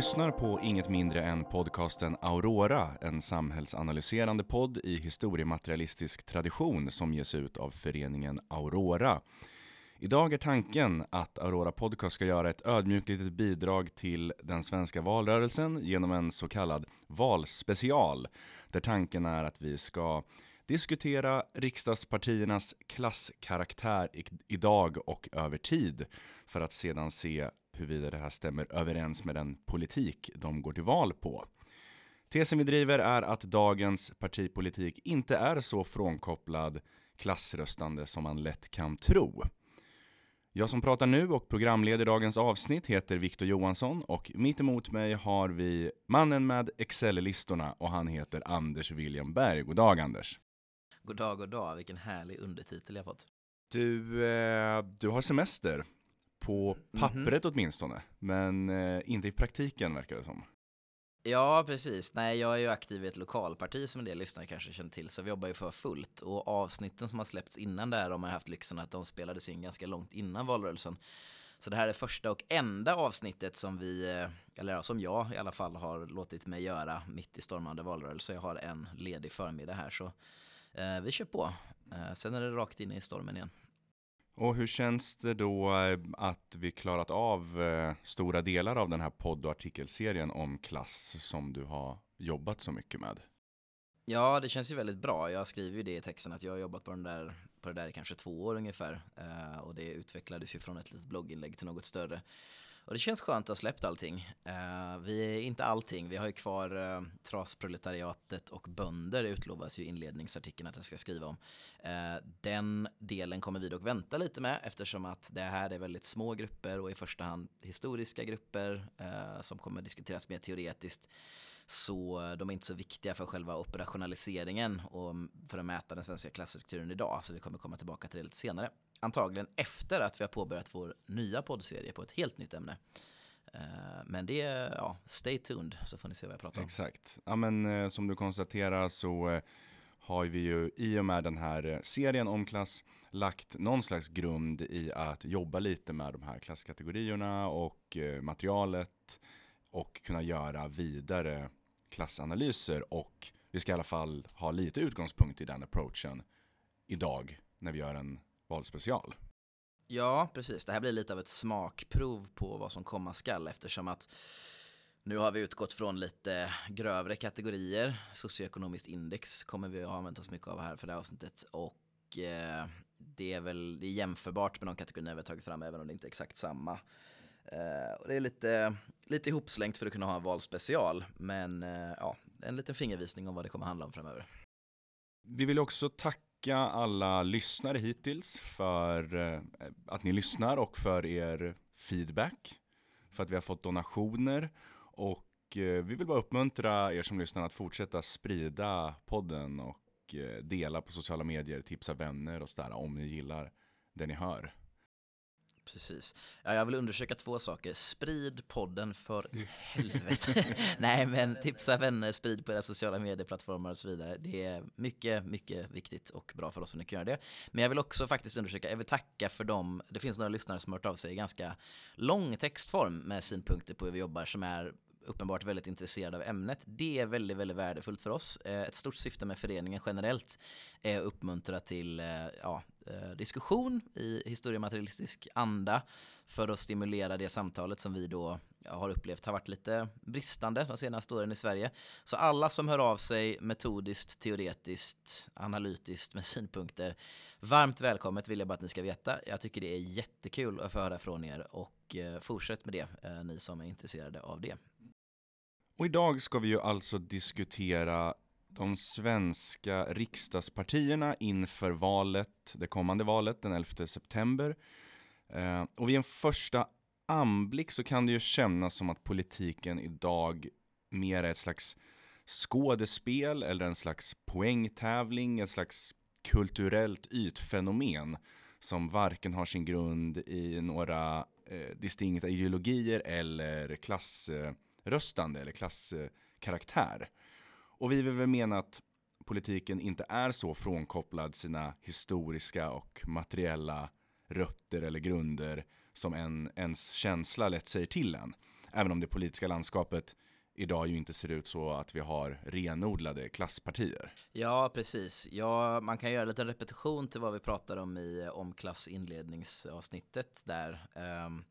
lyssnar på inget mindre än podcasten Aurora, en samhällsanalyserande podd i historiematerialistisk tradition som ges ut av föreningen Aurora. Idag är tanken att Aurora Podcast ska göra ett ödmjukt litet bidrag till den svenska valrörelsen genom en så kallad valspecial, där tanken är att vi ska diskutera riksdagspartiernas klasskaraktär idag och över tid, för att sedan se huruvida det här stämmer överens med den politik de går till val på. Tesen vi driver är att dagens partipolitik inte är så frånkopplad klassröstande som man lätt kan tro. Jag som pratar nu och programleder dagens avsnitt heter Viktor Johansson och mitt emot mig har vi mannen med Excel-listorna och han heter Anders William Berg. God dag Anders! God dag, god dag. Vilken härlig undertitel jag fått. Du, eh, du har semester. På mhm. pappret mm -hmm. åtminstone, men eh, inte i praktiken verkar det som. Ja, precis. Nej, jag är ju aktiv i ett lokalparti som en del lyssnare kanske känner till, så vi jobbar ju för fullt. Och avsnitten som har släppts innan där, de har haft lyxen att de spelades in ganska långt innan valrörelsen. Så det här är första och enda avsnittet som vi, eh, eller ja, som jag i alla fall har låtit mig göra mitt i stormande valrörelse. Jag har en ledig förmiddag här, så eh, vi kör på. Eh, sen är det rakt in i stormen igen. Och hur känns det då eh, att vi klarat av eh, stora delar av den här podd och artikelserien om klass som du har jobbat så mycket med? Ja, det känns ju väldigt bra. Jag skriver ju det i texten att jag har jobbat på, den där, på det där i kanske två år ungefär. Eh, och det utvecklades ju från ett litet blogginlägg till något större. Och det känns skönt att ha släppt allting. Uh, vi är inte allting, vi har ju kvar uh, trasproletariatet och bönder utlovas ju inledningsartikeln att jag ska skriva om. Uh, den delen kommer vi dock vänta lite med eftersom att det här är väldigt små grupper och i första hand historiska grupper uh, som kommer diskuteras mer teoretiskt. Så de är inte så viktiga för själva operationaliseringen och mm, för att mäta den svenska klasstrukturen idag. Så vi kommer komma tillbaka till det lite senare antagligen efter att vi har påbörjat vår nya poddserie på ett helt nytt ämne. Eh, men det är, ja, stay tuned så får ni se vad jag pratar om. Exakt. Ja men eh, som du konstaterar så eh, har vi ju i och med den här serien om klass lagt någon slags grund i att jobba lite med de här klasskategorierna och materialet och kunna göra vidare klassanalyser och vi ska i alla fall ha lite utgångspunkt i den approachen idag när vi gör en valspecial. Ja, precis. Det här blir lite av ett smakprov på vad som komma skall eftersom att nu har vi utgått från lite grövre kategorier. Socioekonomiskt index kommer vi att använt oss mycket av här för det här avsnittet och eh, det är väl det är jämförbart med de kategorierna vi har tagit fram även om det inte är exakt samma. Eh, och det är lite, lite ihopslängt för att kunna ha en valspecial men eh, ja, en liten fingervisning om vad det kommer handla om framöver. Vi vill också tacka tacka alla lyssnare hittills för eh, att ni lyssnar och för er feedback. För att vi har fått donationer och eh, vi vill bara uppmuntra er som lyssnar att fortsätta sprida podden och eh, dela på sociala medier, tipsa vänner och sådär om ni gillar det ni hör. Precis. Ja, jag vill undersöka två saker. Sprid podden för helvete. Nej, men tipsa vänner, sprid på era sociala medieplattformar och så vidare. Det är mycket, mycket viktigt och bra för oss om ni kan göra det. Men jag vill också faktiskt undersöka, jag vill tacka för dem, det finns några lyssnare som har hört av sig i ganska lång textform med synpunkter på hur vi jobbar som är uppenbart väldigt intresserade av ämnet. Det är väldigt, väldigt värdefullt för oss. Eh, ett stort syfte med föreningen generellt är att uppmuntra till eh, ja, eh, diskussion i historiematerialistisk anda för att stimulera det samtalet som vi då har upplevt har varit lite bristande de senaste åren i Sverige. Så alla som hör av sig metodiskt, teoretiskt, analytiskt med synpunkter, varmt välkommet vill jag bara att ni ska veta. Jag tycker det är jättekul att få höra från er och fortsätt med det, ni som är intresserade av det. Och idag ska vi ju alltså diskutera de svenska riksdagspartierna inför valet, det kommande valet den 11 september. Eh, och vid en första anblick så kan det ju kännas som att politiken idag mer är ett slags skådespel eller en slags poängtävling, ett slags kulturellt ytfenomen som varken har sin grund i några eh, distinkta ideologier eller klass eh, röstande eller klasskaraktär. Och vi vill väl mena att politiken inte är så frånkopplad sina historiska och materiella rötter eller grunder som en, ens känsla lätt säger till en. Även om det politiska landskapet idag ju inte ser ut så att vi har renodlade klasspartier. Ja, precis. Ja, man kan göra lite repetition till vad vi pratade om i omklass inledningsavsnittet där. Um,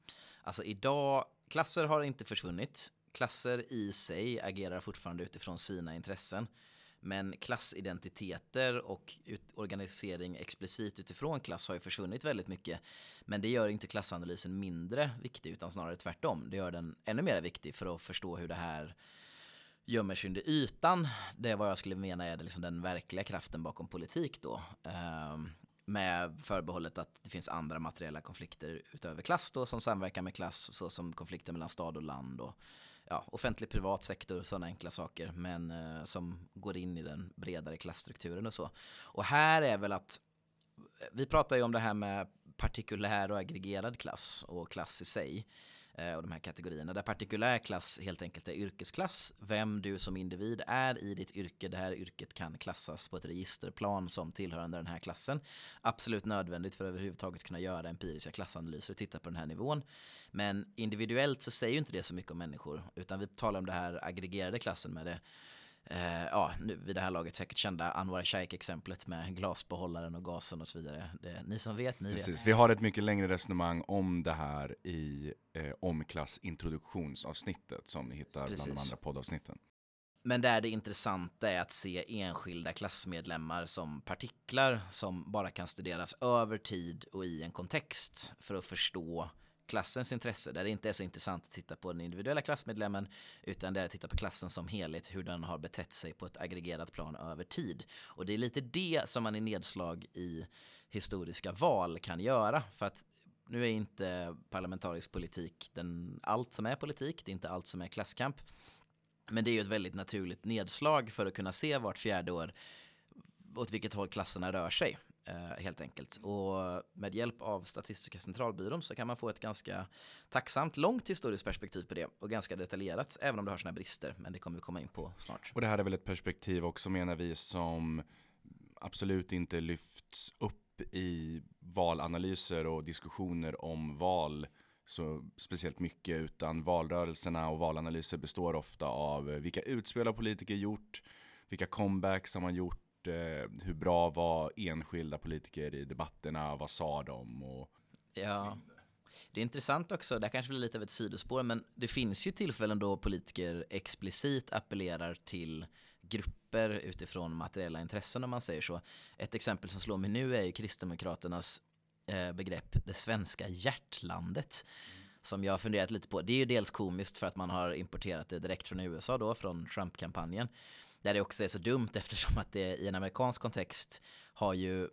alltså idag, klasser har inte försvunnit. Klasser i sig agerar fortfarande utifrån sina intressen. Men klassidentiteter och organisering explicit utifrån klass har ju försvunnit väldigt mycket. Men det gör inte klassanalysen mindre viktig utan snarare tvärtom. Det gör den ännu mer viktig för att förstå hur det här gömmer sig under ytan. Det är vad jag skulle mena är liksom den verkliga kraften bakom politik då. Um, med förbehållet att det finns andra materiella konflikter utöver klass då som samverkar med klass såsom konflikter mellan stad och land och ja, offentlig privat sektor, sådana enkla saker, men eh, som går in i den bredare klassstrukturen och så. Och här är väl att eh, vi pratar ju om det här med partikulär och aggregerad klass och klass i sig. Eh, och de här kategorierna. Där partikulär klass helt enkelt är yrkesklass. Vem du som individ är i ditt yrke. Det här yrket kan klassas på ett registerplan som tillhörande den här klassen. Absolut nödvändigt för att överhuvudtaget kunna göra empiriska klassanalyser och titta på den här nivån. Men individuellt så säger ju inte det så mycket om människor. Utan vi talar om det här aggregerade klassen med det eh, ja, nu vid det här laget säkert kända Anwar Shaikh-exemplet med glasbehållaren och gasen och så vidare. Det, ni som vet, ni Precis. vet. Vi har ett mycket längre resonemang om det här i eh, omklassintroduktionsavsnittet som ni hittar Precis. bland de andra poddavsnitten. Men där det intressanta är att se enskilda klassmedlemmar som partiklar som bara kan studeras över tid och i en kontext för att förstå klassens intresse, där det inte är så intressant att titta på den individuella klassmedlemmen, utan det är att titta på klassen som helhet, hur den har betett sig på ett aggregerat plan över tid. Och det är lite det som man i nedslag i historiska val kan göra, för att nu är inte parlamentarisk politik den, allt som är politik, det är inte allt som är klasskamp. Men det är ju ett väldigt naturligt nedslag för att kunna se vart fjärde år åt vilket håll klasserna rör sig. Eh, helt enkelt. Och med hjälp av Statistiska centralbyrån så kan man få ett ganska tacksamt långt historiskt perspektiv på det och ganska detaljerat, även om det har sina brister, men det kommer vi komma in på snart. Och det här är väl ett perspektiv också menar vi som absolut inte lyfts upp i valanalyser och diskussioner om val så speciellt mycket utan valrörelserna och valanalyser består ofta av vilka utspel har politiker gjort, vilka comebacks har man gjort eh, hur bra var enskilda politiker i debatterna, vad sa de? Och... Ja, det är intressant också, det här kanske blir lite av ett sidospår, men det finns ju tillfällen då politiker explicit appellerar till grupper utifrån materiella intressen om man säger så. Ett exempel som slår mig nu är ju Kristdemokraternas eh, begrepp det svenska hjärtlandet. Som jag har funderat lite på. Det är ju dels komiskt för att man har importerat det direkt från USA då, från Trump-kampanjen. Där det också är så dumt eftersom att det i en amerikansk kontext har ju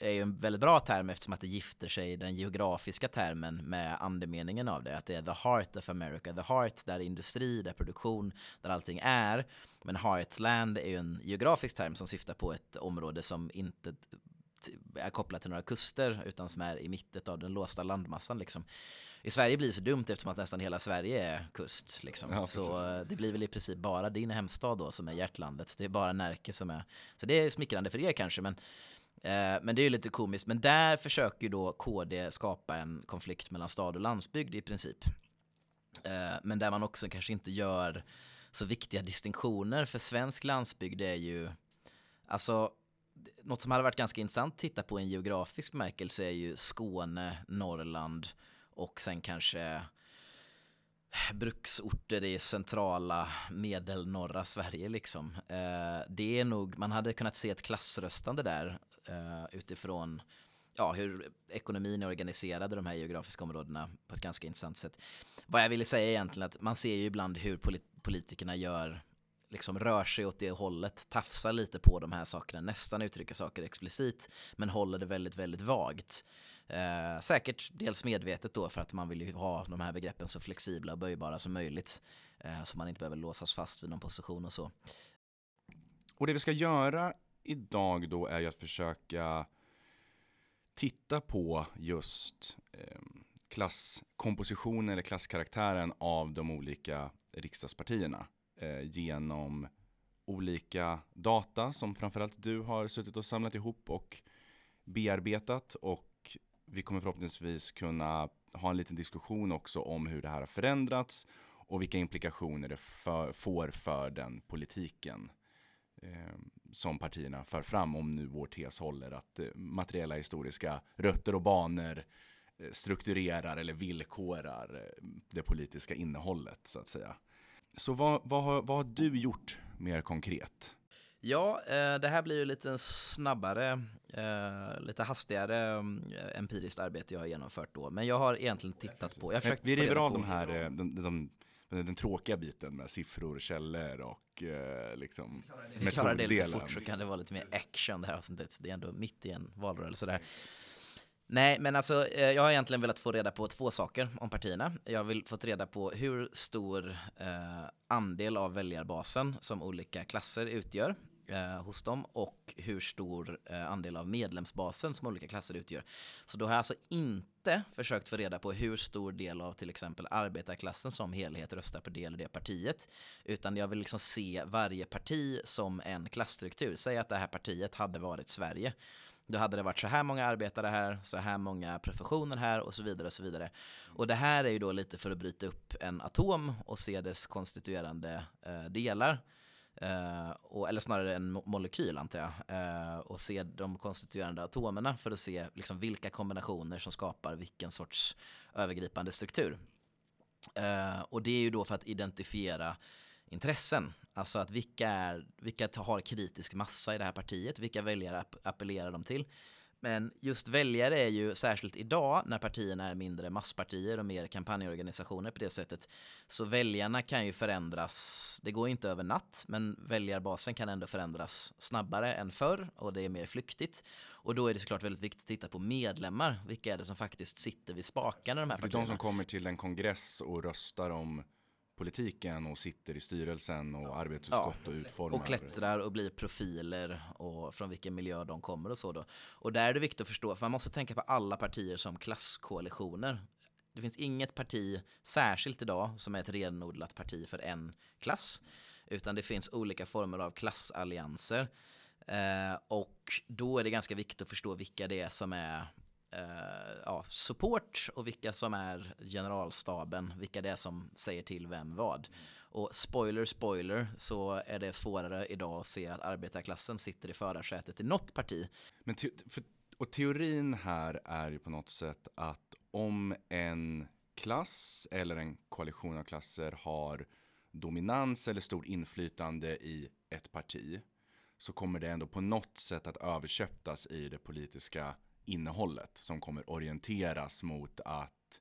är ju en väldigt bra term eftersom att det gifter sig den geografiska termen med andemeningen av det. Att det är the heart of America, the heart där industri, där produktion, där allting är. Men heartland är ju en geografisk term som syftar på ett område som inte är kopplat till några kuster utan som är i mitten av den låsta landmassan liksom i Sverige blir det så dumt eftersom att nästan hela Sverige är kust. Liksom. Ja, så eh, det blir väl i princip bara din hemstad då som är hjärtlandet. Det är bara Närke som är, så det är smickrande för er kanske. Men, eh, men det är ju lite komiskt. Men där försöker ju då KD skapa en konflikt mellan stad och landsbygd i princip. Eh, men där man också kanske inte gör så viktiga distinktioner. För svensk landsbygd är ju, alltså något som hade varit ganska intressant att titta på i en geografisk bemärkelse är ju Skåne, Norrland, och sen kanske bruksorter i centrala medelnorra Sverige liksom. Eh, det är nog, man hade kunnat se ett klassröstande där eh, utifrån ja, hur ekonomin är organiserad i de här geografiska områdena på ett ganska intressant sätt. Vad jag ville säga är egentligen att man ser ju ibland hur polit politikerna gör liksom rör sig åt det hållet, tafsar lite på de här sakerna, nästan uttrycker saker explicit, men håller det väldigt, väldigt vagt. Eh, säkert dels medvetet då för att man vill ju ha de här begreppen så flexibla och böjbara som möjligt. Eh, så man inte behöver låsas fast vid någon position och så. Och det vi ska göra idag då är ju att försöka titta på just eh, klasskompositionen eller klasskaraktären av de olika riksdagspartierna eh, genom olika data som framförallt du har suttit och samlat ihop och bearbetat och vi kommer förhoppningsvis kunna ha en liten diskussion också om hur det här har förändrats och vilka implikationer det för, får för den politiken eh, som partierna för fram om nu vår tes håller att eh, materiella historiska rötter och banor eh, strukturerar eller villkorar eh, det politiska innehållet så att säga. Så vad, vad, har, vad har du gjort mer konkret? Ja, eh, det här blir ju lite snabbare, eh, lite hastigare eh, empiriskt arbete jag har genomfört då. Men jag har egentligen tittat på... Jag vi river av de här, de, de, de, den tråkiga biten med siffror, källor och liksom Vi klarar det lite fort så kan det vara lite mer action det här avsnittet. Det är ändå mitt i en valrörelse där. Nej, men alltså eh, jag har egentligen velat få reda på två saker om partierna. Jag vill få reda på hur stor eh, andel av väljarbasen som olika klasser utgör eh, hos dem och hur stor eh, andel av medlemsbasen som olika klasser utgör. Så då har jag alltså inte försökt få reda på hur stor del av till exempel arbetarklassen som helhet röstar på det eller det partiet. Utan jag vill liksom se varje parti som en klassstruktur. Säg att det här partiet hade varit Sverige. Då hade det varit så här många arbetare här, så här många professioner här och så vidare och så vidare. Och det här är ju då lite för att bryta upp en atom och se dess konstituerande eh, delar. Eh, och, eller snarare en molekyl antar jag, Eh, och se de konstituerande atomerna för att se liksom, vilka kombinationer som skapar vilken sorts övergripande struktur. Eh, och det är ju då för att identifiera intressen, alltså att vilka, är, vilka har kritisk massa i det här partiet, vilka väljare appellerar de till. Men just väljare är ju särskilt idag när partierna är mindre masspartier och mer kampanjorganisationer på det sättet. Så väljarna kan ju förändras, det går inte över natt, men väljarbasen kan ändå förändras snabbare än förr och det är mer flyktigt. Och då är det såklart väldigt viktigt att titta på medlemmar, vilka är det som faktiskt sitter vid spakarna i de här partierna. De som kommer till en kongress och röstar om politiken och sitter i styrelsen och arbetsutskott ja, och utformar. Och klättrar och blir profiler och från vilken miljö de kommer och så då. Och där är det viktigt att förstå, för man måste tänka på alla partier som klasskoalitioner. Det finns inget parti, särskilt idag, som är ett renodlat parti för en klass. Utan det finns olika former av klassallianser. Eh, och då är det ganska viktigt att förstå vilka det är som är eh, ja, support och vilka som är generalstaben, vilka det är som säger till vem vad. Och spoiler, spoiler, så är det svårare idag att se att arbetarklassen sitter i förarsätet i något parti. Men te för, och teorin här är ju på något sätt att om en klass eller en koalition av klasser har dominans eller stort inflytande i ett parti så kommer det ändå på något sätt att överköptas i det politiska innehållet som kommer orienteras mot att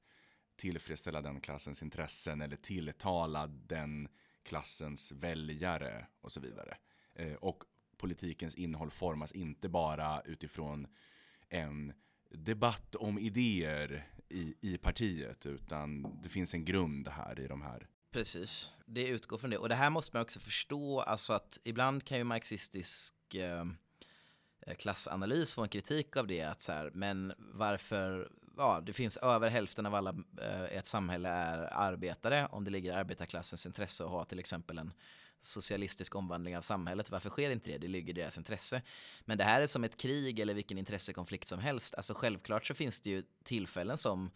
tillfredsställa den klassens intressen eller tilltala den klassens väljare och så vidare. Eh, och politikens innehåll formas inte bara utifrån en debatt om idéer i, i partiet utan det finns en grund här i de här Precis, det utgår från det. Och det här måste man också förstå, alltså att ibland kan ju marxistisk Eh, Eh, klassanalys få en kritik av det. Att så här, men varför, ja det finns över hälften av alla eh, i ett samhälle är arbetare. Om det ligger i arbetarklassens intresse att ha till exempel en socialistisk omvandling av samhället. Varför sker inte det? Det ligger i deras intresse. Men det här är som ett krig eller vilken intressekonflikt som helst. Alltså självklart så finns det ju tillfällen som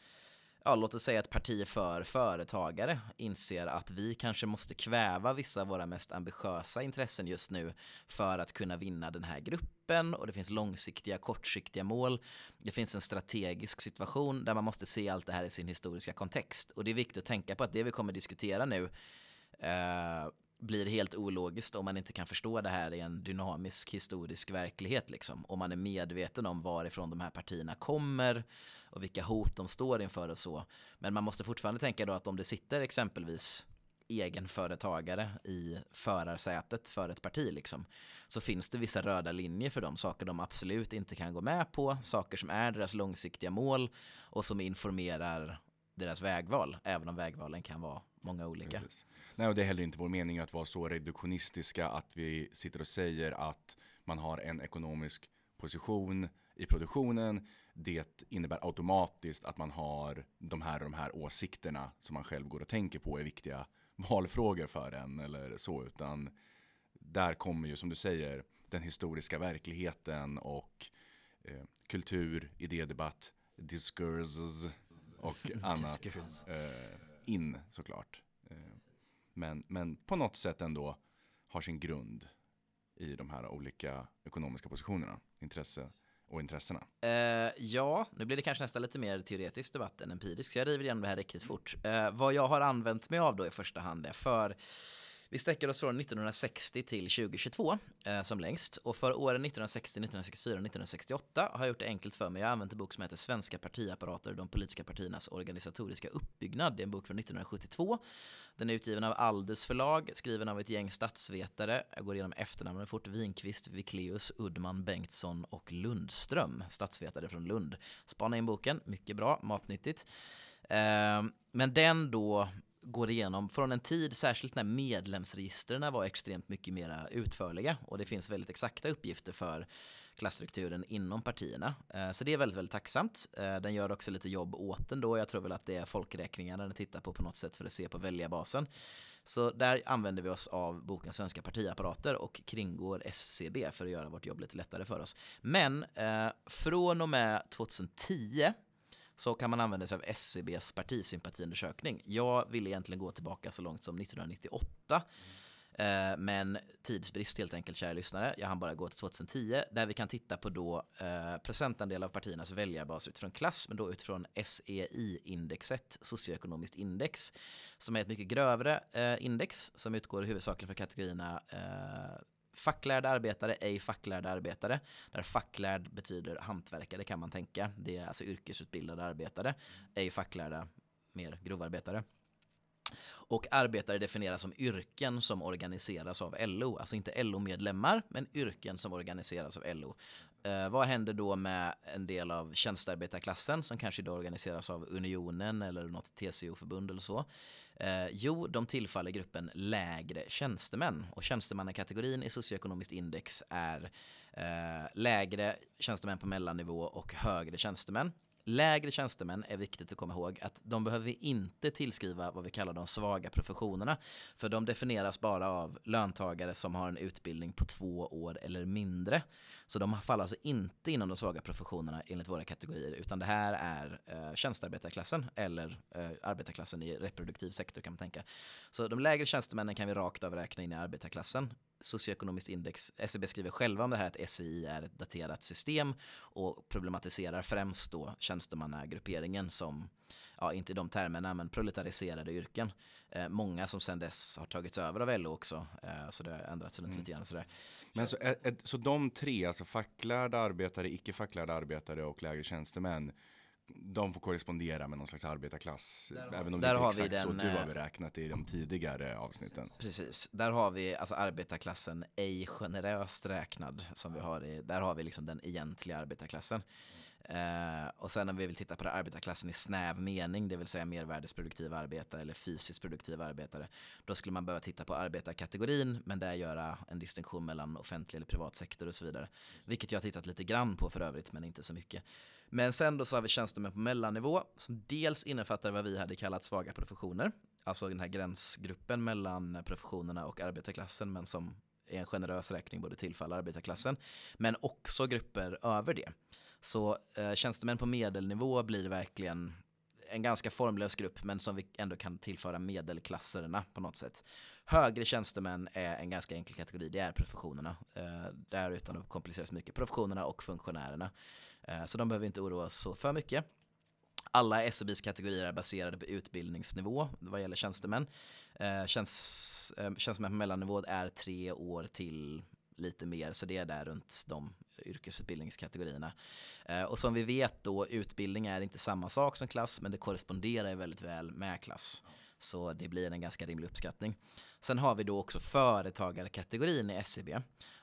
ja, låt oss säga ett parti för företagare inser att vi kanske måste kväva vissa av våra mest ambitiösa intressen just nu för att kunna vinna den här gruppen och det finns långsiktiga, kortsiktiga mål. Det finns en strategisk situation där man måste se allt det här i sin historiska kontext och det är viktigt att tänka på att det vi kommer diskutera nu eh, blir helt ologiskt om man inte kan förstå det här i en dynamisk historisk verklighet. Liksom. Om man är medveten om varifrån de här partierna kommer och vilka hot de står inför och så. Men man måste fortfarande tänka då att om det sitter exempelvis egenföretagare i förarsätet för ett parti liksom, så finns det vissa röda linjer för dem, saker de absolut inte kan gå med på, saker som är deras långsiktiga mål och som informerar deras vägval, även om vägvalen kan vara många olika. Precis. Nej, och det är heller inte vår mening att vara så reduktionistiska att vi sitter och säger att man har en ekonomisk position i produktionen. Det innebär automatiskt att man har de här och de här åsikterna som man själv går och tänker på är viktiga valfrågor för en eller så, utan där kommer ju som du säger den historiska verkligheten och eh, kultur, idédebatt, discourses och annat eh, in såklart. Eh, men, men på något sätt ändå har sin grund i de här olika ekonomiska positionerna, intresse och intressena. Uh, ja, nu blir det kanske nästan lite mer teoretisk debatt än empirisk, så jag river igenom det här riktigt fort. Uh, vad jag har använt mig av då i första hand är för vi sträcker oss från 1960 till 2022 eh, som längst. Och för åren 1960, 1964 och 1968 har jag gjort det enkelt för mig. Jag har använt en bok som heter Svenska partiapparater, de politiska partiernas organisatoriska uppbyggnad. Det är en bok från 1972. Den är utgiven av Aldus förlag, skriven av ett gäng statsvetare. Jag går igenom efternamnen fort. Winqvist, Wikleus, Udman, Bengtsson och Lundström, statsvetare från Lund. Spana in boken, mycket bra, matnyttigt. Eh, men den då går igenom från en tid, särskilt när medlemsregistren var extremt mycket mer utförliga och det finns väldigt exakta uppgifter för klassstrukturen inom partierna. Eh, så det är väldigt, väldigt tacksamt. Eh, den gör också lite jobb åt den då. Jag tror väl att det är folkräkningarna den tittar på på något sätt för att se på väljarbasen. Så där använder vi oss av boken Svenska partiapparater och kringgår SCB för att göra vårt jobb lite lättare för oss. Men eh, från och med 2010 så kan man använda sig av SCBs partisympatiundersökning. Jag vill egentligen gå tillbaka så långt som 1998. Mm. Eh, men tidsbrist helt enkelt, kära lyssnare. Jag hann bara gå till 2010, där vi kan titta på då eh, procentandel av partiernas väljarbas utifrån klass, men då utifrån SEI-indexet, socioekonomiskt index, som är ett mycket grövre eh, index som utgår huvudsakligen från kategorierna eh, facklärda arbetare, ej facklärda arbetare. Där facklärd betyder hantverkare kan man tänka. Det är alltså yrkesutbildade arbetare. Ej facklärda, mer grovarbetare. Och arbetare definieras som yrken som organiseras av LO. Alltså inte LO-medlemmar, men yrken som organiseras av LO. Eh, vad händer då med en del av tjänstearbetarklassen som kanske idag organiseras av Unionen eller något TCO-förbund eller så? Eh, jo, de tillfaller gruppen lägre tjänstemän och tjänstemannakategorin i socioekonomiskt index är eh, lägre tjänstemän på mellannivå och högre tjänstemän. Lägre tjänstemän är viktigt att komma ihåg att de behöver vi inte tillskriva vad vi kallar de svaga professionerna. För de definieras bara av löntagare som har en utbildning på två år eller mindre. Så de faller alltså inte inom de svaga professionerna enligt våra kategorier, utan det här är eh, tjänstearbetarklassen eller eh, arbetarklassen i reproduktiv sektor kan man tänka. Så de lägre tjänstemännen kan vi rakt av räkna in i arbetarklassen socioekonomiskt index. SCB e skriver själva om det här att SCI är ett daterat system och problematiserar främst då tjänstemannagrupperingen som, ja inte i de termerna, men proletariserade yrken. Eh, många som sedan dess har tagits över av LO också, eh, så det har ändrats mm. lite grann. Sådär. Men så, är, så de tre, alltså facklärda arbetare, icke facklärda arbetare och lägre tjänstemän, de får korrespondera med någon slags arbetarklass. Där även om det inte är exakt den, så du har beräknat i de tidigare avsnitten. Precis, där har vi alltså arbetarklassen ej generöst räknad. Som vi har i, där har vi liksom den egentliga arbetarklassen. Uh, och sen om vi vill titta på det arbetarklassen i snäv mening, det vill säga mervärdesproduktiva arbetare eller fysiskt produktiva arbetare, då skulle man behöva titta på arbetarkategorin, men där göra en distinktion mellan offentlig eller privat sektor och så vidare. Vilket jag har tittat lite grann på för övrigt, men inte så mycket. Men sen då så har vi tjänstemän på mellannivå, som dels innefattar vad vi hade kallat svaga professioner, alltså den här gränsgruppen mellan professionerna och arbetarklassen, men som är en generös räkning både tillfalla arbetarklassen, men också grupper över det. Så eh, tjänstemän på medelnivå blir verkligen en ganska formlös grupp men som vi ändå kan tillföra medelklasserna på något sätt. Högre tjänstemän är en ganska enkel kategori, det är professionerna. Eh, där utan att kompliceras mycket, professionerna och funktionärerna. Eh, så de behöver inte oroa sig så för mycket. Alla SCBs kategorier är baserade på utbildningsnivå vad gäller tjänstemän. Eh, tjänst, eh, tjänstemän på mellannivå är tre år till lite mer, så det är där runt de yrkesutbildningskategorierna. Och som vi vet då, utbildning är inte samma sak som klass, men det korresponderar väldigt väl med klass. Så det blir en ganska rimlig uppskattning. Sen har vi då också företagarkategorin i SCB.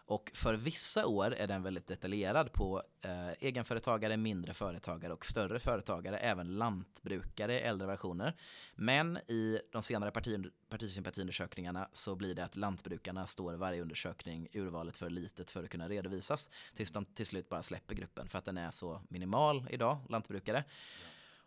Och för vissa år är den väldigt detaljerad på eh, egenföretagare, mindre företagare och större företagare, även lantbrukare, i äldre versioner. Men i de senare parti, partisympatiundersökningarna så blir det att lantbrukarna står varje undersökning urvalet för litet för att kunna redovisas tills de till slut bara släpper gruppen för att den är så minimal idag, lantbrukare.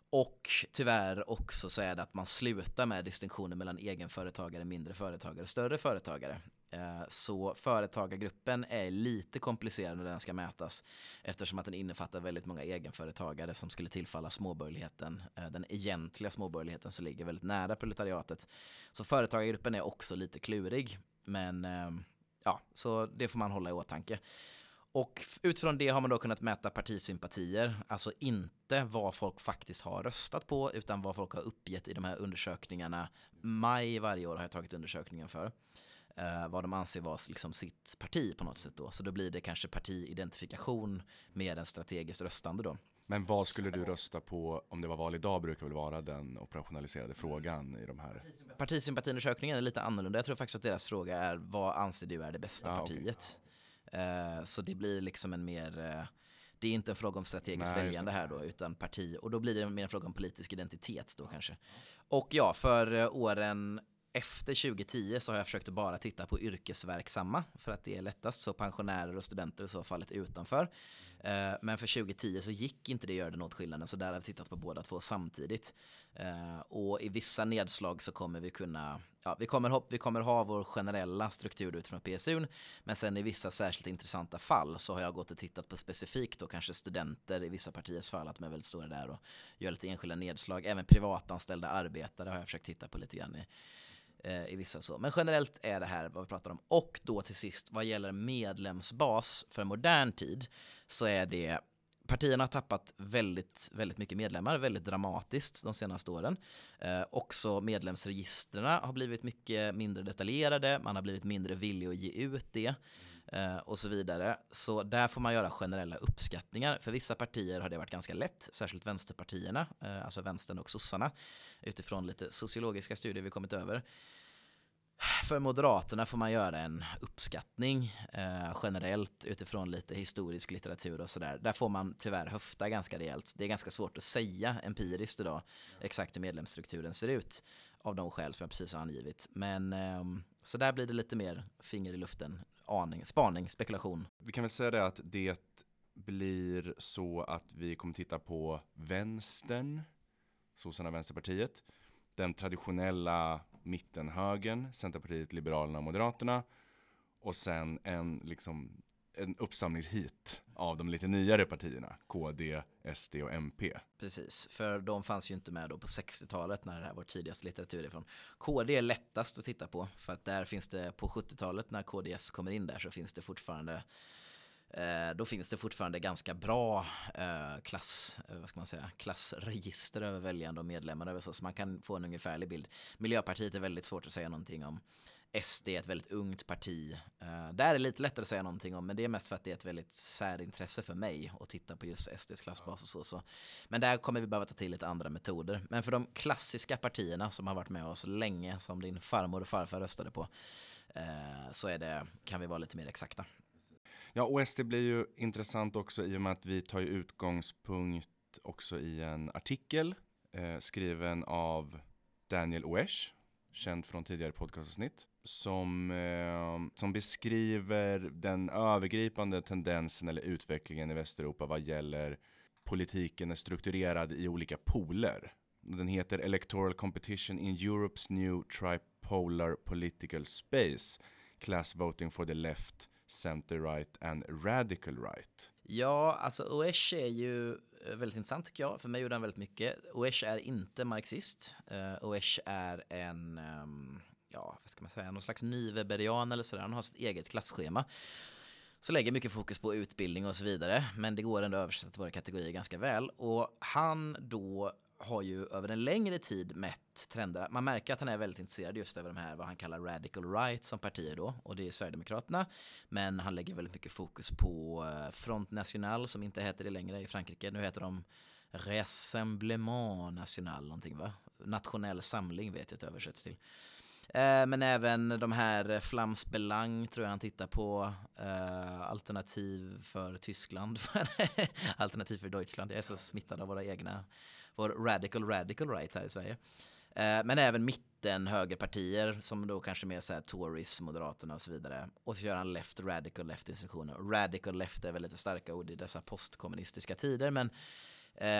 Och tyvärr också så är det att man slutar med distinktionen mellan egenföretagare, mindre företagare och större företagare. Eh, så företagargruppen är lite komplicerad när den ska mätas eftersom att den innefattar väldigt många egenföretagare som skulle tillfalla småborgerligheten, eh, den egentliga småborgerligheten som ligger väldigt nära proletariatet. Så företagargruppen är också lite klurig, men ehm, ja, så det får man hålla i åtanke. Och utifrån det har man då kunnat mäta partisympatier, alltså inte vad folk faktiskt har röstat på, utan vad folk har uppgett i de här undersökningarna. Maj varje år har jag tagit undersökningen för. Uh, vad de anser vara liksom sitt parti på något sätt då. Så då blir det kanske partiidentifikation mer än strategiskt röstande då. Men vad skulle du rösta på om det var val idag brukar väl vara den operationaliserade frågan i de här? Partisympatiundersökningen är lite annorlunda. Jag tror faktiskt att deras fråga är vad anser du är det bästa ah, partiet? Okay. Eh, så det blir liksom en mer, uh, det är inte en fråga om strategiskt Nej, väljande här då, utan parti. Och då blir det mer en fråga om politisk identitet då kanske. Och ja, för uh, åren efter 2010 så har jag försökt att bara titta på yrkesverksamma för att det är lättast. Så pensionärer och studenter i så fallet utanför. Eh, men för 2010 så gick inte det att göra den åtskillnaden så där har vi tittat på båda två samtidigt. Eh, och i vissa nedslag så kommer vi kunna, ja vi kommer, ha, vi kommer ha vår generella struktur utifrån PSU men sen i vissa särskilt intressanta fall så har jag gått och tittat på specifikt då kanske studenter i vissa partiers fall att de är väldigt stora där och gör lite enskilda nedslag. Även privatanställda arbetare har jag försökt titta på lite grann i Eh, i vissa så. Men generellt är det här vad vi pratar om. Och då till sist vad gäller medlemsbas för modern tid så är det Partierna har tappat väldigt, väldigt mycket medlemmar, väldigt dramatiskt de senaste åren. Eh, också medlemsregistren har blivit mycket mindre detaljerade, man har blivit mindre villig att ge ut det Eh, och så vidare. Så där får man göra generella uppskattningar. För vissa partier har det varit ganska lätt, särskilt vänsterpartierna, eh, alltså vänstern och sossarna, utifrån lite sociologiska studier vi kommit över. För Moderaterna får man göra en uppskattning eh, generellt utifrån lite historisk litteratur och sådär. Där får man tyvärr höfta ganska rejält. Det är ganska svårt att säga empiriskt idag exakt hur medlemsstrukturen ser ut av de skäl som jag precis har angivit. Men eh, så där blir det lite mer finger i luften, aning, spaning, spekulation. Vi kan väl säga det att det blir så att vi kommer titta på vänstern, sossarna Vänsterpartiet, den traditionella mittenhögern, Centerpartiet, Liberalerna och Moderaterna. Och sen en, liksom, en uppsamlingshit av de lite nyare partierna, KD, SD och MP. Precis, för de fanns ju inte med då på 60-talet när det här var tidigaste litteratur ifrån. KD är lättast att titta på, för att där finns det på 70-talet när KDS kommer in där så finns det fortfarande eh, då finns det fortfarande ganska bra eh, klass, eh, vad ska man säga, klassregister över väljande och medlemmar så, så man kan få en ungefärlig bild. Miljöpartiet är väldigt svårt att säga någonting om. SD är ett väldigt ungt parti. Uh, där är det lite lättare att säga någonting om, men det är mest för att det är ett väldigt särintresse för mig att titta på just SDs klassbas och så, så. Men där kommer vi behöva ta till lite andra metoder. Men för de klassiska partierna som har varit med oss länge, som din farmor och farfar röstade på, uh, så är det, kan vi vara lite mer exakta. Ja, och SD blir ju intressant också i och med att vi tar utgångspunkt också i en artikel eh, skriven av Daniel Oesch, känd från tidigare podcastavsnitt, som, eh, som beskriver den övergripande tendensen eller utvecklingen i Västeuropa vad gäller politiken är strukturerad i olika poler. Den heter Electoral Competition in Europe's New Tripolar Political Space, Class Voting for the Left center right and radical right? Ja, alltså Oesh är ju eh, väldigt intressant tycker jag. För mig gjorde han väldigt mycket. Oesh är inte marxist. Eh, uh, Oesh är en, um, ja, vad ska man säga, någon slags nyveberian eller sådär. Han har sitt eget klasschema. Så lägger mycket fokus på utbildning och så vidare. Men det går ändå att översätta våra kategorier ganska väl. Och han då har ju över en längre tid mätt trender. Man märker att han är väldigt intresserad just över de här vad han kallar radical right som partier då och det är Sverigedemokraterna. Men han lägger väldigt mycket fokus på eh, Front National som inte heter det längre i Frankrike. Nu heter de Rassemblement National någonting va? Nationell samling vet jag att det översätts till. Eh, men även de här Flamsbelang tror jag han tittar på. Eh, alternativ för Tyskland. alternativ för Deutschland. Jag är så smittad av våra egna vår radical radical right här i Sverige. Eh, men även mitten högerpartier som då kanske mer såhär Tories, Moderaterna och så vidare. Och så gör han left radical left institutioner. Radical left är väl lite starka ord i dessa postkommunistiska tider men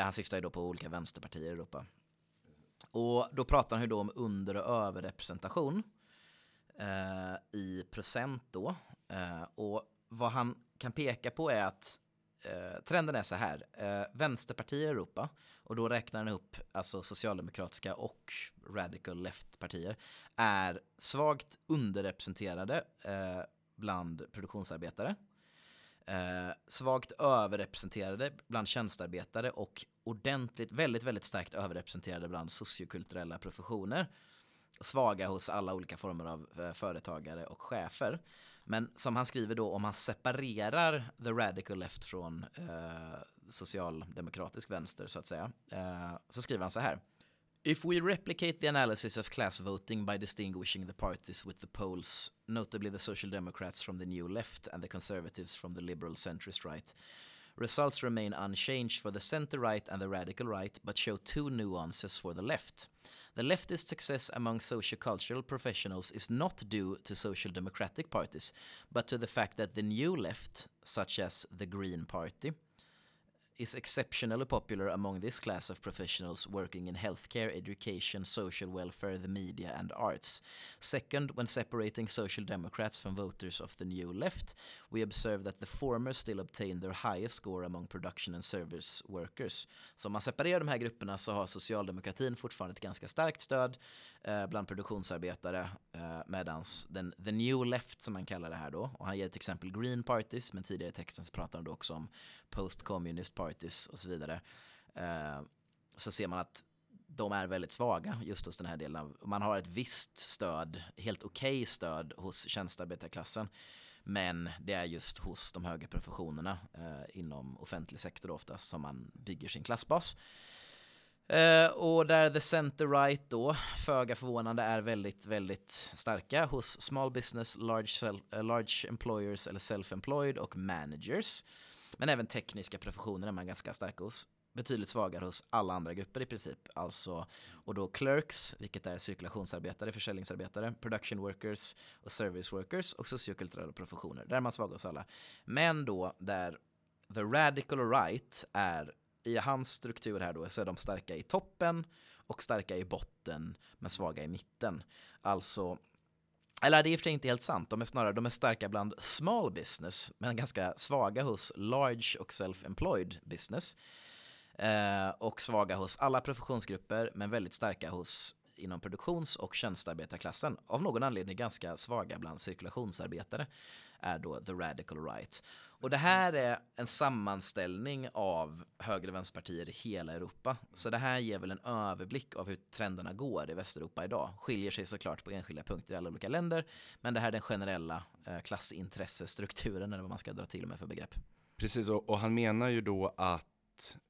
han syftar ju då på olika vänsterpartier i Europa. Och då pratar han ju då om under och överrepresentation eh, i procent då. Eh, och vad han kan peka på är att eh, trenden är så här. Eh, vänsterpartier i Europa, och då räknar han upp alltså socialdemokratiska och radical left-partier, är svagt underrepresenterade eh, bland produktionsarbetare. Eh, svagt överrepresenterade bland tjänstearbetare och ordentligt, väldigt, väldigt starkt överrepresenterade bland sociokulturella professioner. Svaga hos alla olika former av eh, företagare och chefer. Men som han skriver då, om han separerar the radical left från eh, socialdemokratisk vänster så att säga, eh, så skriver han så här. If we replicate the analysis of class voting by distinguishing the parties with the polls, notably the Social Democrats from the New Left and the Conservatives from the Liberal Centrist Right, results remain unchanged for the center right and the radical right, but show two nuances for the left. The leftist success among sociocultural professionals is not due to social democratic parties, but to the fact that the new left, such as the Green Party, is exceptionally popular among this class of professionals working in healthcare, education, social welfare, the media, and arts. Second, when separating social democrats from voters of the new left, we observe that the former still obtain their highest score among production and service workers. Så om man separerar de här grupperna så har socialdemokratin fortfarande ett ganska starkt stöd eh, bland produktionsarbetare eh, medans den the new left som man kallar det här då, och han ger till exempel Green Parties, men tidigare i texten så pratar han då också om post-communist parties och så vidare. Eh, så ser man att de är väldigt svaga just hos den här delen man har ett visst stöd, helt okej okay stöd hos tjänstearbetarklassen. Men det är just hos de högre professionerna eh, inom offentlig sektor ofta som man bygger sin klassbas. Eh, och där the center right då, föga förvånande, är väldigt, väldigt starka hos small business, large, self, uh, eh, large employers eller self-employed och managers. Men även tekniska professioner är man ganska stark hos. Betydligt svagare hos alla andra grupper i princip. Alltså, och då clerks, vilket är cirkulationsarbetare, försäljningsarbetare, production workers och service workers och sociokulturella professioner. Där är man svag hos alla. Men då där the radical right är i hans struktur här då så är de starka i toppen och starka i botten men svaga i mitten. Alltså eller det är i och för sig inte helt sant, de är snarare de är starka bland small business men ganska svaga hos large och self-employed business. Eh, och svaga hos alla professionsgrupper men väldigt starka hos inom produktions och tjänstearbetarklassen. Av någon anledning ganska svaga bland cirkulationsarbetare är då the radical right. Och det här är en sammanställning av höger och vänsterpartier i hela Europa. Så det här ger väl en överblick av hur trenderna går i Västeuropa idag. Skiljer sig såklart på enskilda punkter i alla olika länder. Men det här är den generella eh, klassintressestrukturen eller vad man ska dra till med för begrepp. Precis, och, och han menar ju då att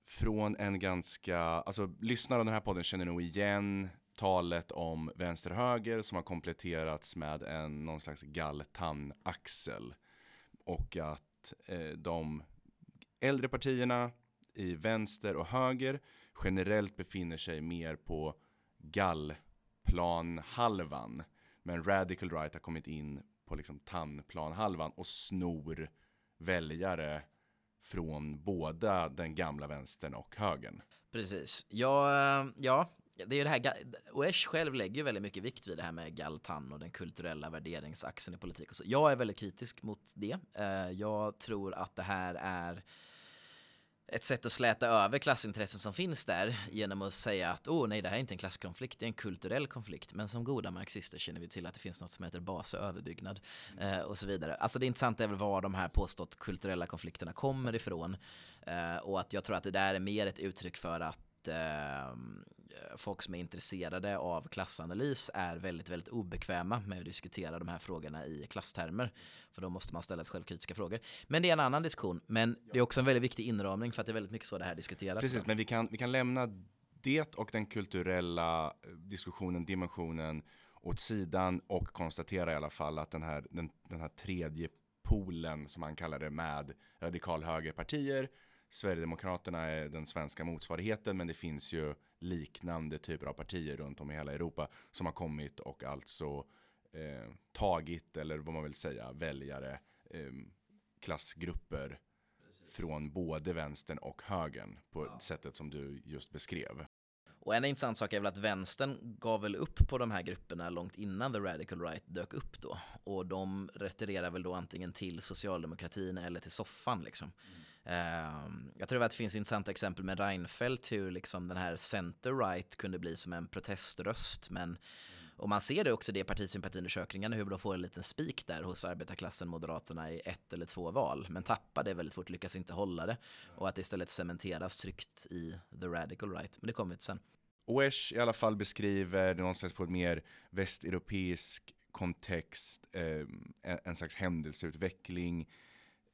från en ganska, alltså lyssnare av den här podden känner nog igen talet om vänster-höger som har kompletterats med en någon slags galltann-axel. Och att eh, de äldre partierna i vänster och höger generellt befinner sig mer på gallplanhalvan. Men radical right har kommit in på liksom tandplanhalvan och snor väljare från båda den gamla vänstern och högern. Precis. Ja, eh, ja det är ju det här, Oesh själv lägger ju väldigt mycket vikt vid det här med Galtan och den kulturella värderingsaxeln i politik. Och så. Jag är väldigt kritisk mot det. Eh, jag tror att det här är ett sätt att släta över klassintressen som finns där genom att säga att oh nej det här är inte en klasskonflikt, det är en kulturell konflikt. Men som goda marxister känner vi till att det finns något som heter bas och överbyggnad eh, och så vidare. Alltså det intressanta är väl var de här påstått kulturella konflikterna kommer ifrån eh, och att jag tror att det där är mer ett uttryck för att eh, folk som är intresserade av klassanalys är väldigt, väldigt obekväma med att diskutera de här frågorna i klasstermer. För då måste man ställa självkritiska frågor. Men det är en annan diskussion. Men det är också en väldigt viktig inramning för att det är väldigt mycket så det här diskuteras. Precis, men vi kan, vi kan lämna det och den kulturella eh, diskussionen, dimensionen åt sidan och konstatera i alla fall att den här, den, den här tredje polen som man kallar det med radikal högerpartier Sverigedemokraterna är den svenska motsvarigheten, men det finns ju liknande typer av partier runt om i hela Europa som har kommit och alltså eh, tagit, eller vad man vill säga, väljare, eh, klassgrupper från både vänstern och högern på ja. sättet som du just beskrev. Och en intressant sak är väl att vänstern gav väl upp på de här grupperna långt innan the radical right dök upp då. Och de retirerar väl då antingen till socialdemokratin eller till soffan liksom. Mm. jag tror att det finns intressanta exempel med Reinfeldt hur liksom den här center-right kunde bli som en proteströst. Men mm. Och man ser det också i partisympatiundersökningarna hur de får en liten spik där hos arbetarklassen, Moderaterna i ett eller två val. Men tappar det väldigt fort, lyckas inte hålla det. Och att det istället cementeras tryggt i the radical right. Men det kommer vi till sen. Oesh i alla fall beskriver det någonstans på ett mer västeuropeisk kontext, eh, en slags händelseutveckling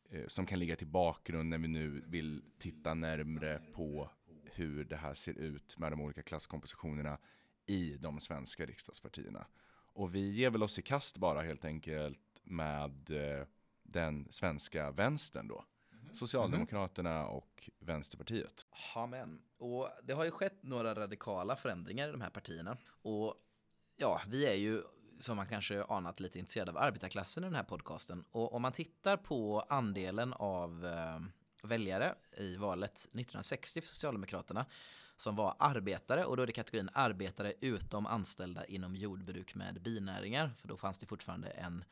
eh, som kan ligga till bakgrund när vi nu vill titta närmre på hur det här ser ut med de olika klasskompositionerna i de svenska riksdagspartierna. Och vi ger väl oss i kast bara helt enkelt med eh, den svenska vänstern då. Mhm. Socialdemokraterna och Vänsterpartiet. Amen. Och det har ju skett några radikala förändringar i de här partierna. Och ja, vi är ju som man kanske anat lite intresserade av arbetarklassen i den här podcasten. Och om man tittar på andelen av eh, väljare i valet 1960 för Socialdemokraterna som var arbetare och då är det kategorin arbetare utom anställda inom jordbruk med binäringar. För då fanns det fortfarande en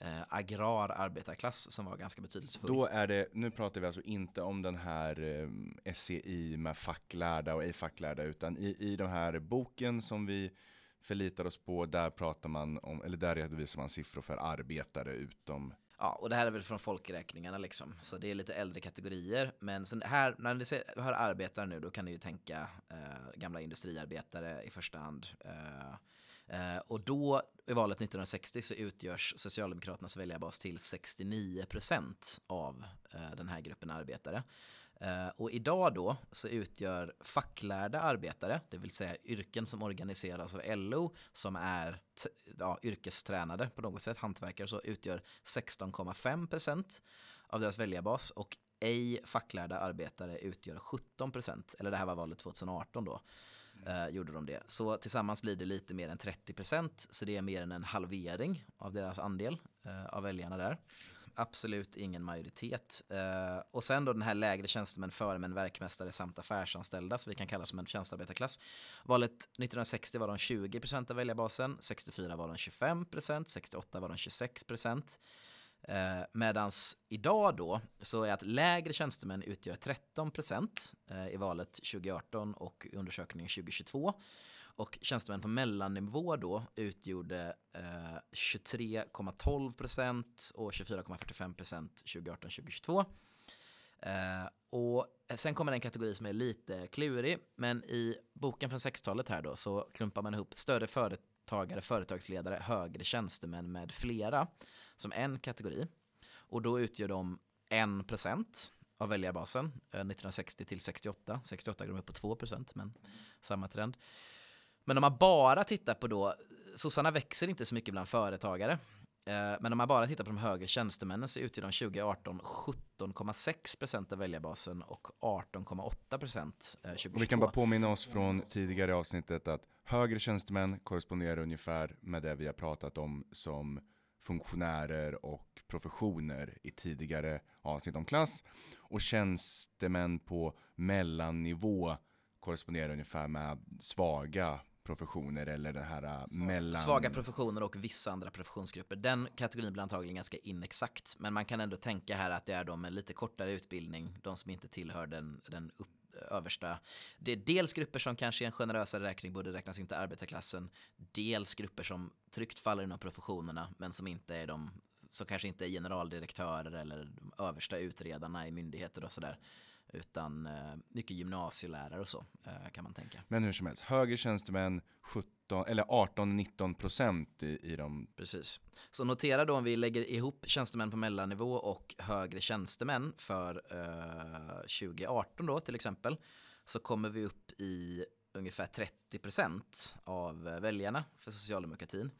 eh, agrar arbetarklass som var ganska betydelsefull. Då är det, nu pratar vi alltså inte om den här eh, SCI med facklärda och ej facklärda utan i, i den här boken som vi förlitar oss på, där pratar man om, eller där redovisar man siffror för arbetare utom Ja, och det här är väl från folkräkningarna liksom. Så det är lite äldre kategorier. Men sen här, när ni hör arbetare nu, då kan ni ju tänka eh, gamla industriarbetare i första hand. Eh, eh, och då, i valet 1960, så utgörs Socialdemokraternas väljarbas till 69 procent av eh, den här gruppen arbetare. Uh, och idag då så utgör facklärda arbetare, det vill säga yrken som organiseras av LO, som är ja, yrkestränade på något sätt, hantverkare, så utgör 16,5% av deras väljarbas och ej facklärda arbetare utgör 17%, eller det här var valet 2018 då, uh, gjorde de det. Så tillsammans blir det lite mer än 30%, så det är mer än en halvering av deras andel uh, av väljarna där absolut ingen majoritet. Eh, och sen då den här lägre tjänstemän, föremän, verkmästare samt affärsanställda, så vi kan kalla som en tjänstearbetarklass. Valet 1960 var de 20% av väljarbasen, 64 var de 25%, 68 var de 26%. Eh, medans idag då så är att lägre tjänstemän utgör 13% eh, i valet 2018 och undersökningen 2022. Och tjänstemän på mellannivå då utgjorde eh, 23,12% och 24,45% 2018-2022. Eh, och sen kommer en kategori som är lite klurig, men i boken från 60-talet här då så klumpar man ihop större företagare, företagsledare, högre tjänstemän med flera som en kategori. Och då utgör de 1% av väljarbasen eh, 1960 till 68. 68 går de upp på 2% men samma trend. Men om man bara tittar på då, sossarna växer inte så mycket bland företagare. Eh, men om man bara tittar på de högre tjänstemännen så utgör de 2018 17,6% av väljarbasen och 18,8% 2022. Och vi kan bara påminna oss från tidigare avsnittet att högre tjänstemän korresponderar ungefär med det vi har pratat om som funktionärer och professioner i tidigare avsnitt om klass. Och tjänstemän på mellannivå korresponderar ungefär med svaga professioner eller det här äh, mellan... Svaga professioner och vissa andra professionsgrupper. Den kategorin blir antagligen ganska inexakt. Men man kan ändå tänka här att det är de med lite kortare utbildning, de som inte tillhör den, den upp, översta. Det är dels grupper som kanske i en generösare räkning borde räknas in till arbetarklassen. Dels grupper som tryggt faller inom professionerna men som inte är de som kanske inte är generaldirektörer eller de översta utredarna i myndigheter och sådär utan eh, mycket gymnasielärare och så eh, kan man tänka. Men hur som helst, högre tjänstemän 17 eller 18-19 procent i, i de... Precis. Så notera då om vi lägger ihop tjänstemän på mellannivå och högre tjänstemän för eh, 2018 då till exempel så kommer vi upp i ungefär 30 procent av väljarna för socialdemokratin.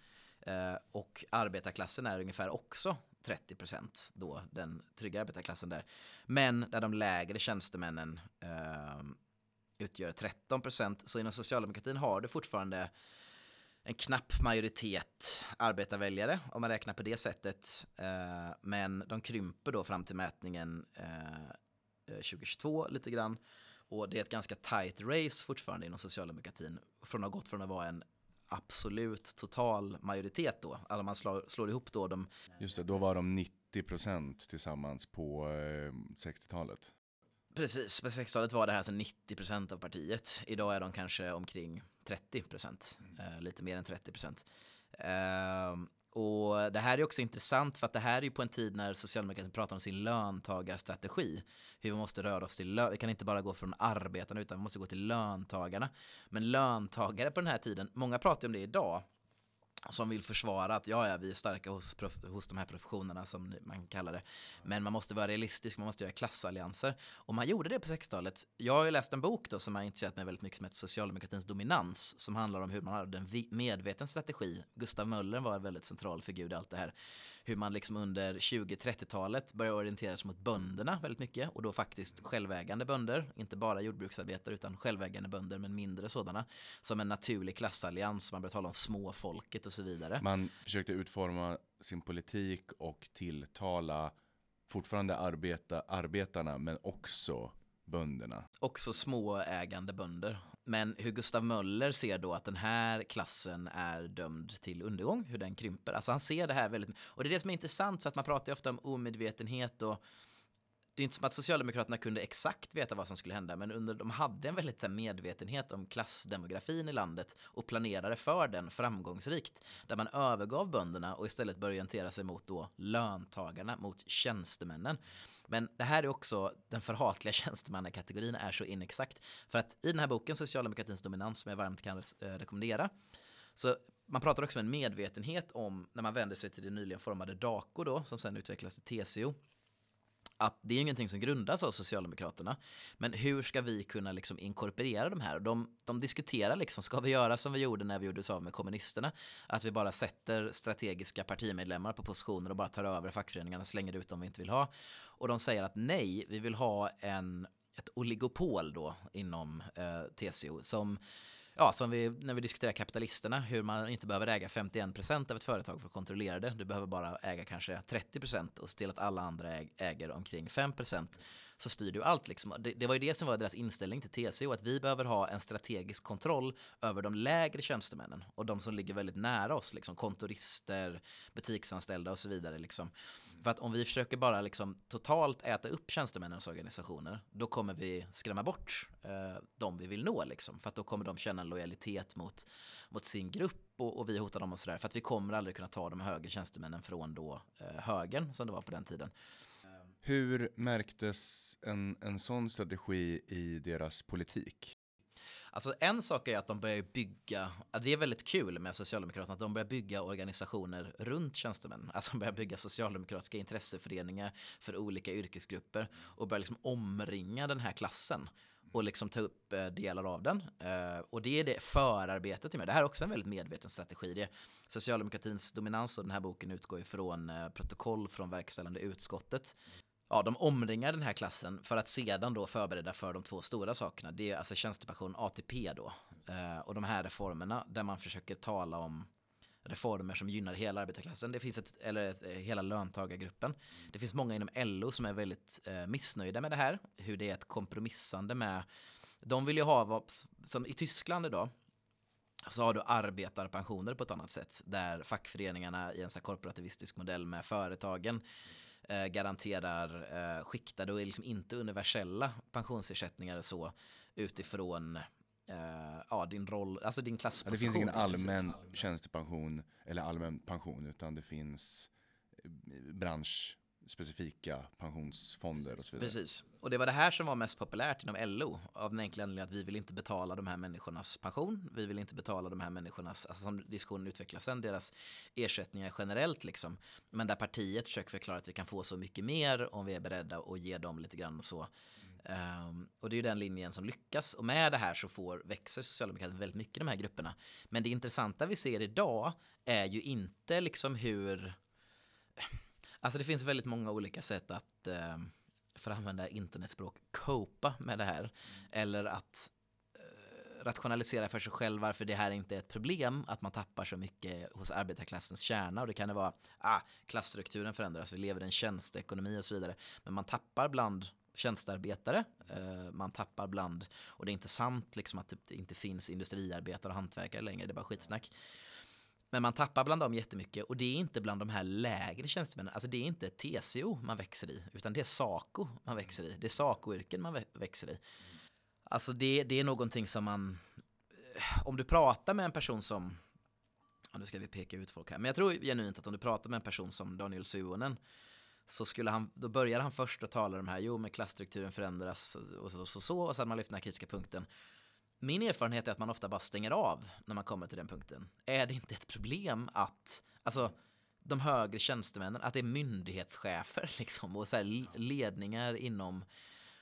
Eh, och arbetarklassen är ungefär också 30 procent då, den trygga arbetarklassen där. Men där de lägre tjänstemännen eh, utgör 13 procent. Så inom socialdemokratin har du fortfarande en knapp majoritet arbetarväljare om man räknar på det sättet. Eh, men de krymper då fram till mätningen eh, eh, 2022 lite grann. Och det är ett ganska tight race fortfarande inom socialdemokratin. Från att ha gått från att vara en absolut total majoritet då. Alltså man slår, slår ihop då de... Just det, då var de 90 procent tillsammans på eh, 60-talet. Precis, på 60-talet var det här alltså 90 procent av partiet. Idag är de kanske omkring 30 procent, eh, lite mer än 30 procent. Eh, och det här är också intressant för att det här är ju på en tid när socialdemokratin pratar om sin löntagarstrategi. Hur vi måste röra oss till lön, vi kan inte bara gå från arbetarna utan vi måste gå till löntagarna. Men löntagare på den här tiden, många pratar om det idag, som vill försvara att ja, ja, vi är starka hos, hos de här professionerna som man kallar det. Men man måste vara realistisk, man måste göra klassallianser. Och man gjorde det på 60-talet. Jag har ju läst en bok då som har intresserat mig väldigt mycket som heter Socialdemokratins dominans, som handlar om hur man hade en medveten strategi. Gustav Möller var en väldigt central figur i allt det här hur man liksom under 20-30-talet började orientera sig mot bönderna väldigt mycket och då faktiskt självägande bönder, inte bara jordbruksarbetare utan självägande bönder men mindre sådana, som en naturlig klassallians, man började tala om småfolket och så vidare. Man försökte utforma sin politik och tilltala fortfarande arbeta, arbetarna men också bönderna. Också småägande bönder. Men hur Gustav Möller ser då att den här klassen är dömd till undergång, hur den krymper. Alltså han ser det här väldigt, och det är det som är intressant för att man pratar ju ofta om omedvetenhet och det är inte som att Socialdemokraterna kunde exakt veta vad som skulle hända, men under, de hade en väldigt här, medvetenhet om klassdemografin i landet och planerade för den framgångsrikt. Där man övergav bönderna och istället började orientera sig mot då löntagarna, mot tjänstemännen. Men det här är också, den förhatliga tjänstemannakategorin är så inexakt. För att i den här boken, Socialdemokratins dominans, som jag varmt kan eh, rekommendera, så man pratar också om en medvetenhet om, när man vänder sig till det nyligen formade DACO då, som sen utvecklas till TCO, att det är ingenting som grundas av Socialdemokraterna. Men hur ska vi kunna liksom inkorporera de här? De, de diskuterar liksom, ska vi göra som vi gjorde när vi gjorde oss av med kommunisterna? Att vi bara sätter strategiska partimedlemmar på positioner och bara tar över fackföreningarna, och slänger ut dem vi inte vill ha. Och de säger att nej, vi vill ha en, ett oligopol då inom eh, TCO som ja, som vi, när vi diskuterar kapitalisterna, hur man inte behöver äga 51% av ett företag för att kontrollera det. Du behöver bara äga kanske 30% och se till att alla andra äger omkring 5% så styr du allt. Liksom. Det, det, var ju det som var deras inställning till TCO, att vi behöver ha en strategisk kontroll över de lägre tjänstemännen och de som ligger väldigt nära oss, liksom, kontorister, butiksanställda och så vidare. Liksom. För att om vi försöker bara liksom, totalt äta upp tjänstemännens organisationer, då kommer vi skrämma bort eh, de vi vill nå. Liksom. För att då kommer de känna en lojalitet mot, mot sin grupp och, och vi hotar dem och sådär. För att vi kommer aldrig kunna ta de högre tjänstemännen från då eh, högern, som det var på den tiden. Hur märktes en, en sån strategi i deras politik? Alltså en sak är att de börjar bygga, det är väldigt kul med Socialdemokraterna, att de börjar bygga organisationer runt tjänstemän. Alltså de börjar bygga socialdemokratiska intresseföreningar för olika yrkesgrupper och börjar liksom omringa den här klassen och liksom ta upp eh, delar av den. Eh, och det är det förarbetet. Det här är också en väldigt medveten strategi. Det socialdemokratins dominans och den här boken utgår ifrån från eh, protokoll från verkställande utskottet ja, de omringar den här klassen för att sedan då förbereda för de två stora sakerna. Det är alltså tjänstepension, ATP då. Eh, och de här reformerna där man försöker tala om reformer som gynnar hela arbetarklassen. Det finns ett, eller ett, hela löntagargruppen. Det finns många inom LO som är väldigt eh, missnöjda med det här. Hur det är ett kompromissande med, de vill ju ha, som i Tyskland idag, så har du arbetarpensioner på ett annat sätt. Där fackföreningarna i en så korporativistisk modell med företagen eh, garanterar eh, skiktade och liksom inte universella pensionsersättningar så utifrån eh, ja, din roll, alltså din klassposition. Ja, det finns ingen allmän tjänstepension eller allmän pension utan det finns eh, bransch specifika pensionsfonder och så vidare. Precis, och det var det här som var mest populärt inom LO av den enkla anledningen att vi vill inte betala de här människornas pension, vi vill inte betala de här människornas, alltså som diskussionen utvecklas sen, deras ersättningar generellt liksom. Men där partiet försöker förklara att vi kan få så mycket mer om vi är beredda att ge dem lite grann så. Um, och det är ju den linjen som lyckas och med det här så får, växer Socialdemokraterna väldigt mycket i de här grupperna. Men det intressanta vi ser idag är ju inte liksom hur Alltså det finns väldigt många olika sätt att, ehm, för att använda internetspråk, copa med det här. Eller att eh, rationalisera för sig själv varför det här inte är ett problem, att man tappar så mycket hos arbetarklassens kärna. Och det kan det vara, ah, klassstrukturen förändras, vi lever i en tjänsteekonomi och så vidare. Men man tappar bland tjänstearbetare. Eh, man tappar bland, och det är inte sant liksom att det inte finns industriarbetare och hantverkare längre, det är bara skitsnack. Men man tappar bland dem jättemycket och det är inte bland de här lägre tjänstemännen. Alltså det är inte TCO man växer i, utan det är SACO man växer i. Det är SACO-yrken man växer i. Alltså det, det är någonting som man, eh, om du pratar med en person som, ja, nu ska vi peka ut folk här, men jag tror genuint att om du pratar med en person som Daniel Suonen, så skulle han, då började han först att tala om de här, jo men klassstrukturen förändras och så, och så, och så, och så hade man lyft den här kritiska punkten. Min erfarenhet är att man ofta bara stänger av när man kommer till den punkten. Är det inte ett problem att, alltså de högre tjänstemännen, att det är myndighetschefer liksom och så ledningar inom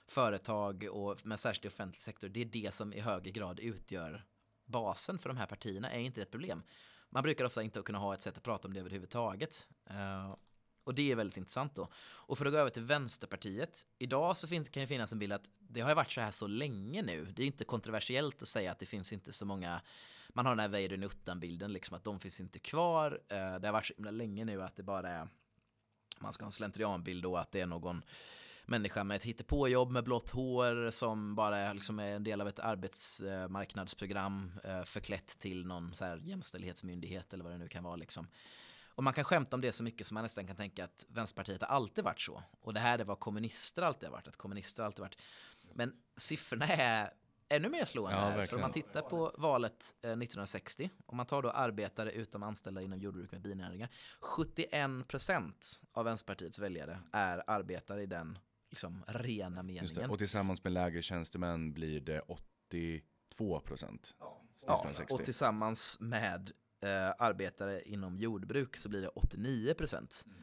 företag och med särskilt i offentlig sektor, det är det som i högre grad utgör basen för de här partierna. Är inte det ett problem? Man brukar ofta inte kunna ha ett sätt att prata om det överhuvudtaget. Och det är väldigt intressant då. Och för att gå över till Vänsterpartiet. Idag så finns, kan det finnas en bild att det har varit så här så länge nu. Det är inte kontroversiellt att säga att det finns inte så många man har den här Weider Uttan-bilden, liksom att de finns inte kvar. Eh, det har varit så himla länge nu att det bara är, man ska ha en slentrianbild då, att det är någon människa med ett hittepåjobb med blått hår som bara liksom är en del av ett arbetsmarknadsprogram eh, förklätt till någon så här jämställdhetsmyndighet eller vad det nu kan vara. Liksom. Och man kan skämta om det så mycket som man nästan kan tänka att Vänsterpartiet har alltid varit så. Och det här är vad kommunister alltid har varit, att kommunister alltid varit. Men siffrorna är ännu mer slående ja, här. För om man tittar på valet 1960, eh, om man tar då arbetare utom anställda inom jordbruk med binäringar, 71% av Vänsterpartiets väljare är arbetare i den liksom, rena meningen. Och tillsammans med lägre tjänstemän blir det 82 procent. Ja, och tillsammans med eh, arbetare inom jordbruk så blir det 89 procent. Mm.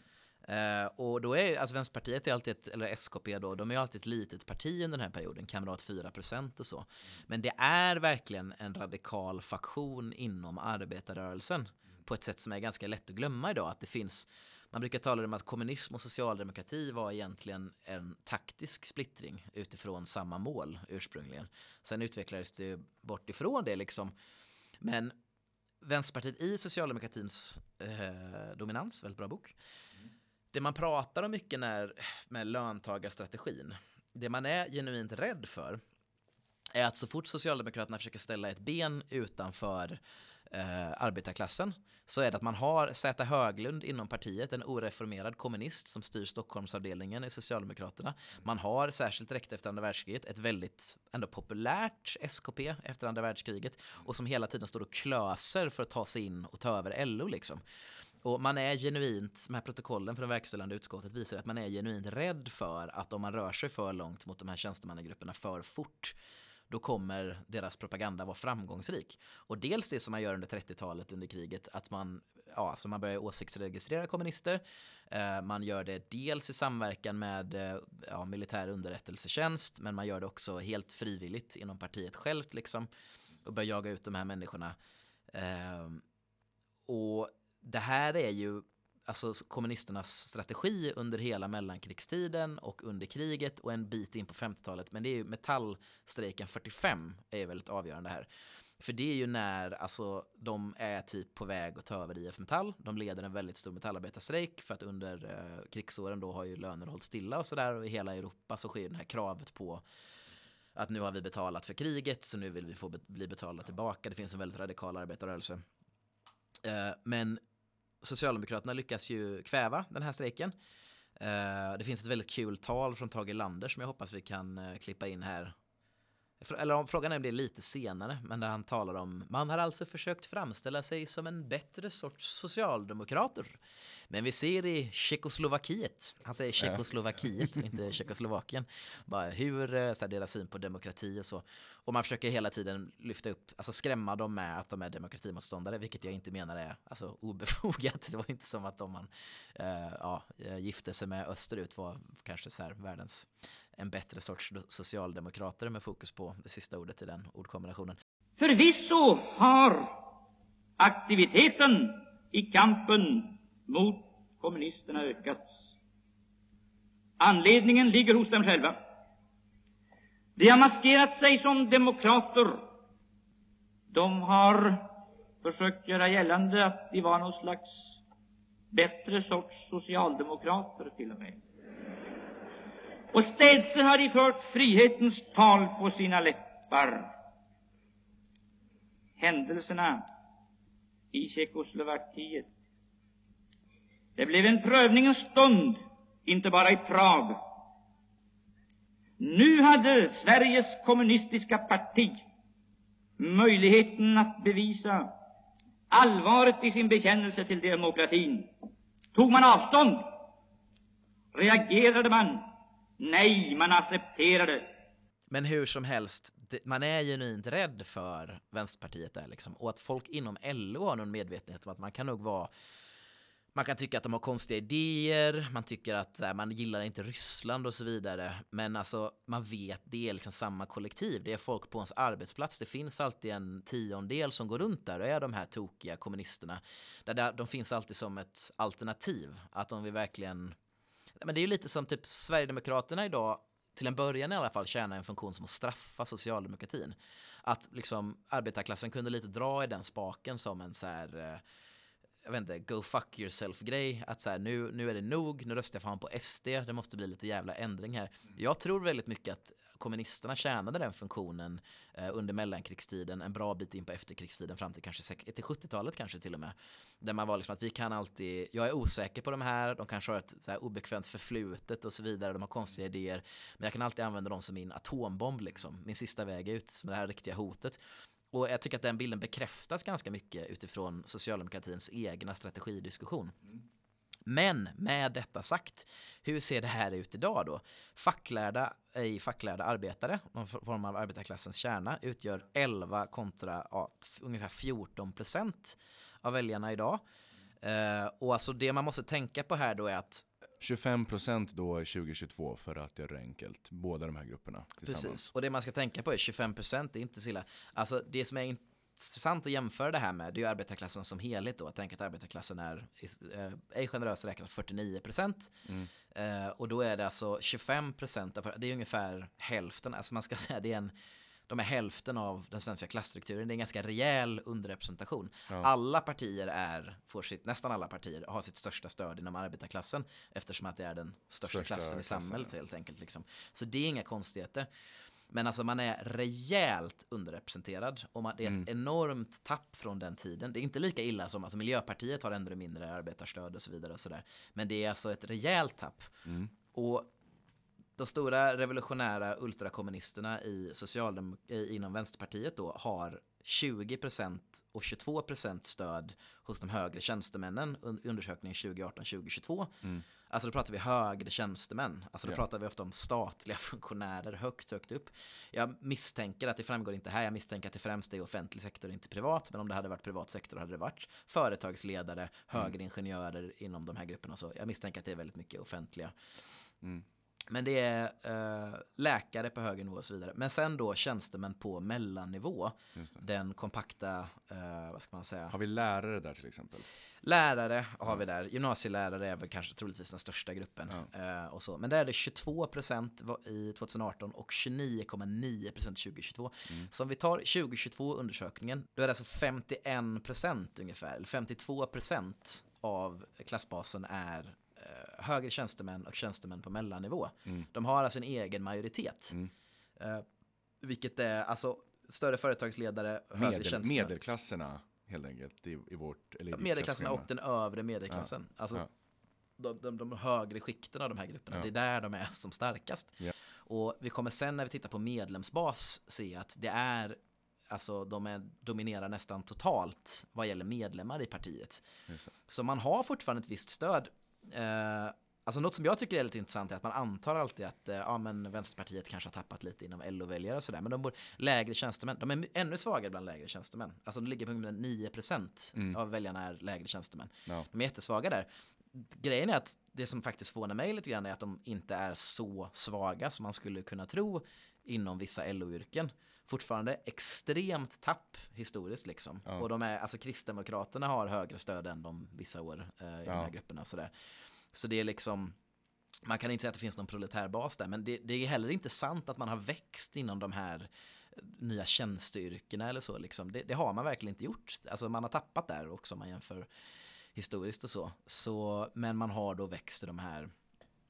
Uh, och då är alltså Vänsterpartiet är alltid ett, eller SKP då, de är ju alltid ett litet parti under den här perioden, Kamrat 4% och så. Mm. Men det är verkligen en radikal faktion inom arbetarrörelsen mm. på ett sätt som är ganska lätt att glömma idag, att det finns man brukar tala om att kommunism och socialdemokrati var egentligen en taktisk splittring utifrån samma mål ursprungligen. Sen utvecklades det bort ifrån det liksom. Men Vänsterpartiet i socialdemokratins eh, dominans, väldigt bra bok. Det man pratar om mycket när, med löntagarstrategin, det man är genuint rädd för är att så fort Socialdemokraterna försöker ställa ett ben utanför eh, arbetarklassen så är det att man har Zäta Höglund inom partiet, en oreformerad kommunist som styr Stockholmsavdelningen i Socialdemokraterna. Man har, särskilt direkt efter andra världskriget, ett väldigt ändå populärt SKP efter andra världskriget och som hela tiden står och klöser för att ta sig in och ta över LO liksom. Och man är genuint, de här protokollen från verkställande utskottet visar att man är genuint rädd för att om man rör sig för långt mot de här tjänstemannagrupperna för fort då kommer deras propaganda vara framgångsrik. Och dels det som man gör under 30-talet under kriget, att man, ja, alltså man börjar åsiktsregistrera kommunister. Eh, man gör det dels i samverkan med eh, ja, militär underrättelsetjänst, men man gör det också helt frivilligt inom partiet självt liksom, och börjar jaga ut de här människorna. Eh, och det här är ju alltså kommunisternas strategi under hela mellankrigstiden och under kriget och en bit in på 50-talet. Men det är ju metallstrejken 45 är väldigt avgörande här. För det är ju när alltså, de är typ på väg att ta över IF Metall. De leder en väldigt stor metallarbetarstrejk för att under eh, krigsåren då har ju löner hållit stilla och sådär. Och i hela Europa så sker det här kravet på att nu har vi betalat för kriget så nu vill vi få be bli betalda tillbaka. Det finns en väldigt radikal arbetarrörelse. Eh, men Socialdemokraterna lyckas ju kväva den här strejken. Eh, det finns ett väldigt kul tal från Tage Lander som jag hoppas vi kan eh, klippa in här. Eller om frågan är om det är lite senare, men där han talar om man har alltså försökt framställa sig som en bättre sorts socialdemokrater. Men vi ser i Tjeckoslovakiet, han säger Tjeckoslovakiet och inte Tjeckoslovakien, bara hur, eh, så här, deras syn på demokrati och så. Och man försöker hela tiden lyfta upp, alltså skrämma dem med att de är demokratimotståndare, vilket jag inte menar är alltså, obefogat. Det var inte som att om man uh, ja, eh, gifte sig med österut var kanske så här världens en bättre sorts socialdemokrater med fokus på det sista ordet i den ordkombinationen. Förvisso har aktiviteten i kampen mot kommunisterna ökats. Anledningen ligger hos dem själva. De har maskerat sig som demokrater. De har försökt göra gällande att de var någon slags bättre sorts socialdemokrater till och med och städse har de fört frihetens tal på sina läppar. Händelserna i Tjeckoslovakien. Det blev en prövningens stund, inte bara i Prag. Nu hade Sveriges kommunistiska parti möjligheten att bevisa allvaret i sin bekännelse till demokratin. Tog man avstånd? Reagerade man? Nej, man accepterar det. Men hur som helst, man är genuint rädd för Vänsterpartiet där liksom. Och att folk inom LO har någon medvetenhet om att man kan nog vara man kan tycka att de har konstiga idéer, man tycker att här, man gillar inte Ryssland och så vidare. Men alltså, man vet, det är liksom samma kollektiv. Det är folk på ens arbetsplats. Det finns alltid en tiondel som går runt där och är de här tokiga kommunisterna. Där, de finns alltid som ett alternativ. Att de vill verkligen... Men det är ju lite som typ Sverigedemokraterna idag, till en början i alla fall, tjänar en funktion som att straffa socialdemokratin. Att liksom arbetarklassen kunde lite dra i den spaken som en så här eh, jag vet inte, go fuck yourself grej. Att så här, nu, nu är det nog, nu röstar jag fan på SD, det måste bli lite jävla ändring här. Jag tror väldigt mycket att kommunisterna tjänade den funktionen eh, under mellankrigstiden, en bra bit in på efterkrigstiden fram till kanske till 70-talet kanske till och med. Där man var liksom att vi kan alltid, jag är osäker på de här, de kanske har ett så här obekvämt förflutet och så vidare, de har konstiga idéer, men jag kan alltid använda dem som min atombomb liksom, min sista väg ut med det här riktiga hotet. Och jag tycker att den bilden bekräftas ganska mycket utifrån socialdemokratins egna strategidiskussion. Mm. Men med detta sagt, hur ser det här ut idag då? Facklärda, ej facklärda arbetare, någon form av arbetarklassens kärna, utgör 11 kontra ja, ungefär 14 procent av väljarna idag. Uh, och alltså det man måste tänka på här då är att 25 procent då 2022 för att göra det enkelt. Båda de här grupperna tillsammans. Precis, och det man ska tänka på är 25 procent, det är inte så illa. Alltså det som är intressant att jämföra det här med, det är ju arbetarklassen som helhet då. Att tänka att arbetarklassen är, är generöst räknat 49 procent. Mm. Uh, och då är det alltså 25 procent, det är ungefär hälften, alltså man ska säga det är en de är hälften av den svenska klassstrukturen. Det är en ganska rejäl underrepresentation. Ja. Alla partier är, får sitt, nästan alla partier har sitt största stöd inom arbetarklassen eftersom att det är den största, största klassen i samhället klassen. helt enkelt. Liksom. Så det är inga konstigheter. Men alltså man är rejält underrepresenterad och man, det är ett mm. enormt tapp från den tiden. Det är inte lika illa som alltså Miljöpartiet har ändå mindre arbetarstöd och så vidare och så där. Men det är alltså ett rejält tapp. Mm. Och de stora revolutionära ultrakommunisterna i socialdem inom Vänsterpartiet då har 20% och 22% stöd hos de högre tjänstemännen under undersökningen 2018-2022. Mm. Alltså då pratar vi högre tjänstemän. Alltså då ja. pratar vi ofta om statliga funktionärer högt, högt upp. Jag misstänker att det framgår inte här. Jag misstänker att det främst är offentlig sektor, inte privat. Men om det hade varit privat sektor hade det varit företagsledare, mm. högre ingenjörer inom de här grupperna. Så jag misstänker att det är väldigt mycket offentliga. Mm. Men det är eh, läkare på högre nivå och så vidare. Men sen då tjänstemän på mellannivå. Den kompakta, eh, vad ska man säga? Har vi lärare där till exempel? Lärare har vi där. Gymnasielärare är väl kanske troligtvis den största gruppen. Ja. Eh, och så. Men där är det 22 procent i 2018 och 29,9 procent 2022. Mm. Så om vi tar 2022 undersökningen, då är det alltså 51 procent ungefär, eller 52 procent av klassbasen är högre tjänstemän och tjänstemän på mellannivå. Mm. De har alltså en egen majoritet. Mm. Uh, vilket är alltså större företagsledare, högre Medel, tjänstemän. Medelklasserna helt enkelt i, i vårt... Eller i medelklasserna och den övre medelklassen. Ja. Alltså ja. De, de, de, högre skikten av de här grupperna. Ja. Det är där de är som starkast. Och vi kommer sen när vi tittar på medlemsbas se att det är Alltså de är, dominerar nästan totalt vad gäller medlemmar i partiet. Så man har fortfarande ett visst stöd. Eh, alltså något som jag tycker är lite intressant är att man antar alltid att eh, ja, men Vänsterpartiet kanske har tappat lite inom LO-väljare och sådär. Men de bor lägre tjänstemän. De är ännu svagare bland lägre tjänstemän. Alltså de ligger på ungefär 9% mm. av väljarna är lägre tjänstemän. Ja. De är jättesvaga där. Grejen är att det som faktiskt förvånar mig lite grann är att de inte är så svaga som man skulle kunna tro inom vissa LO-yrken fortfarande extremt tapp historiskt liksom. Ja. Och de är, alltså Kristdemokraterna har högre stöd än de vissa år eh, i ja. de här grupperna. Sådär. Så det är liksom, man kan inte säga att det finns någon proletärbas där, men det, det, är heller inte sant att man har växt inom de här nya tjänsteyrkena eller så. Liksom. Det, det, har man verkligen inte gjort. Alltså man har tappat där också om man jämför historiskt och så. så men man har då växt i de här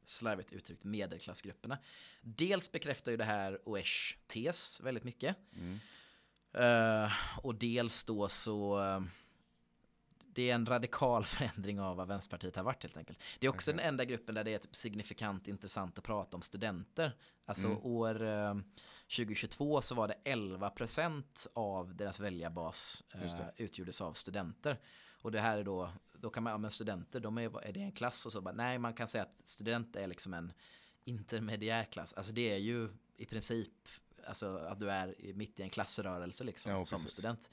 slarvigt uttryckt medelklassgrupperna. Dels bekräftar ju det här Oesh tes väldigt mycket. Mm. Eh, och dels då så eh, det är en radikal förändring av vad Vänsterpartiet har varit helt enkelt. Det är också Okej. den enda gruppen där det är typ signifikant intressant att prata om studenter. Alltså Mm. år eh, 2022 så var det 11% av deras väljarbas eh, utgjordes av studenter. Och det här är då, då kan man, ja men studenter, de är, är det en klass och så bara, nej man kan säga att student är liksom en intermediär klass. Alltså det är ju i princip alltså att du är mitt i en klassrörelse liksom Ja, som student.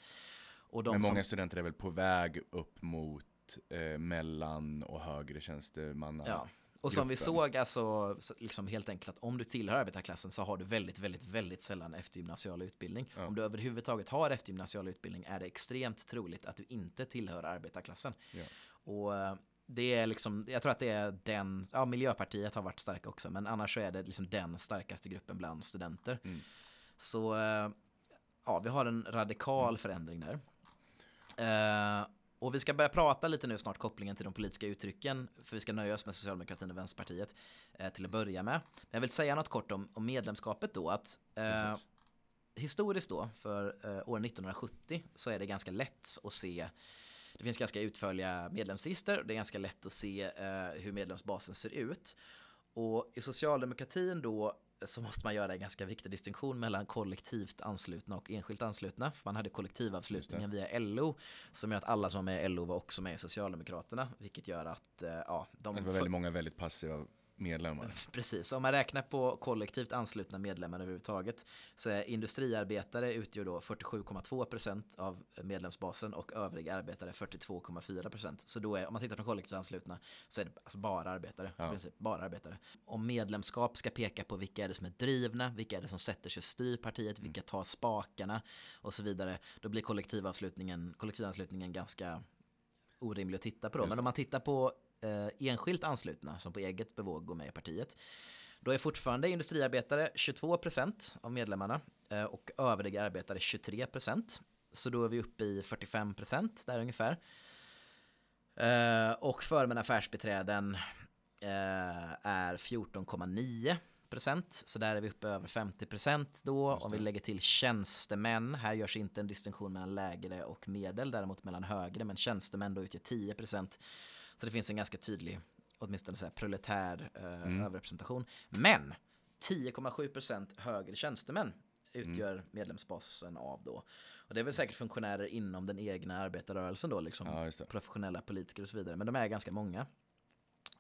Och de Men som, många studenter är väl på väg upp mot eh, mellan och högre tjänstemanna. Ja. Och som vi gruppen. såg, alltså, så- liksom helt enkelt att om du tillhör arbetarklassen så har du väldigt, väldigt, väldigt sällan eftergymnasial utbildning. Ja. Om du överhuvudtaget har eftergymnasial utbildning är det extremt troligt att du inte tillhör arbetarklassen. Ja. Och eh, det är liksom, jag tror att det är den, ja Miljöpartiet har varit starka också, men annars så är det liksom den starkaste gruppen bland studenter. Mm. Så eh, ja, vi har en radikal förändring där. Eh, och vi ska börja prata lite nu snart kopplingen till de politiska uttrycken, för vi ska nöja oss med Socialdemokratin och Vänsterpartiet eh, till att börja med. Men jag vill säga något kort om, om medlemskapet då, att eh, historiskt då, för eh, år 1970, så är det ganska lätt att se det finns ganska utförliga medlemsregister och det är ganska lätt att se eh, hur medlemsbasen ser ut. Och i socialdemokratin då så måste man göra en ganska viktig distinktion mellan kollektivt anslutna och enskilt anslutna. Man hade kollektivavslutningen via LO som gör att alla som är med i LO var också med i Socialdemokraterna. Vilket gör att, eh, ja, de... Det var väldigt många väldigt passiva medlemmar. Precis, om man räknar på kollektivt anslutna medlemmar överhuvudtaget så är industriarbetare utgör då 47,2% av medlemsbasen och övriga arbetare 42,4%. Så då är, om man tittar på kollektivt anslutna så är det alltså bara arbetare. Ja. Princip, bara arbetare. Om medlemskap ska peka på vilka är det som är drivna, vilka är det som sätter sig och styr partiet, vilka tar spakarna och så vidare. Då blir kollektivavslutningen, kollektivanslutningen ganska orimlig att titta på då. Men om man tittar på eh, enskilt anslutna som på eget bevåg går med i partiet. Då är fortfarande industriarbetare 22% av medlemmarna eh, och övriga arbetare 23%. Så då är vi uppe i 45% där ungefär. Eh, och förmän affärsbiträden eh, är 14,9%. Så där är vi uppe över 50% då. Om vi lägger till tjänstemän, här görs inte en distinktion mellan lägre och medel, däremot mellan högre. Men tjänstemän då utgör 10%. Så det finns en ganska tydlig, åtminstone så här proletär eh, Mm. överrepresentation. Men 10,7% högre tjänstemän utgör medlemsbasen av då. Och det är väl säkert funktionärer inom den egna arbetarrörelsen då, liksom Ja, professionella politiker och så vidare. Men de är ganska många.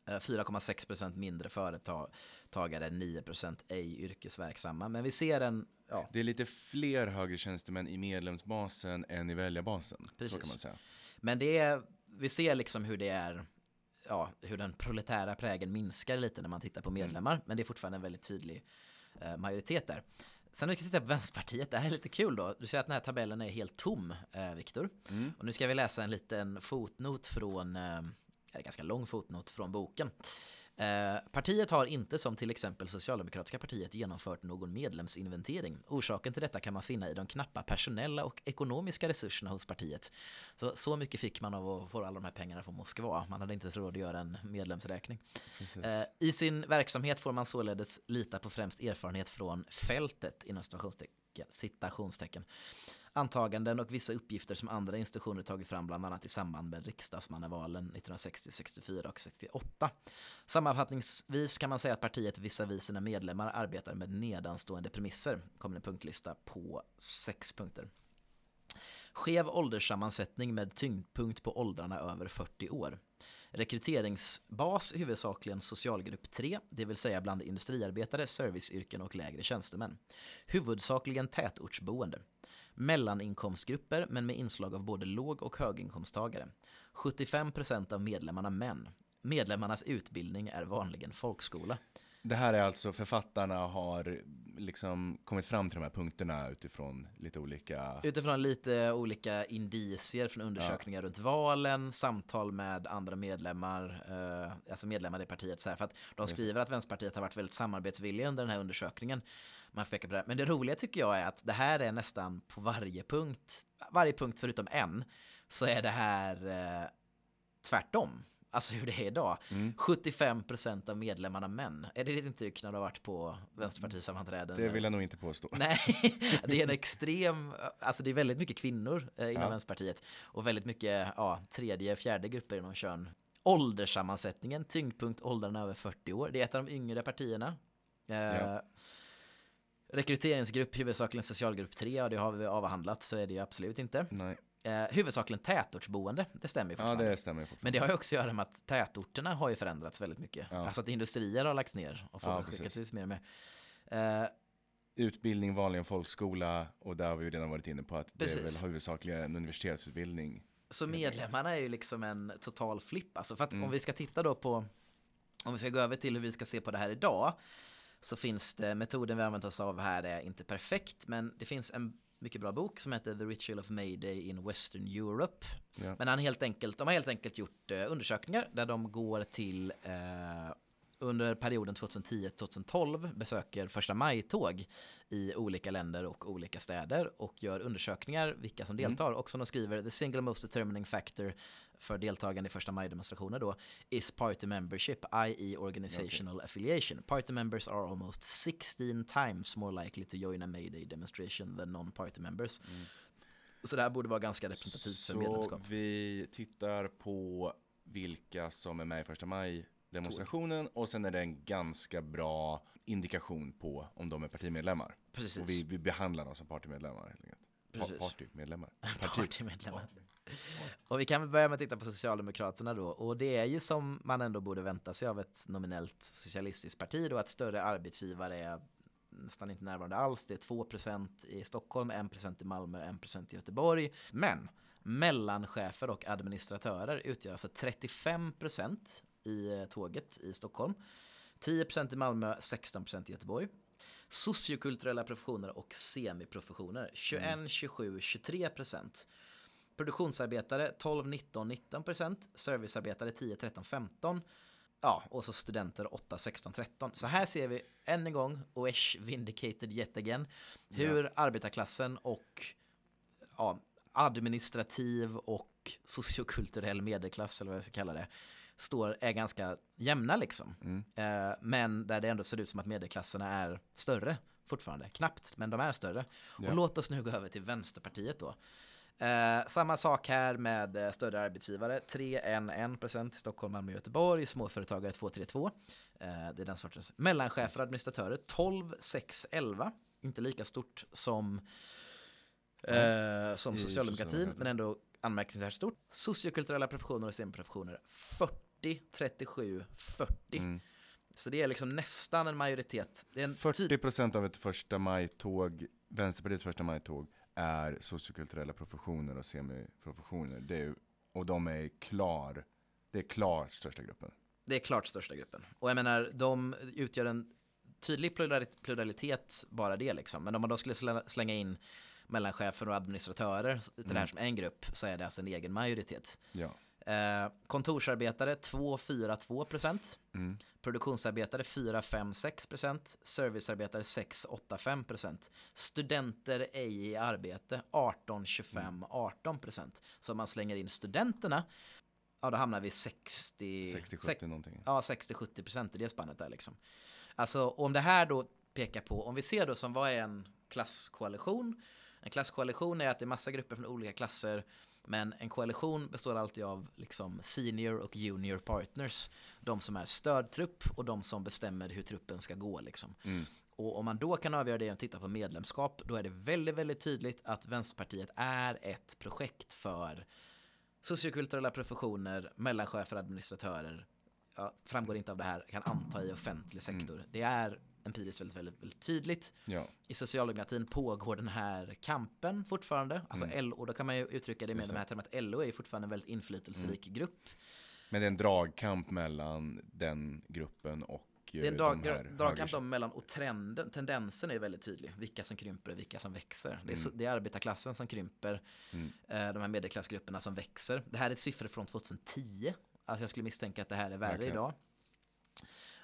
Eh, 4,6% mindre företagare, 9% ej yrkesverksamma. Men vi ser en, ja, Det är lite fler högre tjänstemän i medlemsbasen än i väljarbasen. Så Precis. kan man säga. Men det är, vi ser liksom hur det är, ja, hur den proletära prägen minskar lite när man tittar på medlemmar. Men det är fortfarande en väldigt tydlig eh, majoritet där. Sen när vi ska titta på Vänsterpartiet, det här är lite kul då. Du ser att den här tabellen är helt tom, eh, Viktor. Mm. Och nu ska vi läsa en liten fotnot från, eh, en ganska lång fotnot från boken. Eh, partiet har inte som till exempel Socialdemokratiska partiet genomfört någon medlemsinventering. Orsaken till detta kan man finna i de knappa personella och ekonomiska resurserna hos partiet. Så, så mycket fick man av att få alla de här pengarna från Moskva. Man hade inte råd att göra en medlemsräkning. Eh, I sin verksamhet får man således lita på främst erfarenhet från fältet inom citationstecken, citationstecken. Antaganden och vissa uppgifter som andra institutioner tagit fram bland annat i samband med riksdagsmannavalen 1960, 64 och 68. Sammanfattningsvis kan man säga att partiet visavi sina medlemmar arbetar med nedanstående premisser. Kommer en punktlista på sex punkter. Skev ålderssammansättning med tyngdpunkt på åldrarna över 40 år. Rekryteringsbas huvudsakligen socialgrupp 3, det vill säga bland industriarbetare, serviceyrken och lägre tjänstemän. Huvudsakligen tätortsboende. Mellaninkomstgrupper men med inslag av både låg och höginkomsttagare. 75% av medlemmarna män. Medlemmarnas utbildning är vanligen folkskola. Det här är alltså författarna har liksom kommit fram till de här punkterna utifrån lite olika... Utifrån lite olika indicier från undersökningar runt valen, samtal med andra medlemmar, eh, alltså medlemmar i partiet. Så här, för att de skriver att Vänsterpartiet har varit väldigt samarbetsvilliga under den här undersökningen. Man får peka på det. Men det roliga tycker jag är att det här är nästan på varje punkt, varje punkt förutom en, så är det här eh, tvärtom. alltså hur det är idag. Mm. 75% av medlemmarna män. Är det ditt intryck när du har varit på Vänsterpartisammanträden? Det vill jag nog inte påstå. Nej, det är en extrem, alltså det är väldigt mycket kvinnor eh, inom Ja. Vänsterpartiet och väldigt mycket ja, tredje, fjärde grupper inom kön. Ålderssammansättningen, tyngdpunkt åldern över 40 år. Det är ett av de yngre partierna. Eh, Ja. Rekryteringsgrupp huvudsakligen socialgrupp 3, ja det har vi avhandlat så är det ju absolut inte. Nej. Eh, huvudsakligen tätortsboende, det stämmer ju Ja, fortfarande. det stämmer fortfarande. Men det har ju också att göra med att tätorterna har ju förändrats väldigt mycket. Ja. Alltså att industrier har lagts ner och folk Ja, har precis. skickats ut mer och mer. Eh, Utbildning, vanligen folkskola och där har vi ju redan varit inne på att det är Precis. väl huvudsakligen en universitetsutbildning. Så medlemmarna är ju liksom en total flipp. Alltså för att Mm. om vi ska titta då på, om vi ska gå över till hur vi ska se på det här idag, så finns det, metoden vi använt oss av här är inte perfekt, men det finns en mycket bra bok som heter The Ritual of Mayday in Western Europe. Ja. Men han helt enkelt, de har helt enkelt gjort eh, undersökningar där de går till eh, under perioden 2010-2012 besöker första maj-tåg i olika länder och olika städer och gör undersökningar vilka som deltar. Och som de skriver, the single most determining factor för deltagande i första maj-demonstrationer då is party membership, i.e. organizational affiliation. Party members are almost 16 times more likely to join a May-Day demonstration than non-party members. Så det här borde vara ganska representativt för Så medlemskap. vi tittar på vilka som är med i första maj demonstrationen och sen är det en ganska bra indikation på om de är partimedlemmar. Precis. Och vi, vi behandlar dem som partymedlemmar helt enkelt. Pa-. Partymedlemmar. Parti- Partymedlemmar. Och vi kan börja med att titta på Socialdemokraterna då. Och det är ju som man ändå borde vänta sig av ett nominellt socialistiskt parti då att större arbetsgivare är nästan inte närvarande alls. Det är 2% i Stockholm, 1% i Malmö, 1% i Göteborg. Men mellanchefer och administratörer utgör alltså 35% i eh, tåget i Stockholm. 10% i Malmö, 16% i Göteborg. Sociokulturella professioner och semiprofessioner 21, 27, 23 procent. Produktionsarbetare 12, 19, 19 procent. Servicearbetare 10, 13, 15. Ja, och så studenter 8, 16, 13. Så här ser vi än en gång, Oesh vindicated yet again, hur arbetarklassen och ja, administrativ och sociokulturell medelklass, eller vad jag ska kalla det, står, är ganska jämna liksom. Mm. Eh, men där det ändå ser ut som att medelklasserna är större fortfarande. Knappt, men de är större. Ja. Och låt oss nu gå över till Vänsterpartiet då. Eh, samma sak här med eh, större arbetsgivare. 3-1-1% i Stockholm, Malmö och Göteborg. Småföretagare 2-3-2. Eh, det är den sortens. Mellanchefer och administratörer 12-6-11. Inte lika stort som, eh, som socialdemokratin, men ändå anmärkningsvärt stort. Sociokulturella professioner och semiprofessioner 40, 37, 40. Mm. Så det är liksom nästan en majoritet. En 40 procent av ett första maj-tåg, Vänsterpartiets första maj-tåg, är sociokulturella professioner och semiprofessioner. Det är, och de är klar, det är klart största gruppen. Det är klart största gruppen. Och jag menar, de utgör en tydlig plurali- pluralitet, bara det liksom. Men om man då skulle slä- slänga in mellanchefer och administratörer till det här som en grupp så är det alltså en egen majoritet. Ja. Eh, kontorsarbetare 2-4-2 procent. Mm. Produktionsarbetare 4-5-6 procent. Servicearbetare 6-8-5 procent. Studenter ej i arbete 18-25-18 procent. Så om man slänger in studenterna, ja då hamnar vi 60... 60-70 någonting. Ja, 60-70 procent i det spannet där liksom. Alltså om det här då pekar på, om vi ser då som vad är en klasskoalition? En klasskoalition är att det är massa grupper från olika klasser, men en koalition består alltid av liksom senior och junior partners. De som är stödtrupp och de som bestämmer hur truppen ska gå liksom. Mm. Och om man då kan avgöra det och titta på medlemskap, då är det väldigt, väldigt tydligt att Vänsterpartiet är ett projekt för sociokulturella professioner, mellanchefer, administratörer, ja, framgår inte av det här, kan anta i offentlig sektor. Det är empiriskt väldigt, väldigt, väldigt tydligt. Ja. I socialdemokratin pågår den här kampen fortfarande. Alltså LO, och då kan man ju uttrycka det med Just de här termerna att LO är ju fortfarande en väldigt inflytelserik grupp. Men det är en dragkamp mellan den gruppen och Det är en eh, drag, de dragkamp höger- mellan och trenden, tendensen är väldigt tydlig. Vilka som krymper och vilka som växer. Det är, så, det är arbetarklassen som krymper. Mm. Eh, de här medelklassgrupperna som växer. Det här är siffror från 2010. Alltså jag skulle misstänka att det här är värre Verkligen. idag.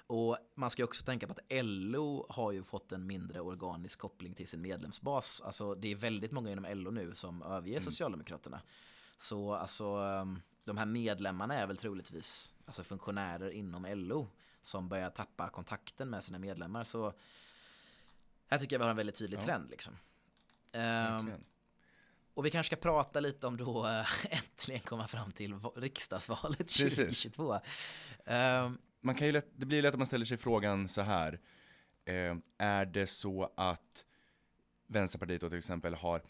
Och man ska också tänka på att LO har ju fått en mindre organisk koppling till sin medlemsbas. Alltså det är väldigt många inom LO nu som överger Socialdemokraterna. Så alltså, um, de här medlemmarna är väl troligtvis alltså funktionärer inom LO som börjar tappa kontakten med sina medlemmar. Så här tycker jag vi har en väldigt tydlig Ja. trend. Liksom. Ehm, och vi kanske ska prata lite om då äntligen komma fram till va- riksdagsvalet Precis. 2022. Ehm, man kan ju lätt, det blir lätt att man ställer sig frågan så här. Eh, är det så att Vänsterpartiet då till exempel har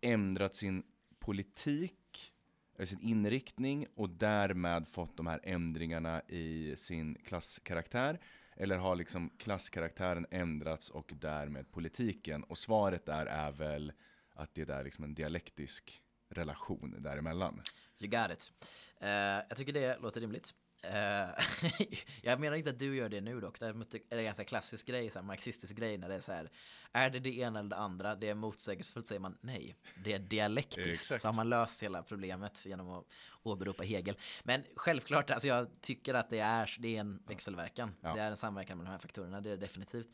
ändrat sin politik, eller sin inriktning och därmed fått de här ändringarna i sin klasskaraktär? Eller har liksom klasskaraktären ändrats och därmed politiken? Och svaret där är väl att det är liksom en dialektisk relation däremellan. You got it. Uh, jag tycker det låter rimligt. Eh, jag menar inte att du gör det nu dock. Däremot är det en ganska klassisk grej, så här, marxistisk grej när det är så här. Är det det ena eller det andra? Det är motsägelsefullt säger man nej. Det är dialektiskt. Så har man löst hela problemet genom att åberopa Hegel. Men självklart, alltså jag tycker att det är, det är en växelverkan. Ja. Det är en samverkan med de här faktorerna, det är det definitivt.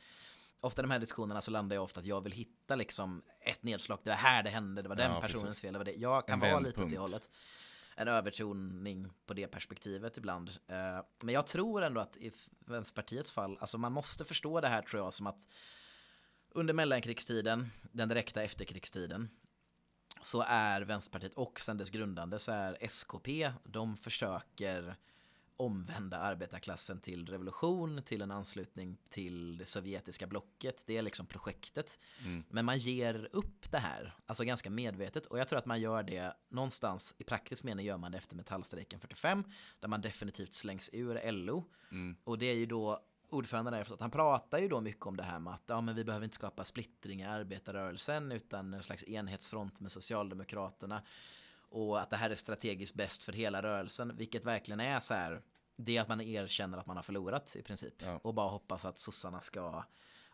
Ofta i de här diskussionerna så landar jag ofta att jag vill hitta liksom ett nedslag. Det var här det hände, det var den Ja, personens precis. fel, det var det. Jag kan En vara lite åt det hållet en övertoning på det perspektivet ibland. Eh, men jag tror ändå att i Vänsterpartiets fall, alltså man måste förstå det här tror jag som att under mellankrigstiden, den direkta efterkrigstiden, så är Vänsterpartiet och sen dess grundande så är SKP, de försöker omvända arbetarklassen till revolution, till en anslutning till det sovjetiska blocket. Det är liksom projektet. Mm. Men man ger upp det här, alltså ganska medvetet. Och jag tror att man gör det någonstans, i praktisk mening gör man det efter metallstrejken 45, där man definitivt slängs ur LO. Mm. Och det är ju då ordföranden där, han pratar ju då mycket om det här med att ja, men vi behöver inte skapa splittring i arbetarrörelsen utan en slags enhetsfront med Socialdemokraterna. Och att det här är strategiskt bäst för hela rörelsen, vilket verkligen är så här, det är att man erkänner att man har förlorat i princip. Ja. Och bara hoppas att sossarna ska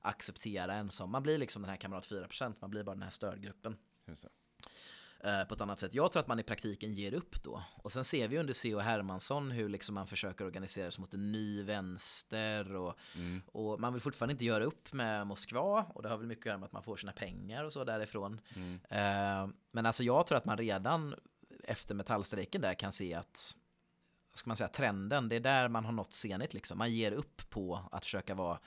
acceptera en som, man blir liksom den här kamrat 4%, man blir bara den här stödgruppen eh, på ett annat sätt. Jag tror att man i praktiken ger upp då. Och sen ser vi under C.O. Hermansson hur liksom man försöker organisera sig mot en ny vänster och, Mm. och man vill fortfarande inte göra upp med Moskva och det har väl mycket att göra med att man får sina pengar och så därifrån. Mm. Eh, men alltså jag tror att man redan efter metallstrejken där kan se att ska man säga, trenden, det är där man har nått senigt liksom. Man ger upp på att försöka vara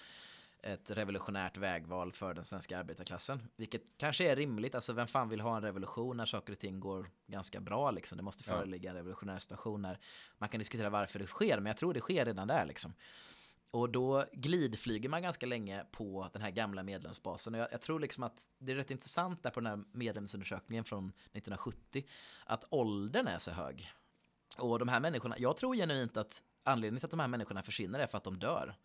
ett revolutionärt vägval för den svenska arbetarklassen. Vilket kanske är rimligt, alltså vem fan vill ha en revolution när saker och ting går ganska bra liksom. Det måste föreligga en revolutionär situation när man kan diskutera varför det sker, men jag tror det sker redan där liksom. Och då glidflyger man ganska länge på den här gamla medlemsbasen. Och jag, jag tror liksom att det är rätt intressant där på den här medlemsundersökningen från 1970, att åldern är så hög. Och de här människorna, jag tror genuint att anledningen till att de här människorna försvinner är för att de dör.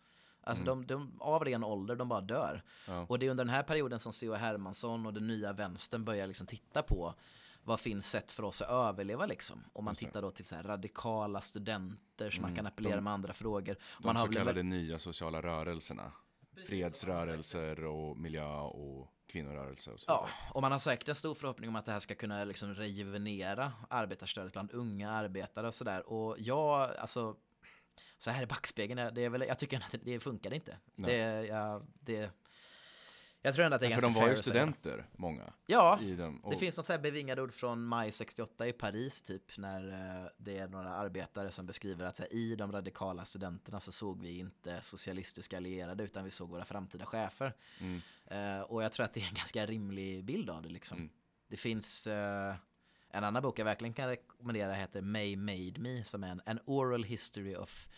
Alltså de, de, av ren ålder, de bara dör. Ja. Och det är under den här perioden som C.H. Hermansson och den nya vänstern börjar liksom titta på vad finns sätt för oss att överleva liksom. Och man tittar då till så här radikala studenter som man Mm, kan appellera de- med andra frågor. De man så har väl en kallade nya sociala rörelserna. Precis, Fredsrörelser och miljö och kvinnorörelser och så Ja, och man har säkert en stor förhoppning om att det här ska kunna liksom rejuvenera arbetarstödet bland unga arbetare och sådär. Och jag, alltså, så här i backspegeln, det är väl, jag tycker att det, funkar inte. Det, ja, det, jag tror ändå att det är För ganska de var ju studenter, många. Ja, dem. Och, det finns något så här bevingade ord från maj 68 i Paris typ när eh, det är några arbetare som beskriver att så här, i de radikala studenterna så såg vi inte socialistiska allierade utan vi såg våra framtida chefer. Mm. Eh, och jag tror att det är en ganska rimlig bild av det liksom. Mm. Det finns eh, en annan bok jag verkligen kan rekommendera heter May Made Me som är en, en oral history of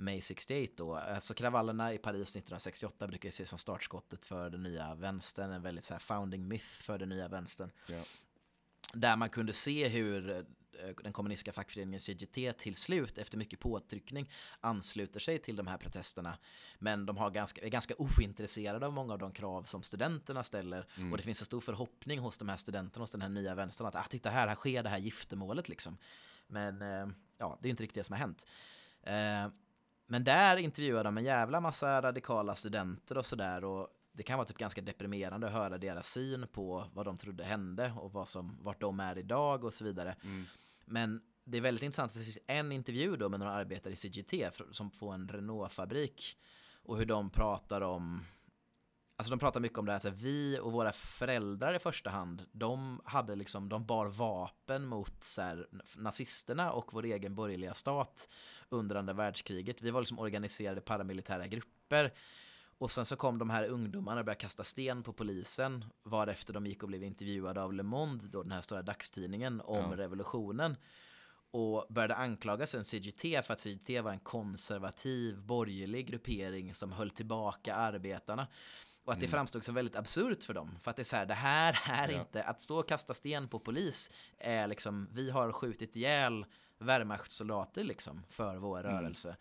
May 68 då. Alltså kravallerna i Paris 1968 brukar ju ses som startskottet för den nya vänstern, en väldigt så här founding myth för den nya vänstern. Ja. Där man kunde se hur eh, den kommunistiska fackföreningen CGT till slut efter mycket påtryckning ansluter sig till de här protesterna. Men de har ganska, är ganska ointresserade av många av de krav som studenterna ställer. Mm. Och det finns en stor förhoppning hos de här studenterna, hos den här nya vänstern att ah, titta här, här sker det här giftermålet liksom. Men eh, ja, det är inte riktigt det som har hänt. Eh, men där intervjuar de en jävla massa radikala studenter och sådär. Och det kan vara typ ganska deprimerande att höra deras syn på vad de trodde hände och vad som, vart de är idag och så vidare. Mm. Men det är väldigt intressant för det finns en intervju då med några arbetare i CGT som får en Renault-fabrik och hur de pratar om Alltså de pratar mycket om det här, så här, vi och våra föräldrar i första hand, de hade liksom, de bar vapen mot så här, nazisterna och vår egen borgerliga stat under andra världskriget. Vi var liksom organiserade paramilitära grupper. Och sen så kom de här ungdomarna och började kasta sten på polisen, varefter de gick och blev intervjuade av Le Monde, då den här stora dagstidningen, om Ja. revolutionen och började anklaga sen CGT för att CGT var en konservativ borgerlig gruppering som höll tillbaka arbetarna. Och att det framstod som väldigt absurt för dem. För att det är så här, det här är Ja. inte, att stå och kasta sten på polis är liksom, vi har skjutit ihjäl Wehrmachtssoldater liksom för vår rörelse.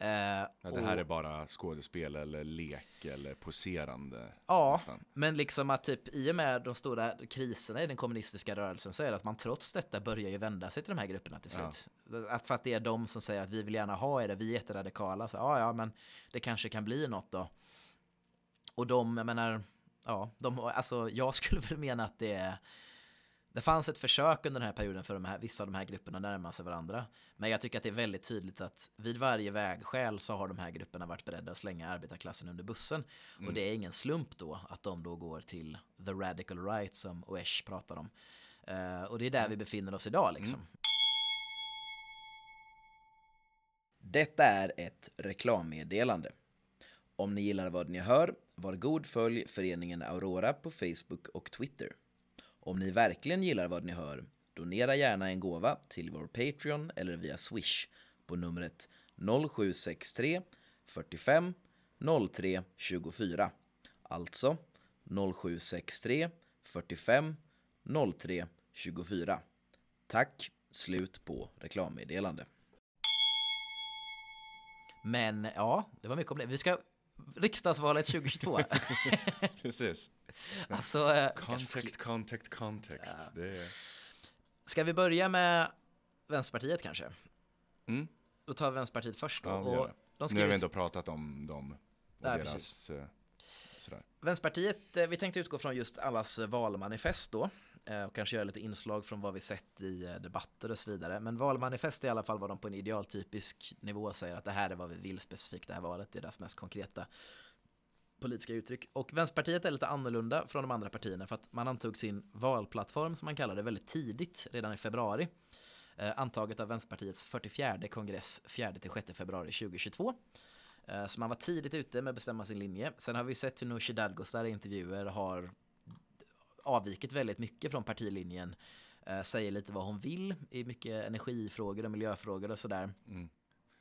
Eh, Ja, det här och- är bara skådespel eller lek eller poserande. Ja, nästan. men liksom att typ i och med de stora kriserna i den kommunistiska rörelsen så är det att man trots detta börjar ju vända sig till de här grupperna till Ja. slut. Att för att det är de som säger att vi vill gärna ha er, vi är jätteradikala, så ja, ja, men det kanske kan bli något då. Och de, jag menar, ja, de, alltså jag skulle väl mena att det är det fanns ett försök under den här perioden för de här, vissa av de här grupperna att närma sig varandra. Men jag tycker att det är väldigt tydligt att vid varje vägskäl så har de här grupperna varit beredda att slänga arbetarklassen under bussen. Och det är ingen slump då att de då går till the radical right som Oesh pratar om. Eh, och det är där vi befinner oss idag liksom. Detta är ett reklammeddelande. Om ni gillar vad ni hör, var god följ föreningen Aurora på Facebook och Twitter. Om ni verkligen gillar vad ni hör, donera gärna en gåva till vår Patreon eller via Swish på numret 0763 45 03 24. Alltså 0763 45 03 24. Tack, slut på reklammeddelande. Men ja, det var mycket om det. Vi ska riksdagsvalet 2022. Precis. alltså, eh, Context, context, context. Det är... Ska vi börja med Vänsterpartiet kanske? Mm. Då tar vi Vänsterpartiet först då. Ja, och de Nu har skriver, vi ändå pratat om dem och Ja, deras... precis. eh, Sådär. Vänsterpartiet, eh, vi tänkte utgå från just allas valmanifest då. Eh, och kanske göra lite inslag från vad vi sett i eh, debatter och så vidare. Men valmanifest är i alla fall vad de på en idealtypisk nivå säger att det här är vad vi vill specifikt det här valet. Det är deras mest konkreta politiska uttryck. Och Vänsterpartiet är lite annorlunda från de andra partierna för att man antog sin valplattform som man kallar det väldigt tidigt, redan i februari. Eh, antaget av Vänsterpartiets 44 kongress 4-6 februari 2022. Så man var tidigt ute med att bestämma sin linje. Sen har vi sett hur Nooshi Dadgostar i intervjuer har avvikit väldigt mycket från partilinjen. Eh, Säger lite vad hon vill i mycket energifrågor och miljöfrågor och sådär. Mm.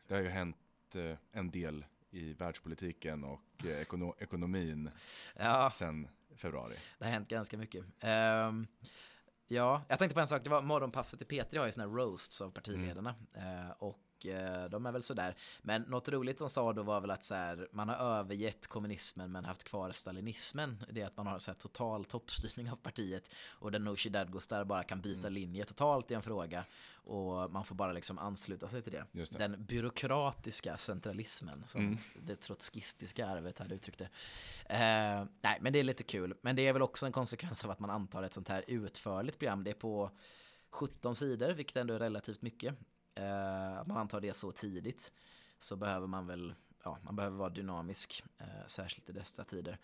Det har ju hänt eh, en del i världspolitiken och eh, ekono ekonomin Ja, sedan februari. det har hänt ganska mycket. Ehm, ja, jag tänkte på en sak. Det var morgonpasset i P3 har ju här roasts av partiledarna. Eh, och eh, de är väl sådär. Men något roligt de sa då var väl att så här, man har övergett kommunismen men haft kvar stalinismen. Det är att man har så här, total toppstyrning av partiet. Och den Nooshi Dadgostar bara kan byta linje totalt i en fråga. Och man får bara liksom ansluta sig till det. Det. Den byråkratiska centralismen som Mm. det trotskistiska arvet hade uttryckt det. Eh, nej, men det är lite kul. Men det är väl också en konsekvens av att man antar ett sånt här utförligt program. Det är på 17 sidor, vilket ändå är relativt mycket. Eh, att man antar det så tidigt så behöver man väl, ja, man behöver vara dynamisk, eh, särskilt i dessa tider.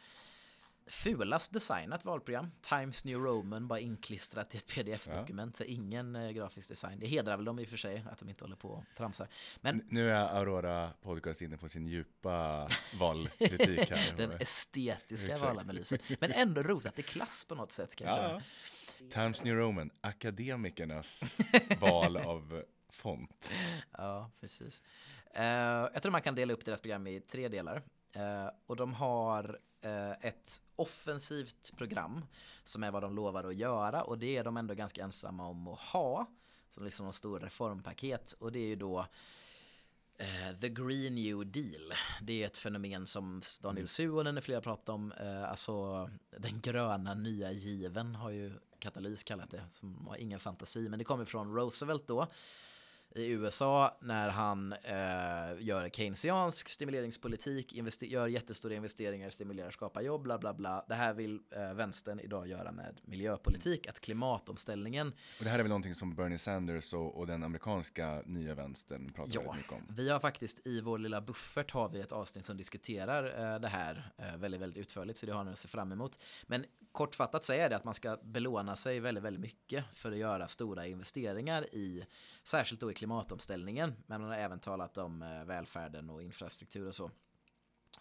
Fulast designat valprogram, Times New Roman, bara inklistrat i ett pdf-dokument, så ingen eh, grafisk design. Det hedrar väl dem i och för sig, att de inte håller på och tramsar. Men N- Nu är Aurora Podcast inne på sin djupa valkritik här. Den estetiska valanalysen. Men ändå rotat i klass på något sätt kanske. Ja. Times New Roman, akademikernas val av font. Ja, precis. Eh, jag tror man kan dela upp deras program i tre delar. Eh, och de har eh, ett offensivt program som är vad de lovar att göra och det är de ändå ganska ensamma om att ha. Som liksom en stor reformpaket och det är ju då The Green New Deal. Det är ett fenomen som Daniel Suhonen och flera pratat om. Alltså den gröna nya given har ju Katalys kallat det. Som har ingen fantasi men det kommer från Roosevelt då. I USA när han eh, gör keynesiansk stimuleringspolitik, gör jättestora investeringar, stimulerar, skapar jobb, bla bla bla. Det här vill eh, vänstern idag göra med miljöpolitik, att klimatomställningen. Och det här är väl någonting som Bernie Sanders och, och den amerikanska nya vänstern pratar ja, väldigt mycket om. Vi har faktiskt i vår lilla buffert har vi ett avsnitt som diskuterar eh, det här eh, väldigt, väldigt utförligt, så det har ni att se fram emot. Men kortfattat är det att man ska belåna sig väldigt, väldigt mycket för att göra stora investeringar i, särskilt då i klimatomställningen, men man har även talat om eh, välfärden och infrastruktur och så.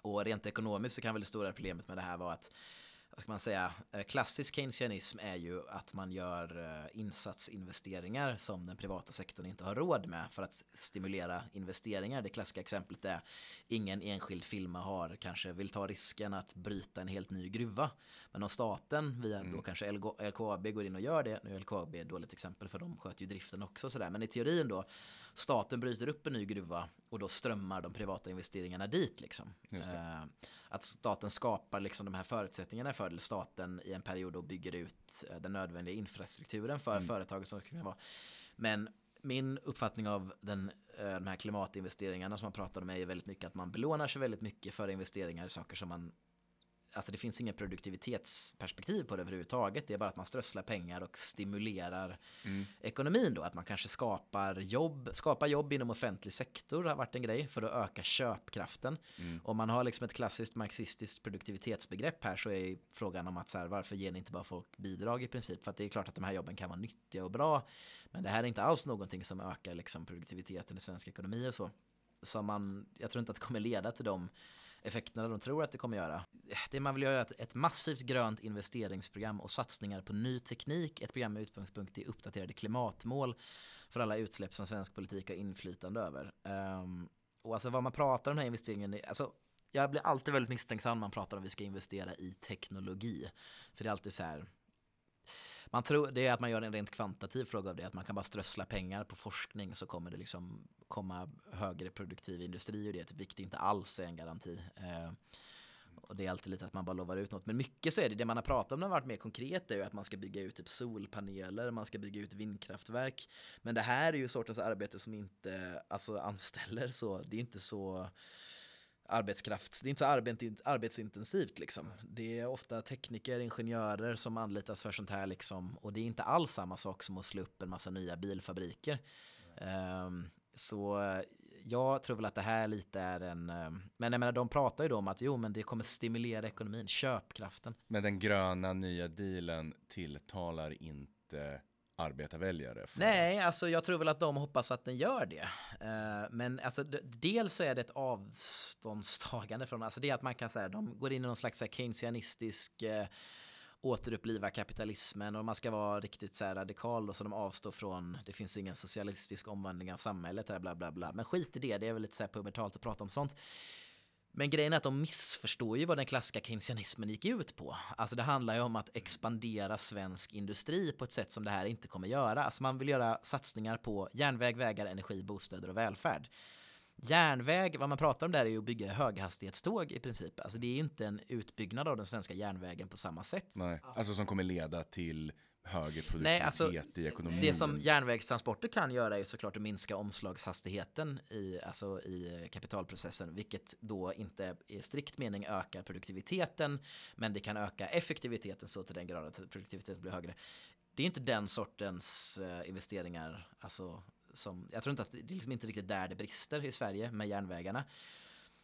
Och rent ekonomiskt så kan väl det stora problemet med det här vara att vad ska man säga, eh, klassisk keynesianism är ju att man gör eh, insatsinvesteringar som den privata sektorn inte har råd med för att stimulera investeringar. Det klassiska exemplet är ingen enskild firma har kanske vill ta risken att bryta en helt ny gruva. Men om staten via mm. då kanske LKAB går in och gör det, nu är LKAB ett dåligt exempel för de sköter ju driften också sådär, men i teorin då staten bryter upp en ny gruva och då strömmar de privata investeringarna dit liksom. Eh, att staten skapar liksom de här förutsättningarna för det, staten i en period och bygger ut eh, den nödvändiga infrastrukturen för mm. företag som kan vara. Men min uppfattning av den, eh, de här klimatinvesteringarna som man pratar om är väldigt mycket att man belånar sig väldigt mycket för investeringar i saker som man alltså det finns inget produktivitetsperspektiv på det överhuvudtaget. Det är bara att man strösslar pengar och stimulerar mm. ekonomin då. Att man kanske skapar jobb, skapar jobb inom offentlig sektor har varit en grej för att öka köpkraften. Mm. Om man har liksom ett klassiskt marxistiskt produktivitetsbegrepp här så är frågan om att så här, varför ger ni inte bara folk bidrag i princip? För att det är klart att de här jobben kan vara nyttiga och bra. Men det här är inte alls någonting som ökar liksom produktiviteten i svensk ekonomi och så. Så man, jag tror inte att det kommer leda till de effekterna de tror att det kommer göra. Det man vill göra är ett massivt grönt investeringsprogram och satsningar på ny teknik, ett program med utgångspunkt i uppdaterade klimatmål för alla utsläpp som svensk politik har inflytande över. Um, och alltså vad man pratar om den här investeringen, alltså jag blir alltid väldigt misstänksam när man pratar om att vi ska investera i teknologi. För det är alltid så här, man tror, det är att man gör en rent kvantitativ fråga av det, att man kan bara strössla pengar på forskning så kommer det liksom komma högre produktiv industri Och det, vilket inte alls är en garanti. Eh, och det är alltid lite att man bara lovar ut något. Men mycket så är det, det man har pratat om när det har varit mer konkret är ju att man ska bygga ut typ solpaneler, man ska bygga ut vindkraftverk. Men det här är ju sortens arbete som inte alltså, anställer så, det är inte så arbetskraft. Det är inte så arbetsintensivt liksom. Det är ofta tekniker, ingenjörer som anlitas för sånt här liksom. Och det är inte alls samma sak som att slå upp en massa nya bilfabriker. Um, så jag tror väl att det här lite är en, um, men jag menar de pratar ju då om att jo men det kommer stimulera ekonomin, köpkraften. Men den gröna nya dealen tilltalar inte arbetarväljare? För... Nej, alltså jag tror väl att de hoppas att den gör det. Eh, men alltså dels så är det ett avståndstagande från, alltså det är att man kan säga, de går in i någon slags keynesianistisk eh, återuppliva kapitalismen och man ska vara riktigt så här radikal och så de avstår från det finns ingen socialistisk omvandling av samhället här bla bla bla men skit i det det är väl lite så här pubertalt att prata om sånt men grejen är att de missförstår ju vad den klassiska keynesianismen gick ut på. Alltså det handlar ju om att expandera svensk industri på ett sätt som det här inte kommer göra. Alltså man vill göra satsningar på järnväg, vägar, energi, bostäder och välfärd. Järnväg, vad man pratar om där är ju att bygga höghastighetståg i princip. Alltså det är inte en utbyggnad av den svenska järnvägen på samma sätt. Nej, alltså som kommer leda till högre produktivitet Nej, alltså, i ekonomin. Det som järnvägstransporter kan göra är såklart att minska omslagshastigheten i, alltså i kapitalprocessen, vilket då inte i strikt mening ökar produktiviteten, men det kan öka effektiviteten så till den grad att produktiviteten blir högre. Det är inte den sortens uh, investeringar, alltså som, jag tror inte att det är liksom inte riktigt där det brister i Sverige med järnvägarna.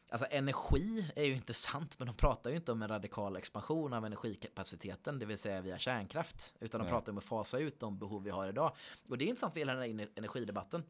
Alltså energi är ju intressant men de pratar ju inte om en radikal expansion av energikapaciteten, det vill säga via kärnkraft, utan de Nej. pratar om att fasa ut de behov vi har idag. Och det är intressant för hela den här energidebatten.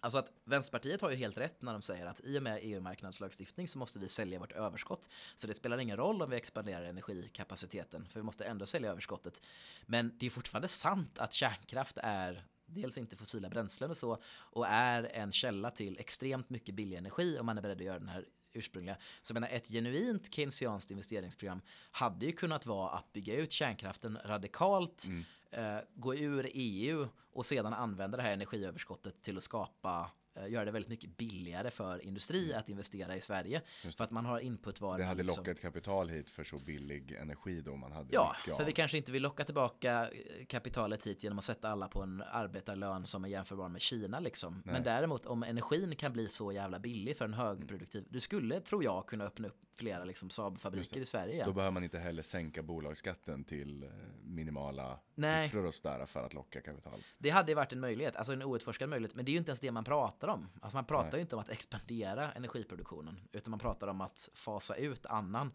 Alltså att Vänsterpartiet har ju helt rätt när de säger att i och med EU-marknadslagstiftning så måste vi sälja vårt överskott. Så det spelar ingen roll om vi expanderar energikapaciteten, för vi måste ändå sälja överskottet. Men det är fortfarande sant att kärnkraft är dels inte fossila bränslen och så och är en källa till extremt mycket billig energi om man är beredd att göra den här ursprungliga. Så jag menar, ett genuint keynesianskt investeringsprogram hade ju kunnat vara att bygga ut kärnkraften radikalt, mm. eh, gå ur EU och sedan använda det här energiöverskottet till att skapa göra det väldigt mycket billigare för industri att investera i Sverige. För att man har inputvaror. Det hade liksom- lockat kapital hit för så billig energi då man hade Ja, för vi kanske inte vill locka tillbaka eh, kapitalet hit genom att sätta alla på en arbetarlön som är jämförbar med Kina liksom. Men däremot om energin kan bli så jävla billig för en högproduktiv, du skulle, tror jag, kunna öppna upp flera liksom Saab-fabriker i Sverige igen. Då behöver man inte heller sänka bolagsskatten till eh, minimala Nej. siffror och sådär för att locka kapital. Det hade varit en möjlighet, alltså en outforskad möjlighet, men det är ju inte ens det man pratar om. Alltså man pratar Nej. ju inte om att expandera energiproduktionen, utan man pratar om att fasa ut annan.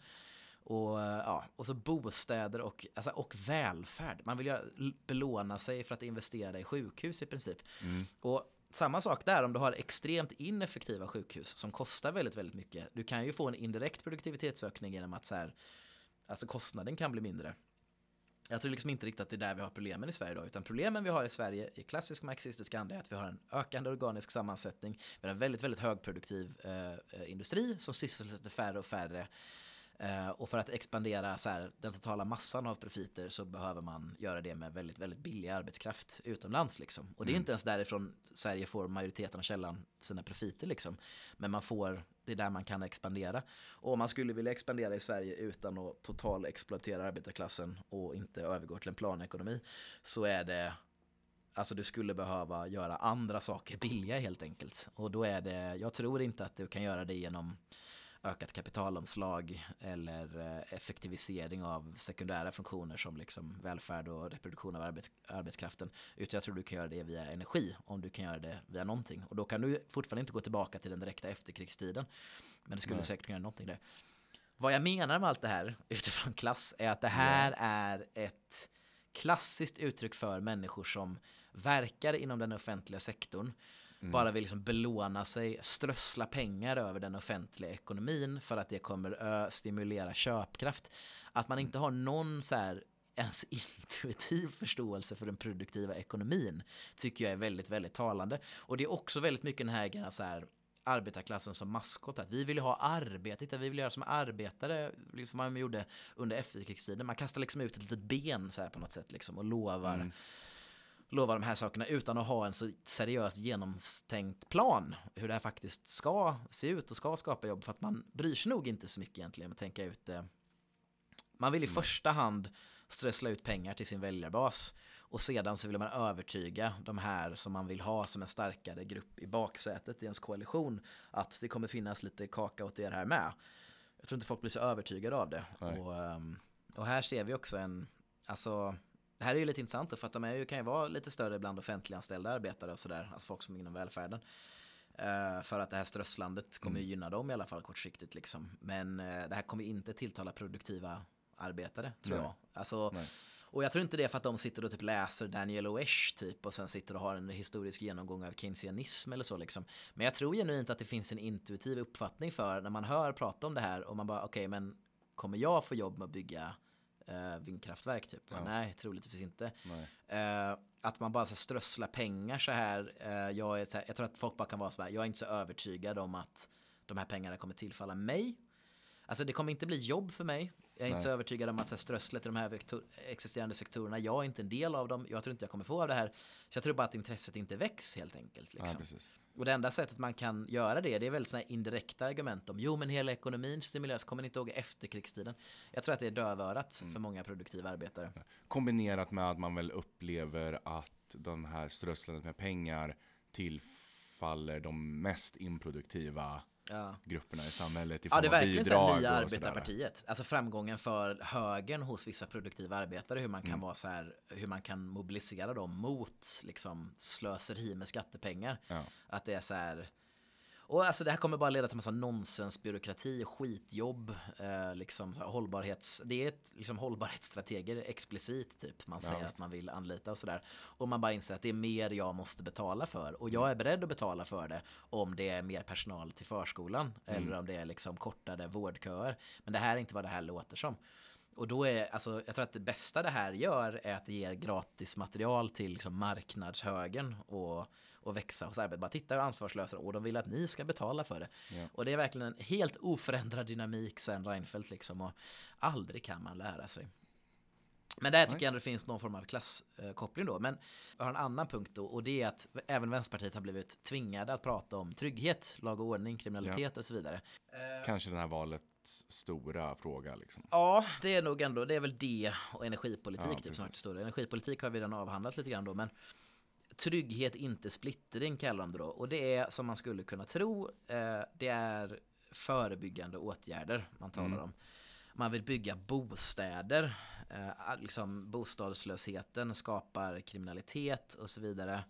Och, eh, ja, och så bostäder och, alltså, och välfärd. Man vill ju belåna sig för att investera i sjukhus i princip. Och samma sak där, om du har extremt ineffektiva sjukhus som kostar väldigt, väldigt mycket. Du kan ju få en indirekt produktivitetsökning genom att så här, alltså kostnaden kan bli mindre. Jag tror liksom inte riktigt att det är där vi har problemen i Sverige idag, utan problemen vi har i Sverige i klassisk marxistisk anda är att vi har en ökande organisk sammansättning, vi har en väldigt, väldigt högproduktiv eh, eh, industri som sysselsätter färre och färre. Eh, och för att expandera så här, den totala massan av profiter så behöver man göra det med väldigt, väldigt billig arbetskraft utomlands. Liksom. Och det är inte ens därifrån Sverige får majoriteten av källan sina profiter. Liksom. Men man får, det är där man kan expandera. Och om man skulle vilja expandera i Sverige utan att total exploatera arbetarklassen och inte övergå till en planekonomi så är det Alltså du skulle behöva göra andra saker billiga helt enkelt. Och då är det, jag tror inte att du kan göra det genom ökat kapitalomslag eller eh, effektivisering av sekundära funktioner som liksom välfärd och reproduktion av arbets arbetskraften. Utan jag tror du kan göra det via energi om du kan göra det via någonting. Och då kan du fortfarande inte gå tillbaka till den direkta efterkrigstiden. Men det skulle Nej. säkert kunna göra någonting där. Vad jag menar med allt det här utifrån klass är att det här är ett klassiskt uttryck för människor som verkar inom den offentliga sektorn bara vill liksom belåna sig, strössla pengar över den offentliga ekonomin för att det kommer stimulera köpkraft. Att man inte har någon så här ens intuitiv förståelse för den produktiva ekonomin tycker jag är väldigt, väldigt talande. Och det är också väldigt mycket den här, så här arbetarklassen som maskot. Att vi vill ha arbete, titta, vi vill göra som arbetare, liksom man gjorde under efterkrigstiden. Man kastar liksom ut ett litet ben så här på något sätt liksom, och lovar lovar de här sakerna utan att ha en så seriöst genomtänkt plan hur det här faktiskt ska se ut och ska skapa jobb för att man bryr sig nog inte så mycket egentligen att tänka ut det. Man vill i första hand strössla ut pengar till sin väljarbas och sedan så vill man övertyga de här som man vill ha som en starkare grupp i baksätet i ens koalition att det kommer finnas lite kaka åt er här med. Jag tror inte folk blir så övertygade av det. Och, ehm, och här ser vi också en, alltså det här är ju lite intressant då, för att de är ju, kan ju vara lite större bland offentliganställda arbetare och sådär, alltså folk som är inom välfärden. Eh, för att det här strösslandet kommer ju gynna dem i alla fall kortsiktigt liksom. Men eh, det här kommer inte tilltala produktiva arbetare, tror Nej. jag. Alltså, Nej. och jag tror inte det är för att de sitter och typ läser Daniel Oesch typ och sen sitter och har en historisk genomgång av keynesianism eller så liksom. Men jag tror genuint att det finns en intuitiv uppfattning för när man hör prata om det här och man bara okej men kommer jag få jobb med att bygga eh, vindkraftverk typ? Ja. Nej, troligtvis inte. Eh, att man bara så här strösslar pengar så här. Eh, jag, är så här jag tror att folk bara kan vara så här. Jag är inte så övertygad om att de här pengarna kommer tillfalla mig. Alltså det kommer inte bli jobb för mig. Jag är Nej. inte så övertygad om att så här, strösslet i de här vektor- existerande sektorerna, jag är inte en del av dem. Jag tror inte jag kommer få av det här. Så jag tror bara att intresset inte väcks helt enkelt. Ja, Liksom. precis. Och det enda sättet man kan göra det, det är väldigt sådana indirekta argument om jo men hela ekonomin stimuleras, kommer ni inte ihåg efterkrigstiden? Jag tror att det är dövörat Mm. för många produktiva arbetare. Kombinerat med att man väl upplever att den här strösslandet med pengar tillfaller de mest improduktiva Ja. grupperna i samhället i Ja, det är verkligen så bidrag här nya arbetarpartiet. Alltså framgången för högern hos vissa produktiva arbetare, hur man kan Mm. vara så här, hur man kan mobilisera dem mot liksom slöseri med skattepengar. Ja. Att det är så här, och alltså det här kommer bara leda till massa nonsensbyråkrati, skitjobb, eh, liksom hållbarhets, det är ett, liksom hållbarhetsstrateger explicit typ. Man säger just att man vill anlita och sådär. Och man bara inser att det är mer jag måste betala för. Och jag är beredd att betala för det om det är mer personal till förskolan. Eller om det är liksom kortare vårdköer. Men det här är inte vad det här låter som. Och då är, alltså, jag tror att det bästa det här gör är att det ger gratis material till liksom marknadshögern och, och växa hos arbetet. Bara titta hur ansvarslösa och de vill att ni ska betala för det. Ja. Och det är verkligen en helt oförändrad dynamik sen Reinfeldt liksom och aldrig kan man lära sig. Men där tycker jag ändå det finns någon form av klasskoppling då. Men jag har en annan punkt då och det är att även Vänsterpartiet har blivit tvingade att prata om trygghet, lag och ordning, kriminalitet ja. och så vidare. Kanske det här valets stora fråga liksom. Ja, det är nog ändå, det är väl det och energipolitik ja, typ som varit stora. Energipolitik har vi redan avhandlat lite grann då, men trygghet, inte splittring kallar de det då. Och det är som man skulle kunna tro, eh, det är förebyggande åtgärder man talar mm. om. Man vill bygga bostäder, eh, liksom bostadslösheten skapar kriminalitet och så vidare.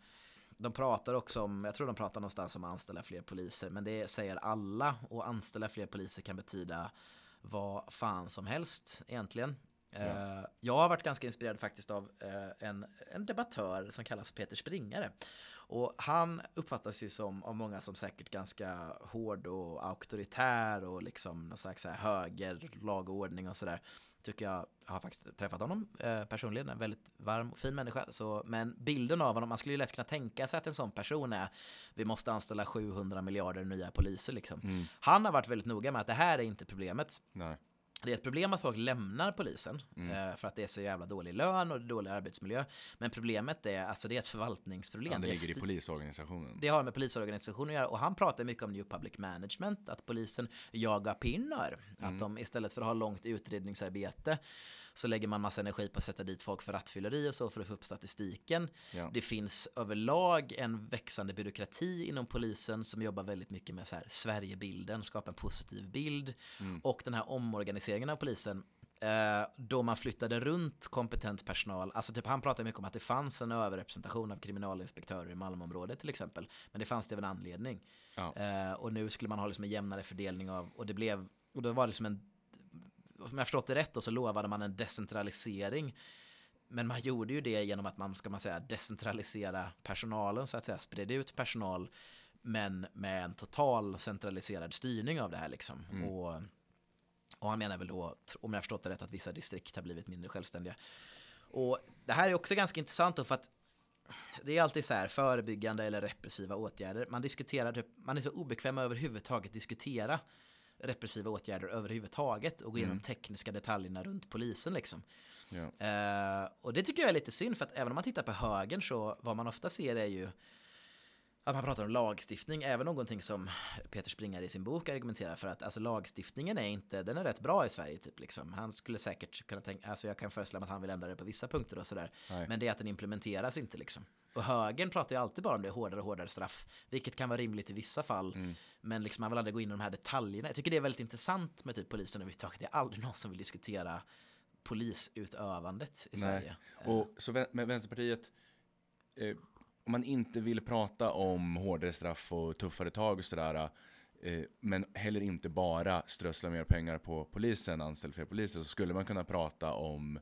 De pratar också om, jag tror de pratar någonstans om att anställa fler poliser, men det säger alla och anställa fler poliser kan betyda vad fan som helst egentligen. Ja. Eh, jag har varit ganska inspirerad faktiskt av eh, en, en debattör som kallas Peter Springare. Och han uppfattas ju som av många som säkert ganska hård och auktoritär och liksom någon slags höger, lag och sådär. Tycker jag, jag har faktiskt träffat honom eh, personligen, en väldigt varm och fin människa. Så, men bilden av honom, man skulle ju lätt kunna tänka sig att en sån person är, vi måste anställa 700 miljarder nya poliser liksom. Mm. Han har varit väldigt noga med att det här är inte problemet. Nej. Det är ett problem att folk lämnar polisen mm. Eh, för att det är så jävla dålig lön och dålig arbetsmiljö. Men problemet är, alltså det är ett förvaltningsproblem. Ja, det ligger i polisorganisationen. Det har med polisorganisationen att göra och han pratar mycket om New Public Management, att polisen jagar pinnar. Mm. Att de istället för att ha långt utredningsarbete så lägger man massa energi på att sätta dit folk för rattfylleri och så för att få upp statistiken. Ja. Det finns överlag en växande byråkrati inom polisen som jobbar väldigt mycket med så här Sverigebilden, skapa en positiv bild. Mm. Och den här omorganiseringen av polisen eh, då man flyttade runt kompetent personal, alltså typ han pratade mycket om att det fanns en överrepresentation av kriminalinspektörer i Malmöområdet till exempel, men det fanns det av en anledning. Ja. Eh, och nu skulle man ha liksom en jämnare fördelning av, och det blev, och då var det liksom en om jag förstått det rätt då, så lovade man en decentralisering. Men man gjorde ju det genom att man, ska man säga, decentralisera personalen, så att säga, spred ut personal, men med en total centraliserad styrning av det här liksom. Mm. Och, och han menar väl då, om jag förstått det rätt, att vissa distrikt har blivit mindre självständiga. Och det här är också ganska intressant då, för att det är alltid så här förebyggande eller repressiva åtgärder. Man diskuterar typ, man är så obekväm överhuvudtaget diskutera repressiva åtgärder överhuvudtaget och gå igenom mm. tekniska detaljerna runt polisen liksom. Ja. Uh, och det tycker jag är lite synd för att även om man tittar på högern så vad man ofta ser är ju att man pratar om lagstiftning, även någonting som Peter Springare i sin bok argumenterar för att alltså lagstiftningen är inte, den är rätt bra i Sverige typ liksom. Han skulle säkert kunna tänka, alltså jag kan föreställa mig att han vill ändra det på vissa punkter och sådär. Men det är att den implementeras inte liksom. Och högern pratar ju alltid bara om det, hårdare och hårdare straff, vilket kan vara rimligt i vissa fall. Mm. Men liksom man vill aldrig gå in i de här detaljerna. Jag tycker det är väldigt intressant med typ polisen överhuvudtaget. Det är aldrig någon som vill diskutera polisutövandet i Nej. Sverige. Och så med Vänsterpartiet, eh, om man inte vill prata om hårdare straff och tuffare tag och sådär, eh, men heller inte bara strössla mer pengar på polisen, anställa fler poliser, så skulle man kunna prata om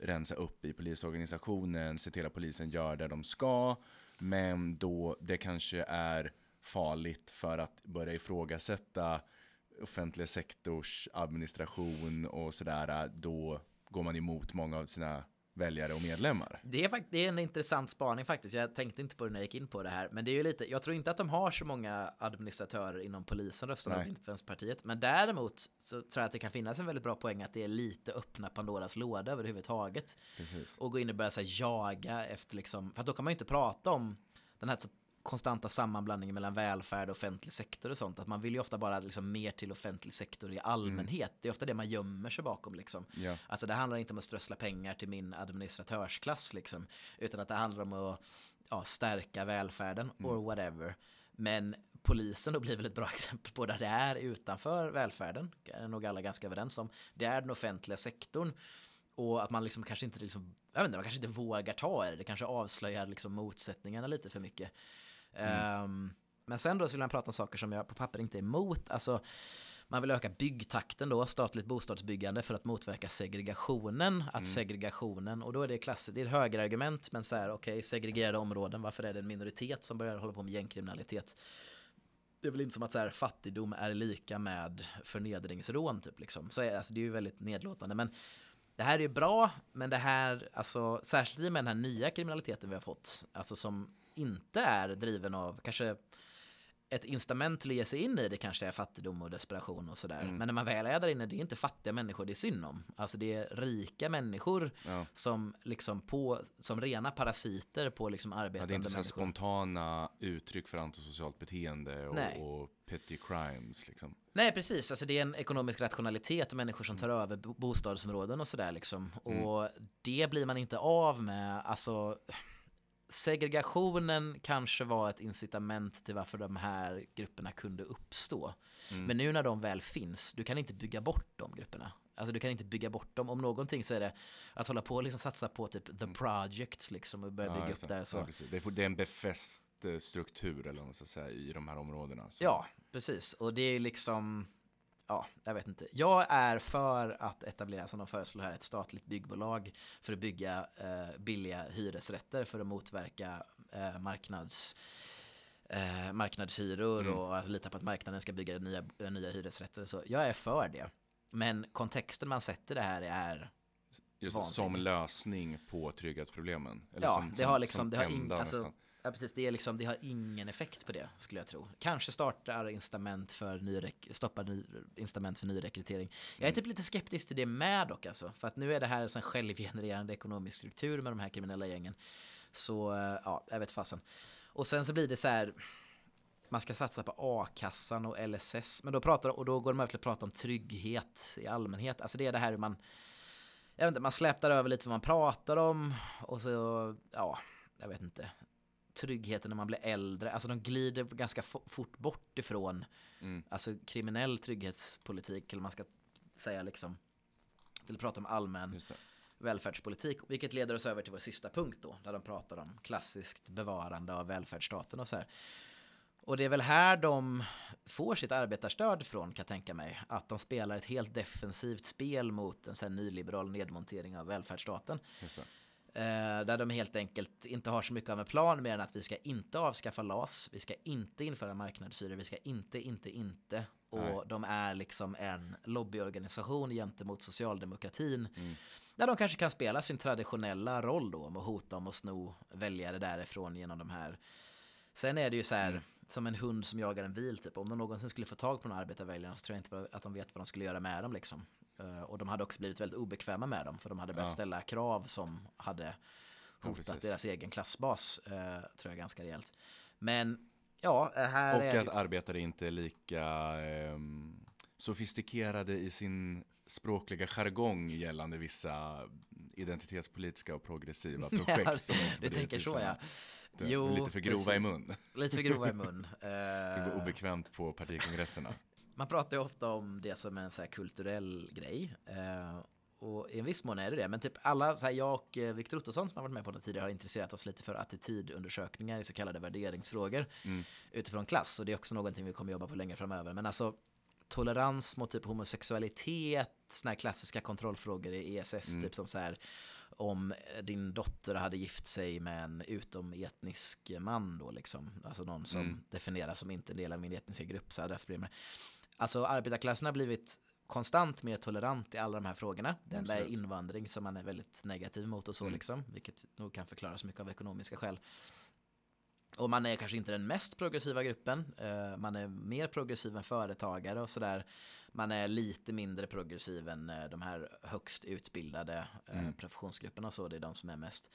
rensa upp i polisorganisationen, se till att polisen gör det de ska, men då det kanske är farligt för att börja ifrågasätta offentlig sektors administration och sådär, då går man emot många av sina väljare och medlemmar. Det är, fakt det är en intressant spaning faktiskt. Jag tänkte inte på det när jag gick in på det här. Men det är ju lite, jag tror inte att de har så många administratörer inom polisen röstar på Vänsterpartiet. Men däremot så tror jag att det kan finnas en väldigt bra poäng att det är lite öppna Pandoras låda överhuvudtaget. Precis. Och gå in och börja så här, jaga efter liksom, för då kan man ju inte prata om den här konstanta sammanblandningen mellan välfärd och offentlig sektor och sånt. Att man vill ju ofta bara liksom mer till offentlig sektor i allmänhet. Mm. Det är ofta det man gömmer sig bakom liksom. Ja. Alltså det handlar inte om att strössla pengar till min administratörsklass liksom. Utan att det handlar om att ja, stärka välfärden mm. or whatever. Men polisen då blir väl ett bra exempel på där det är utanför välfärden. Det är nog alla ganska överens om. Det är den offentliga sektorn. Och att man liksom kanske inte liksom, jag vet inte, man kanske inte vågar ta det. Det kanske avslöjar liksom motsättningarna lite för mycket. Mm. Um, men sen då skulle man prata om saker som jag på papper inte är emot. Alltså, man vill öka byggtakten då, statligt bostadsbyggande för att motverka segregationen. Att mm. segregationen, och då är det klassiskt, det är ett högerargument, men så här, okej, okay, segregerade områden, varför är det en minoritet som börjar hålla på med gängkriminalitet? Det är väl inte som att så här, fattigdom är lika med förnedringsrån, typ liksom. Så är, alltså, det är ju väldigt nedlåtande, men det här är ju bra, men det här, alltså särskilt i med den här nya kriminaliteten vi har fått, alltså som inte är driven av kanske ett incitament till att ge sig in i det kanske är fattigdom och desperation och sådär. Mm. Men när man väl är där inne, det är inte fattiga människor det är synd om. Alltså det är rika människor Ja. som liksom på, som rena parasiter på liksom Ja, det arbetande är inte så spontana uttryck för antisocialt beteende och, och petty crimes liksom. Nej, precis. Alltså det är en ekonomisk rationalitet och människor som tar över bo- bostadsområden och sådär liksom. Och det blir man inte av med. Alltså segregationen kanske var ett incitament till varför de här grupperna kunde uppstå. Men nu när de väl finns, du kan inte bygga bort de grupperna. Alltså du kan inte bygga bort dem. Om någonting så är det att hålla på och liksom satsa på typ the projects liksom och börja bygga just upp där. Så. Ja, det, är, det är en befäst struktur eller vad man ska säga i de här områdena. Så. Ja, precis. Och det är liksom, ja, jag vet inte. Jag är för att etablera, som de föreslår här, ett statligt byggbolag för att bygga eh, billiga hyresrätter för att motverka eh, marknads eh, marknadshyror Mm. och att lita på att marknaden ska bygga nya, eh, nya hyresrätter. Så jag är för det. Men kontexten man sätter det här är Just det, som vansinnig. lösning på trygghetsproblemen. Eller Ja, som, det har liksom, som det har, in, enda alltså, nästan. Ja, precis, det, är liksom, det har ingen effekt på det skulle jag tro. Kanske startar incitament för nyrek, stoppar ny, incitament för nyrekrytering. Jag är Mm. typ lite skeptisk till det med dock alltså, för att nu är det här en sån självgenererande ekonomisk struktur med de här kriminella gängen. Så eh, ja, jag vet fasen. Och sen så blir det så här, man ska satsa på a-kassan och LSS, men då pratar och då går de över till att prata om trygghet i allmänhet. Alltså det är det här hur man jag vet inte, man släptar över lite vad man pratar om och så, ja, jag vet inte. Tryggheten när man blir äldre, alltså de glider ganska fo- fort bort ifrån Mm. alltså kriminell trygghetspolitik, eller man ska säga liksom, till att prata om allmän välfärdspolitik, vilket leder oss över till vår sista punkt då, där de pratar om klassiskt bevarande av välfärdsstaten och så här. Och det är väl här de får sitt arbetarstöd från kan jag tänka mig. Att de spelar ett helt defensivt spel mot en sån nyliberal nedmontering av välfärdsstaten. Eh, där de helt enkelt inte har så mycket av en plan mer än att vi ska inte avskaffa LAS, vi ska inte införa marknadshyror, vi ska inte, inte, inte. Och Nej. de är liksom en lobbyorganisation gentemot socialdemokratin. Mm. Där de kanske kan spela sin traditionella roll då att hota om att sno väljare därifrån genom de här. Sen är det ju så här Mm. som en hund som jagar en bil typ. Om de någonsin skulle få tag på några arbetarväljare så tror jag inte att de vet vad de skulle göra med dem liksom. Eh, och de hade också blivit väldigt obekväma med dem för de hade börjat Ja. ställa krav som hade Ja, hotat precis. deras egen klassbas eh, tror jag ganska rejält. Men ja, eh, här Och är att arbetare inte är lika ehm, sofistikerade i sin språkliga jargong gällande vissa identitetspolitiska och progressiva projekt. Ja, som du tänker så ja. Jo, lite för grova precis. i mun. Lite för grova i mun. Det Eh, obekvämt på partikongresserna. Man pratar ju ofta om det som en så här kulturell grej. Eh, och i en viss mån är det det. Men typ alla, så här, jag och eh, Viktor Ottosson som har varit med på det tidigare har intresserat oss lite för attitydundersökningar i så kallade värderingsfrågor Mm. utifrån klass. Och det är också någonting vi kommer jobba på längre framöver. Men alltså tolerans mot typ homosexualitet, såna här klassiska kontrollfrågor i ESS, Mm. typ som så här om din dotter hade gift sig med en utometnisk man då liksom, alltså någon som Mm. definieras som inte en del av min etniska grupp, så därför blir det Alltså arbetarklassen har blivit konstant mer tolerant i alla de här frågorna. Är Absolut. invandring som man är väldigt negativ mot och så Mm. liksom, vilket nog kan förklaras mycket av ekonomiska skäl. Och man är kanske inte den mest progressiva gruppen. eh, man är mer progressiv än företagare och sådär. Man är lite mindre progressiv än eh, de här högst utbildade eh, Mm. professionsgrupperna och så. Det är de som är mest.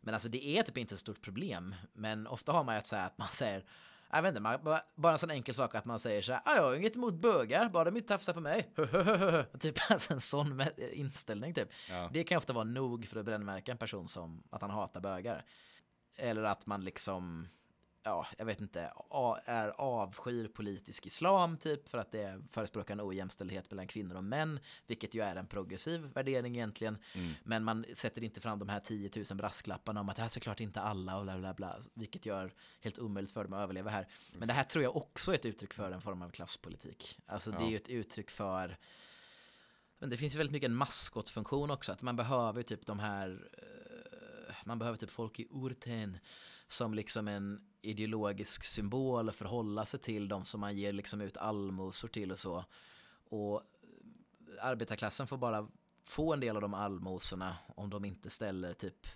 Men alltså det är typ inte ett stort problem. Men ofta har man ju att säga att man säger jag vet inte, man, bara- en sån enkel sak att man säger så här, "Ah, jag har inget emot bögar, bara de inte tafsar på mig. typ alltså en sån inställning typ. Ja. Det kan ofta vara nog för att brännmärka en person som att han hatar bögar. Eller att man liksom, ja, jag vet inte, är avskyr politisk islam typ för att det förespråkar en ojämställdhet mellan kvinnor och män, vilket ju är en progressiv värdering egentligen. Mm. Men man sätter inte fram de här 10 000 brasklapparna om att det här är såklart inte alla och bla bla bla, vilket gör helt omöjligt för dem att överleva här. Men det här tror jag också är ett uttryck för en form av klasspolitik. Alltså det är Ja. ju ett uttryck för men det finns ju väldigt mycket en maskotfunktion också, att man behöver typ de här, eh, man behöver typ folk i urten som liksom en ideologisk symbol att förhålla sig till, de som man ger liksom ut allmosor till och så. Och arbetarklassen får bara få en del av de allmosorna om de inte ställer typ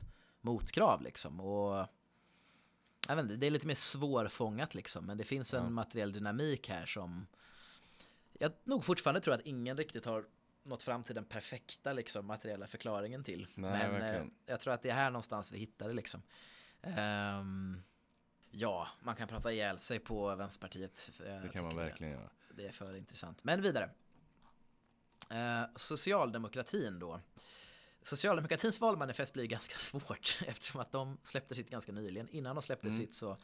motkrav liksom. Och jag vet inte, det är lite mer svårfångat liksom, men det finns en Ja. materiell dynamik här som jag nog fortfarande tror att ingen riktigt har nått fram till den perfekta liksom, materiella förklaringen till. Nej, men eh, jag tror att det är här någonstans vi hittar det liksom. Ehm, ja, man kan prata ihjäl sig på Vänsterpartiet. Eh, Det kan man verkligen göra. det är för intressant. Men vidare. Eh, socialdemokratin då. Socialdemokratins valmanifest blir ganska svårt eftersom att de släppte sitt ganska nyligen. Innan de släppte Mm. sitt så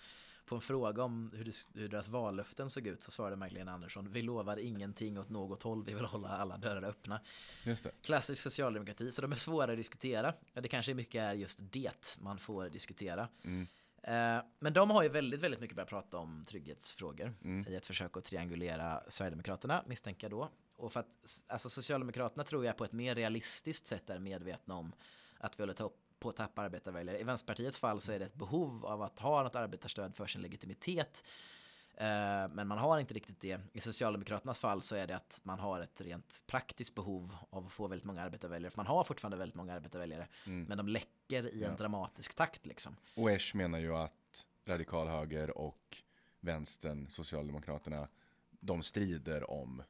på en fråga om hur, det, hur deras vallöften såg ut så svarade Magdalena Andersson vi lovar ingenting åt något håll, vi vill hålla alla dörrar öppna. Just det. Klassisk socialdemokrati, så de är svåra att diskutera. Det kanske mycket är just det man får diskutera. Mm. Eh, Men de har ju väldigt, väldigt mycket börjat prata om trygghetsfrågor Mm. i ett försök att triangulera Sverigedemokraterna, misstänker jag då. Och för att alltså Socialdemokraterna tror jag på ett mer realistiskt sätt är medvetna om att vi håller ta- på att tappa arbetarväljare. I Vänsterpartiets fall så är det ett behov av att ha något arbetarstöd för sin legitimitet. Eh, Men man har inte riktigt det. I Socialdemokraternas fall så är det att man har ett rent praktiskt behov av att få väldigt många arbetarväljare. För man har fortfarande väldigt många arbetarväljare. Men de läcker i en Mm. Ja. dramatisk takt liksom. Och Esch menar ju att radikal höger och vänstern, Socialdemokraterna, de strider om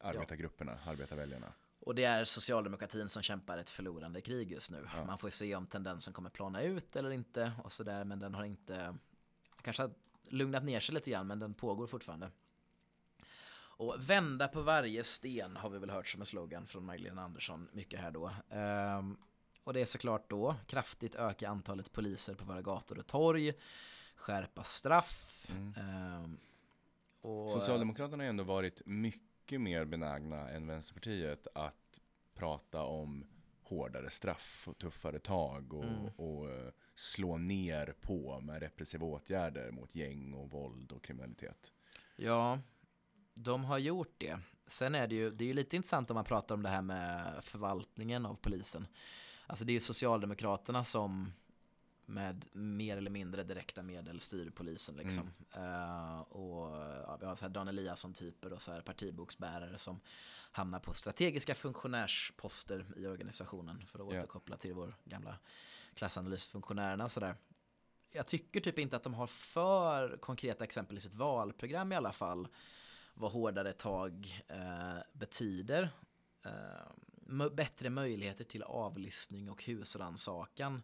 arbetargrupperna, arbetarväljarna. Och det är socialdemokratin som kämpar ett förlorande krig just nu. Ja. Man får ju se om tendensen kommer plana ut eller inte och sådär. Men den har inte, kanske har lugnat ner sig lite grann men den pågår fortfarande. Och vända på varje sten har vi väl hört som en slogan från Magdalena Andersson mycket här då. Ehm, och det är såklart då kraftigt öka antalet poliser på våra gator och torg, skärpa straff. Mm. ehm, och, Socialdemokraterna har ju ändå varit mycket mer benägna än Vänsterpartiet att prata om hårdare straff och tuffare tag och, Mm. och eh, slå ner på med repressiva åtgärder mot gäng och våld och kriminalitet. Ja, de har gjort det. Sen är det ju, det är ju lite intressant om man pratar om det här med förvaltningen av polisen. Alltså det är ju Socialdemokraterna som med mer eller mindre direkta medel styr polisen liksom. Eh, och ja, vi har så här Dan Eliasson-typer och så här partiboksbärare som hamnar på strategiska funktionärsposter i organisationen för att Ja. återkoppla till vår gamla klassanalysfunktionärerna och sådär. Jag tycker typ inte att de har för konkreta exempel i sitt valprogram i alla fall vad hårdare tag eh, betyder. Mö- bättre möjligheter till avlyssning och husrannsakan.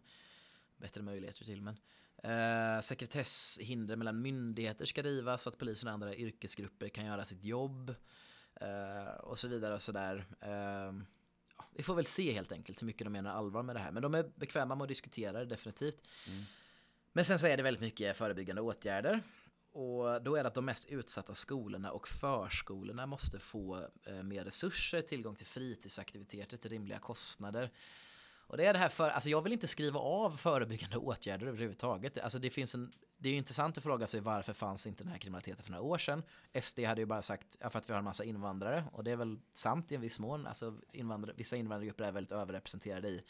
Bättre möjligheter till men. Eh, sekretesshinder mellan myndigheter ska rivas så att polisen och andra yrkesgrupper kan göra sitt jobb. Eh, och så vidare och sådär. Eh, ja, vi får väl se helt enkelt hur mycket de menar allvar med det här. Men de är bekväma med att diskutera det definitivt. Men sen så är det väldigt mycket förebyggande åtgärder. Och då är det att de mest utsatta skolorna och förskolorna måste få eh, mer resurser, tillgång till fritidsaktiviteter till rimliga kostnader. Och det är det här för, alltså jag vill inte skriva av förebyggande åtgärder överhuvudtaget. Alltså det finns en, det är ju intressant att fråga sig varför fanns inte den här kriminaliteten för några år sedan? SD hade ju bara sagt, ja, för att vi har en massa invandrare. Och det är väl sant i en viss mån. Alltså invandrare, vissa invandrargrupper är väldigt överrepresenterade i.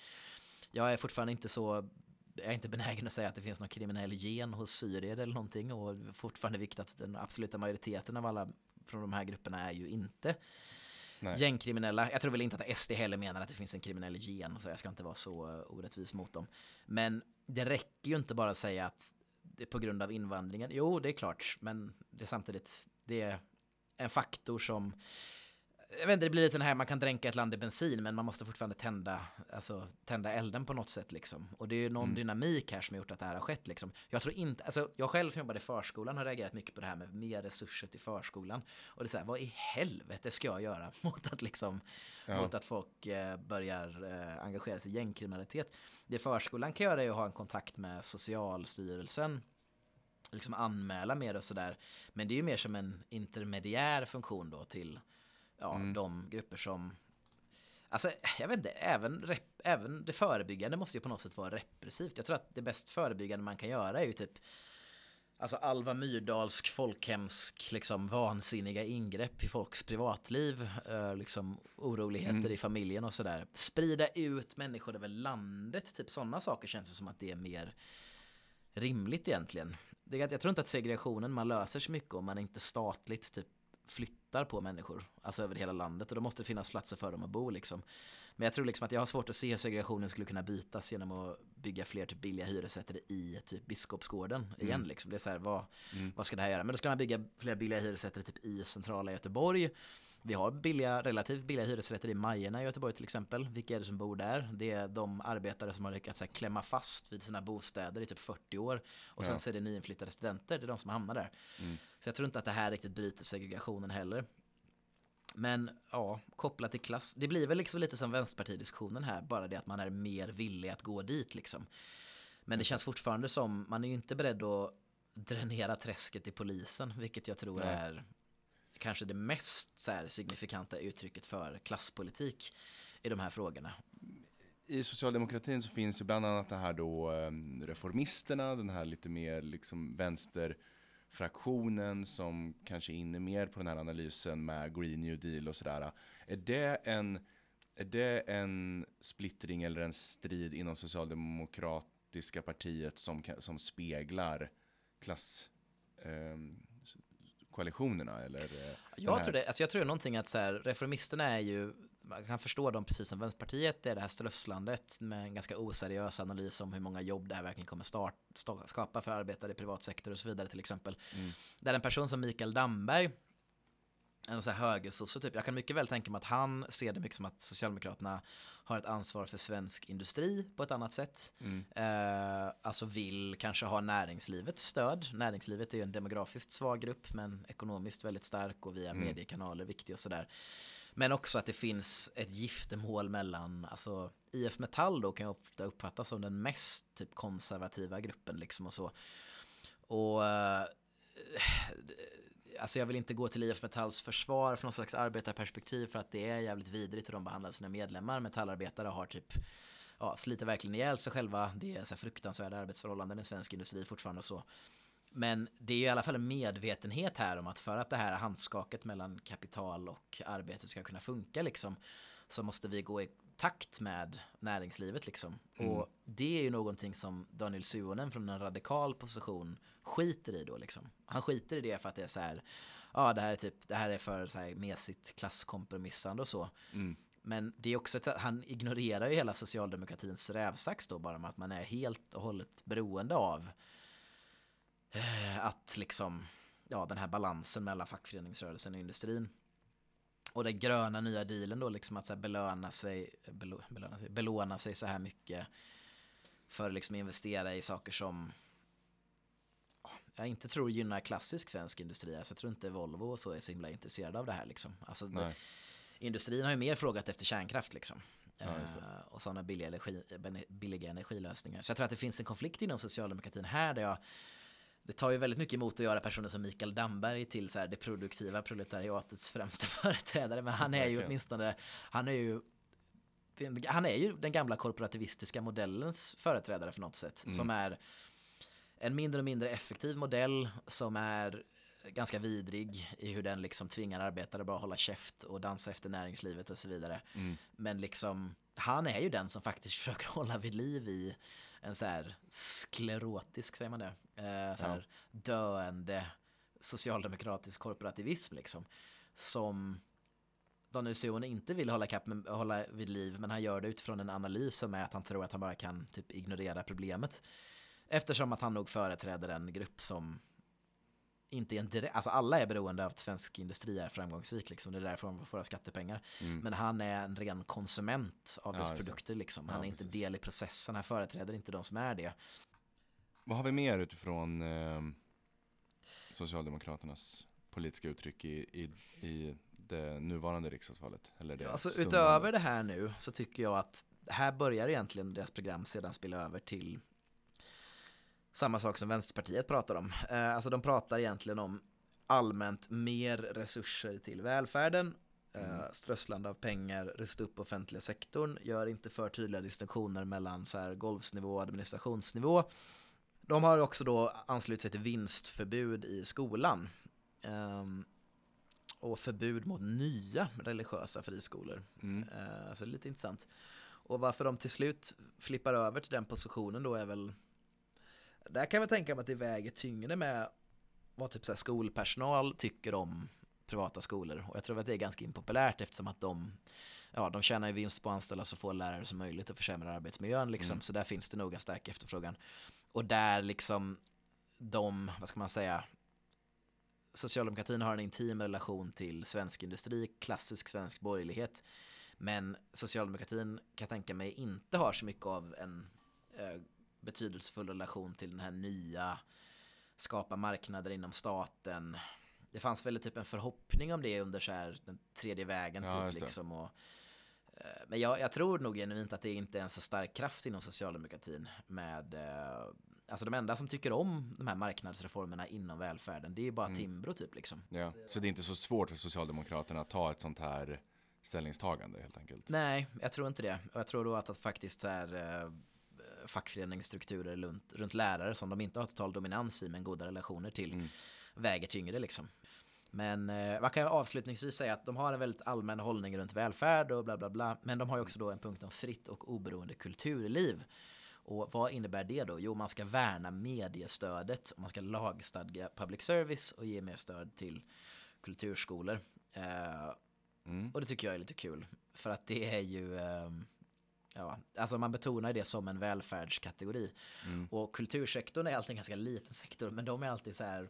Jag är fortfarande inte så jag är inte benägen att säga att det finns någon kriminell gen hos syrier eller någonting och fortfarande viktigt att den absoluta majoriteten av alla från de här grupperna är ju inte Nej. gängkriminella. Jag tror väl inte att SD heller menar att det finns en kriminell gen så jag ska inte vara så eh, orättvis mot dem. Men det räcker ju inte bara att säga att det är på grund av invandringen. Jo, det är klart, men det är samtidigt det är en faktor som jag vet inte, det blir lite den här, man kan dränka ett land i bensin men man måste fortfarande tända, alltså, tända elden på något sätt liksom. Och det är ju någon Mm. dynamik här som har gjort att det här har skett liksom. Jag tror inte, alltså jag själv som jobbade i förskolan har reagerat mycket på det här med mer resurser till förskolan. Och det är så här, vad i helvete ska jag göra mot att liksom, Ja. mot att folk eh, börjar eh, engagera sig i gängkriminalitet. Det förskolan kan göra är att ha en kontakt med Socialstyrelsen liksom anmäla mer och sådär. Men det är ju mer som en intermediär funktion då till ja, Mm. de grupper som Alltså, jag vet inte, även, rep, även det förebyggande måste ju på något sätt vara repressivt. Jag tror att det bäst förebyggande man kan göra är ju typ Alltså Alva Myrdalsk, folkhemsk, liksom vansinniga ingrepp i folks privatliv, eh, liksom oroligheter Mm. i familjen och sådär. Sprida ut människor över landet, typ sådana saker känns det som att det är mer rimligt egentligen. Det, jag tror inte att segregationen man löser så mycket om man inte statligt typ flyttar på människor, alltså över hela landet och då måste det finnas platser för dem att bo liksom. Men jag tror liksom att jag har svårt att se hur segregationen skulle kunna bytas genom att bygga fler typ billiga hyresrätter i typ Biskopsgården igen Mm. liksom. Det är så här, vad, Mm. vad ska det här göra? Men då ska man bygga fler billiga hyresrätter typ i centrala Göteborg. Vi har billiga, relativt billiga hyresrätter i Majerna i Göteborg till exempel. Vilka är det som bor där? Det är de arbetare som har lyckats här, klämma fast vid sina bostäder i typ 40 år. Och sen Ja. så är det nyinflyttade studenter, det är de som hamnar där. Mm. Så jag tror inte att det här riktigt bryter segregationen heller. Men ja, kopplat till klass, det blir väl liksom lite som vänsterpartidiskussionen här, bara det att man är mer villig att gå dit liksom. Men det känns fortfarande som, man är ju inte beredd att dränera träsket i polisen, vilket jag tror Nej. är kanske det mest så här, signifikanta uttrycket för klasspolitik i de här frågorna. I socialdemokratin så finns ju bland annat det här då eh, reformisterna, den här lite mer liksom vänsterfraktionen som kanske är inne mer på den här analysen med Green New Deal och sådär. Är det en, är det en splittring eller en strid inom socialdemokratiska partiet som, som speglar klass ehm, koalitionerna eller? eh, Jag tror, det, alltså jag tror någonting att så här, reformisterna är ju, man kan förstå dem precis som Vänsterpartiet, det är det här strösslandet med en ganska oseriös analys om hur många jobb det här verkligen kommer start, sta- skapa för arbetare i privat sektor och så vidare till exempel. Mm. Där en person som Mikael Damberg, en så här högersosse typ, jag kan mycket väl tänka mig att han ser det mycket som att Socialdemokraterna har ett ansvar för svensk industri på ett annat sätt. Mm. Eh, alltså vill kanske ha näringslivets stöd. Näringslivet är ju en demografiskt svag grupp men ekonomiskt väldigt stark och via Mm. mediekanaler viktig och sådär. Men också att det finns ett giftermål mellan, alltså IF Metall då kan jag ofta uppfattas som den mest typ konservativa gruppen liksom och så. Och eh, alltså jag vill inte gå till IF Metalls försvar från någon slags arbetarperspektiv för att det är jävligt vidrigt hur de behandlar sina medlemmar. Metallarbetare har typ ja, sliter verkligen ihjäl sig själva. Det är så här fruktansvärda arbetsförhållanden i svensk industri fortfarande och så. Men det är ju i alla fall en medvetenhet här om att för att det här handskaket mellan kapital och arbete ska kunna funka liksom så måste vi gå i takt med näringslivet liksom. Mm. Och det är ju någonting som Daniel Suhonen från en radikal position skiter i då liksom. Han skiter i det för att det är så här, ja det här är typ, det här är för så här mesigt klasskompromissande och så. Mm. Men det är också att han ignorerar ju hela socialdemokratins rävsax då bara med att man är helt och hållet beroende av att liksom, ja den här balansen mellan fackföreningsrörelsen och industrin. Och den gröna nya dealen då liksom att så belöna sig, belo, belöna sig, belåna sig så här mycket för att liksom investera i saker som ja, jag inte tror gynnar klassisk svensk industri. Alltså jag tror inte Volvo och så är så himla intresserade av det här liksom. Alltså det, industrin har ju mer frågat efter kärnkraft liksom. Ja. Eh, och sådana billiga, energi, billiga energilösningar. Så jag tror att det finns en konflikt inom socialdemokratin här där jag det tar ju väldigt mycket emot att göra personer som Mikael Damberg till så här det produktiva proletariatets främsta företrädare. Men han är ju åtminstone, han är ju han är ju den gamla korporativistiska modellens företrädare för något sätt. Mm. Som är en mindre och mindre effektiv modell som är ganska vidrig i hur den liksom tvingar arbetare bara hålla käft och dansa efter näringslivet och så vidare. Mm. Men liksom, han är ju den som faktiskt försöker hålla vid liv i en så här sklerotisk, säger man det, eh, så här döende socialdemokratisk korporativism liksom. Som Daniel Suhonen inte vill hålla, kapp med, hålla vid liv, men han gör det utifrån en analys som är att han tror att han bara kan typ ignorera problemet. Eftersom att han nog företräder en grupp som inte en direkt, alltså alla är beroende av att svensk industri är framgångsrik liksom, det är därför de får våra skattepengar. Mm. Men han är en ren konsument av Ja, dess produkter liksom. Han Ja, är inte precis. del i processen, han företräder inte de som är det. Vad har vi mer utifrån eh, Socialdemokraternas politiska uttryck i, i, i det nuvarande riksdagsvalet? Eller det Alltså stundande? utöver det här nu så tycker jag att här börjar egentligen deras program sedan spela över till samma sak som Vänsterpartiet pratar om. Eh, alltså de pratar egentligen om allmänt mer resurser till välfärden, eh, strösslande av pengar, rusta upp offentliga sektorn, gör inte för tydliga distinktioner mellan så här golvsnivå och administrationsnivå. De har också då anslutit sig till vinstförbud i skolan. Ehm, och förbud mot nya religiösa friskolor. Mm. Eh, så det är lite intressant. Och varför de till slut flippar över till den positionen då är väl där kan jag tänka mig att det väger tyngre med vad typ så skolpersonal tycker om privata skolor. Och jag tror att det är ganska impopulärt eftersom att de, ja, de tjänar ju vinst på att anställa så få lärare som möjligt och försämra arbetsmiljön. Liksom. Mm. Så där finns det nog en stark efterfrågan. Och där liksom de, vad ska man säga, socialdemokratin har en intim relation till svensk industri, klassisk svensk borgerlighet. Men socialdemokratin kan jag tänka mig inte har så mycket av en eh, betydelsefull relation till den här nya skapa marknader inom staten. Det fanns väl typ en förhoppning om det under så här den tredje vägen Ja, typ liksom. Och, eh, men jag, jag tror nog genuint att det inte är en så stark kraft inom socialdemokratin med eh, Alltså de enda som tycker om de här marknadsreformerna inom välfärden det är ju bara Mm. Timbro typ liksom. Ja. Så det är inte så svårt för Socialdemokraterna att ta ett sånt här ställningstagande helt enkelt. Nej, jag tror inte det. Och jag tror då att, att faktiskt så här, eh, fackföreningsstrukturer runt, runt lärare som de inte har total dominans i men goda relationer till Mm. väger tyngre liksom. Men eh, man kan avslutningsvis säga att de har en väldigt allmän hållning runt välfärd och bla bla bla. Men de har ju också då en punkt om fritt och oberoende kulturliv. Och vad innebär det då? Jo, man ska värna mediestödet och man ska lagstadga public service och ge mer stöd till kulturskolor. Eh, Mm. och det tycker jag är lite kul. För att det är ju, ehm, ja, alltså man betonar det som en välfärdskategori. Mm. Och kultursektorn är alltid en ganska liten sektor, men de är alltid så här,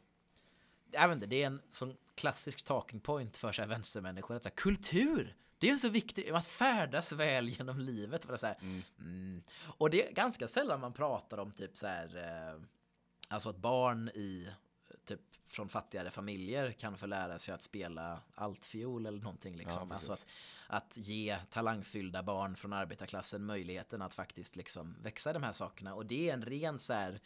jag vet inte, det är en sån klassisk talking point för så här vänstermänniskor. Att så här, kultur, det är så viktigt, att färdas väl genom livet. För det så här, Mm. mm. Och det är ganska sällan man pratar om typ så här, eh, alltså att barn i typ från fattigare familjer kan få lära sig att spela altfiol eller någonting liksom. Ja, alltså att, att ge talangfyllda barn från arbetarklassen möjligheten att faktiskt liksom växa i de här sakerna. Och det är en ren så här,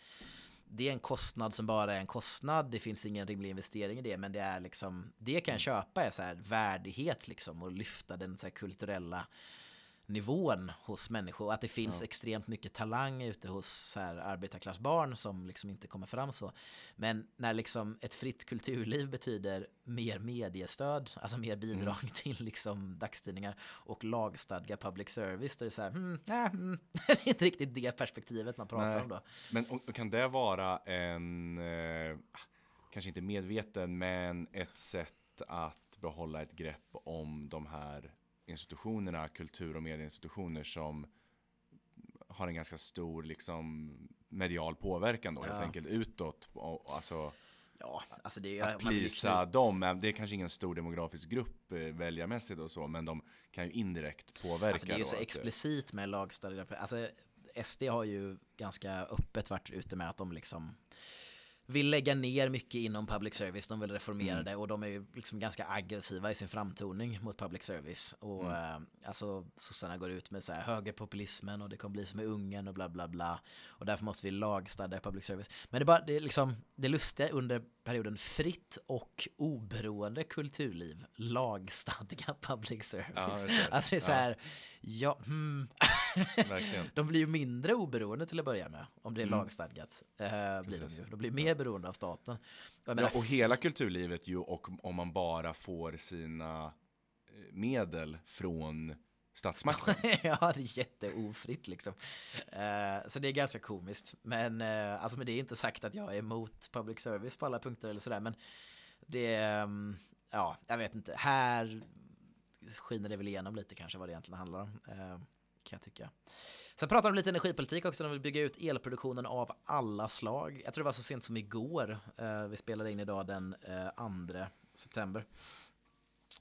det är en kostnad som bara är en kostnad. Det finns ingen rimlig investering i det, men det är liksom, det kan jag köpa är så här värdighet liksom och lyfta den så kulturella nivån hos människor. Att det finns Ja. extremt mycket talang ute hos så här arbetarklassbarn som liksom inte kommer fram så. Men när liksom ett fritt kulturliv betyder mer mediestöd, alltså mer bidrag Mm. till liksom dagstidningar och lagstadga public service, då är det så här, hmm, äh, hmm. det är inte riktigt det perspektivet man pratar Nej. om då. Men och, och kan det vara en, eh, kanske inte medveten, men ett sätt att behålla ett grepp om de här institutionerna, kultur och medieinstitutioner som har en ganska stor liksom medial påverkan då helt Ja. enkelt utåt. Och, och alltså Ja, alltså det att plisa dem, det är kanske ingen stor demografisk grupp eh, väljarmässigt och så, men de kan ju indirekt påverka. Alltså det är ju så eh, explicit med lagstadgade, alltså SD har ju ganska öppet varit ute med att de liksom vill lägga ner mycket inom public service, de vill reformera Mm. det och de är ju liksom ganska aggressiva i sin framtoning mot public service. Och Mm. eh, alltså sossarna går ut med så här högerpopulismen och det kommer bli som i Ungern och bla bla bla. Och därför måste vi lagstadga public service. Men det är bara, det är liksom, det lustiga under perioden fritt och oberoende kulturliv, lagstadga public service. Ja, just det. Alltså det är så här, ja, hmm. Verkligen. De blir ju mindre oberoende till att börja med, om det är Mm. lagstadgat. Eh, blir de ju. De blir mer beroende av staten. Menar, Ja, och hela kulturlivet ju, och om man bara får sina eh, medel från statsmakten. ja, det är jätteofritt liksom. Eh, så det är ganska komiskt. Men, eh, alltså, men det är inte sagt att jag är emot public service på alla punkter eller sådär. Men det är, mm, ja, jag vet inte. Här skiner det väl igenom lite kanske vad det egentligen handlar om. Eh, kan jag tycka. Sen pratar de lite energipolitik också, de vill bygga ut elproduktionen av alla slag. Jag tror det var så sent som igår, eh, vi spelade in idag den eh, 2 september.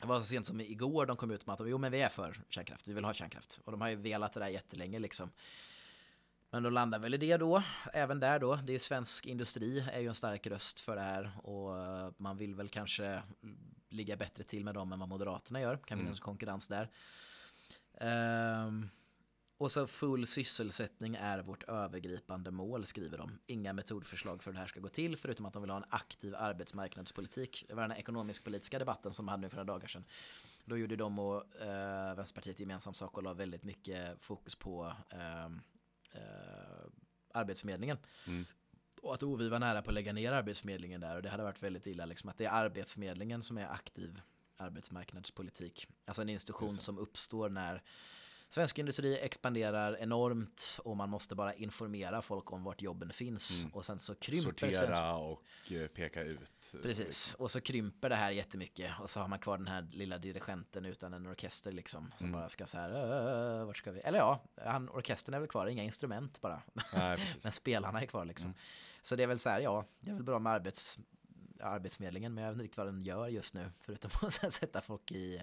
Det var så sent som igår de kom ut med att jo, men vi är för kärnkraft, vi vill ha kärnkraft. Och de har ju velat det där jättelänge liksom. Men de landar väl i det då, även där då. Det är svensk industri är ju en stark röst för det här och eh, man vill väl kanske ligga bättre till med dem än vad Moderaterna gör. Kan Mm. finnas konkurrens där. Ehm, och så full sysselsättning är vårt övergripande mål skriver de. Inga metodförslag för hur det här ska gå till förutom att de vill ha en aktiv arbetsmarknadspolitik. Det var den ekonomisk-politiska debatten som de hade nu för några dagar sedan. Då gjorde de och eh, Vänsterpartiet gemensam sak och la väldigt mycket fokus på ehm, eh, Arbetsförmedlingen. Mm. Och att OVI var nära på att lägga ner Arbetsförmedlingen där och det hade varit väldigt illa liksom att det är Arbetsförmedlingen som är aktiv arbetsmarknadspolitik. Alltså en institution som uppstår när Svensk industri expanderar enormt och man måste bara informera folk om vart jobben finns. Och sen så krymper. Sortera och eh, peka ut. Precis, och så krymper det här jättemycket och så har man kvar den här lilla dirigenten utan en orkester liksom som bara ska så här, "Äh, vart ska vi? Eller ja, han, orkestern är väl kvar, inga instrument bara. Nej. Men spelarna är kvar liksom. Så det är väl så här, ja, det är väl bra med arbets, Arbetsförmedlingen, men jag vet inte riktigt vad den gör just nu, förutom att sätta folk i eh,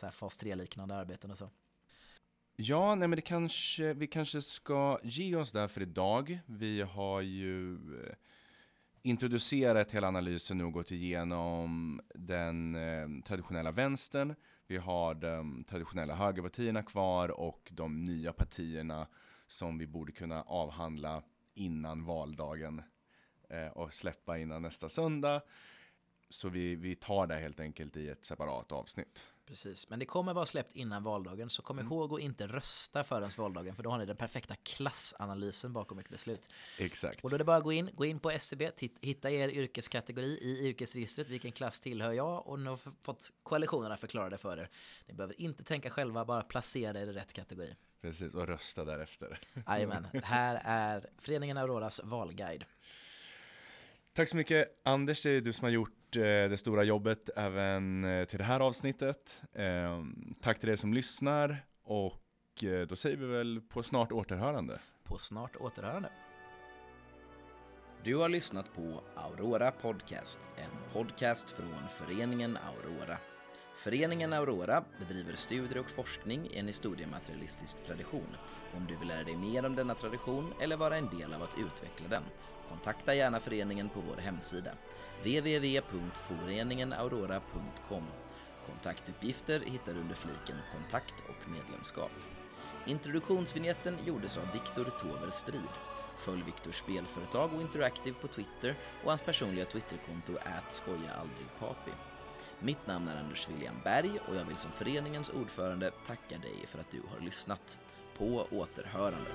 så här fas 3-liknande arbeten och så. Ja, nej men det kanske, vi kanske ska ge oss där för idag. Vi har ju eh, introducerat hela analysen nu och gått igenom den eh, traditionella vänstern. Vi har de traditionella högerpartierna kvar och de nya partierna som vi borde kunna avhandla innan valdagen eh, och släppa innan nästa söndag. Så vi, vi tar det helt enkelt i ett separat avsnitt. Precis, men det kommer vara släppt innan valdagen, så kom ihåg att inte rösta förrän valdagen, för då har ni den perfekta klassanalysen bakom ert beslut. Exakt. Och då är det bara att gå in, gå in på SCB, titt, hitta er yrkeskategori i yrkesregistret, vilken klass tillhör jag? Och ni har fått koalitionerna förklara det för er. Ni behöver inte tänka själva, bara placera er i rätt kategori. Precis, och rösta därefter. Jajamän, här är Föreningen Auroras valguide. Tack så mycket Anders, det är du som har gjort Eh, det stora jobbet även eh, till det här avsnittet. Ehm, tack till er som lyssnar och eh, då säger vi väl på snart återhörande. På snart återhörande. Du har lyssnat på Aurora Podcast, en podcast från föreningen Aurora. Föreningen Aurora bedriver studier och forskning i en historiematerialistisk tradition. Om du vill lära dig mer om denna tradition eller vara en del av att utveckla den, kontakta gärna föreningen på vår hemsida, www.foreningenaurora.com. Kontaktuppgifter hittar du under fliken Kontakt och medlemskap. Introduktionsvinjetten gjordes av Viktor Tover Strid. Följ Viktors spelföretag och Interactive på Twitter och hans personliga Twitterkonto @skojaaldrigpapi. Mitt namn är Anders William Berg och jag vill som föreningens ordförande tacka dig för att du har lyssnat. På återhörande.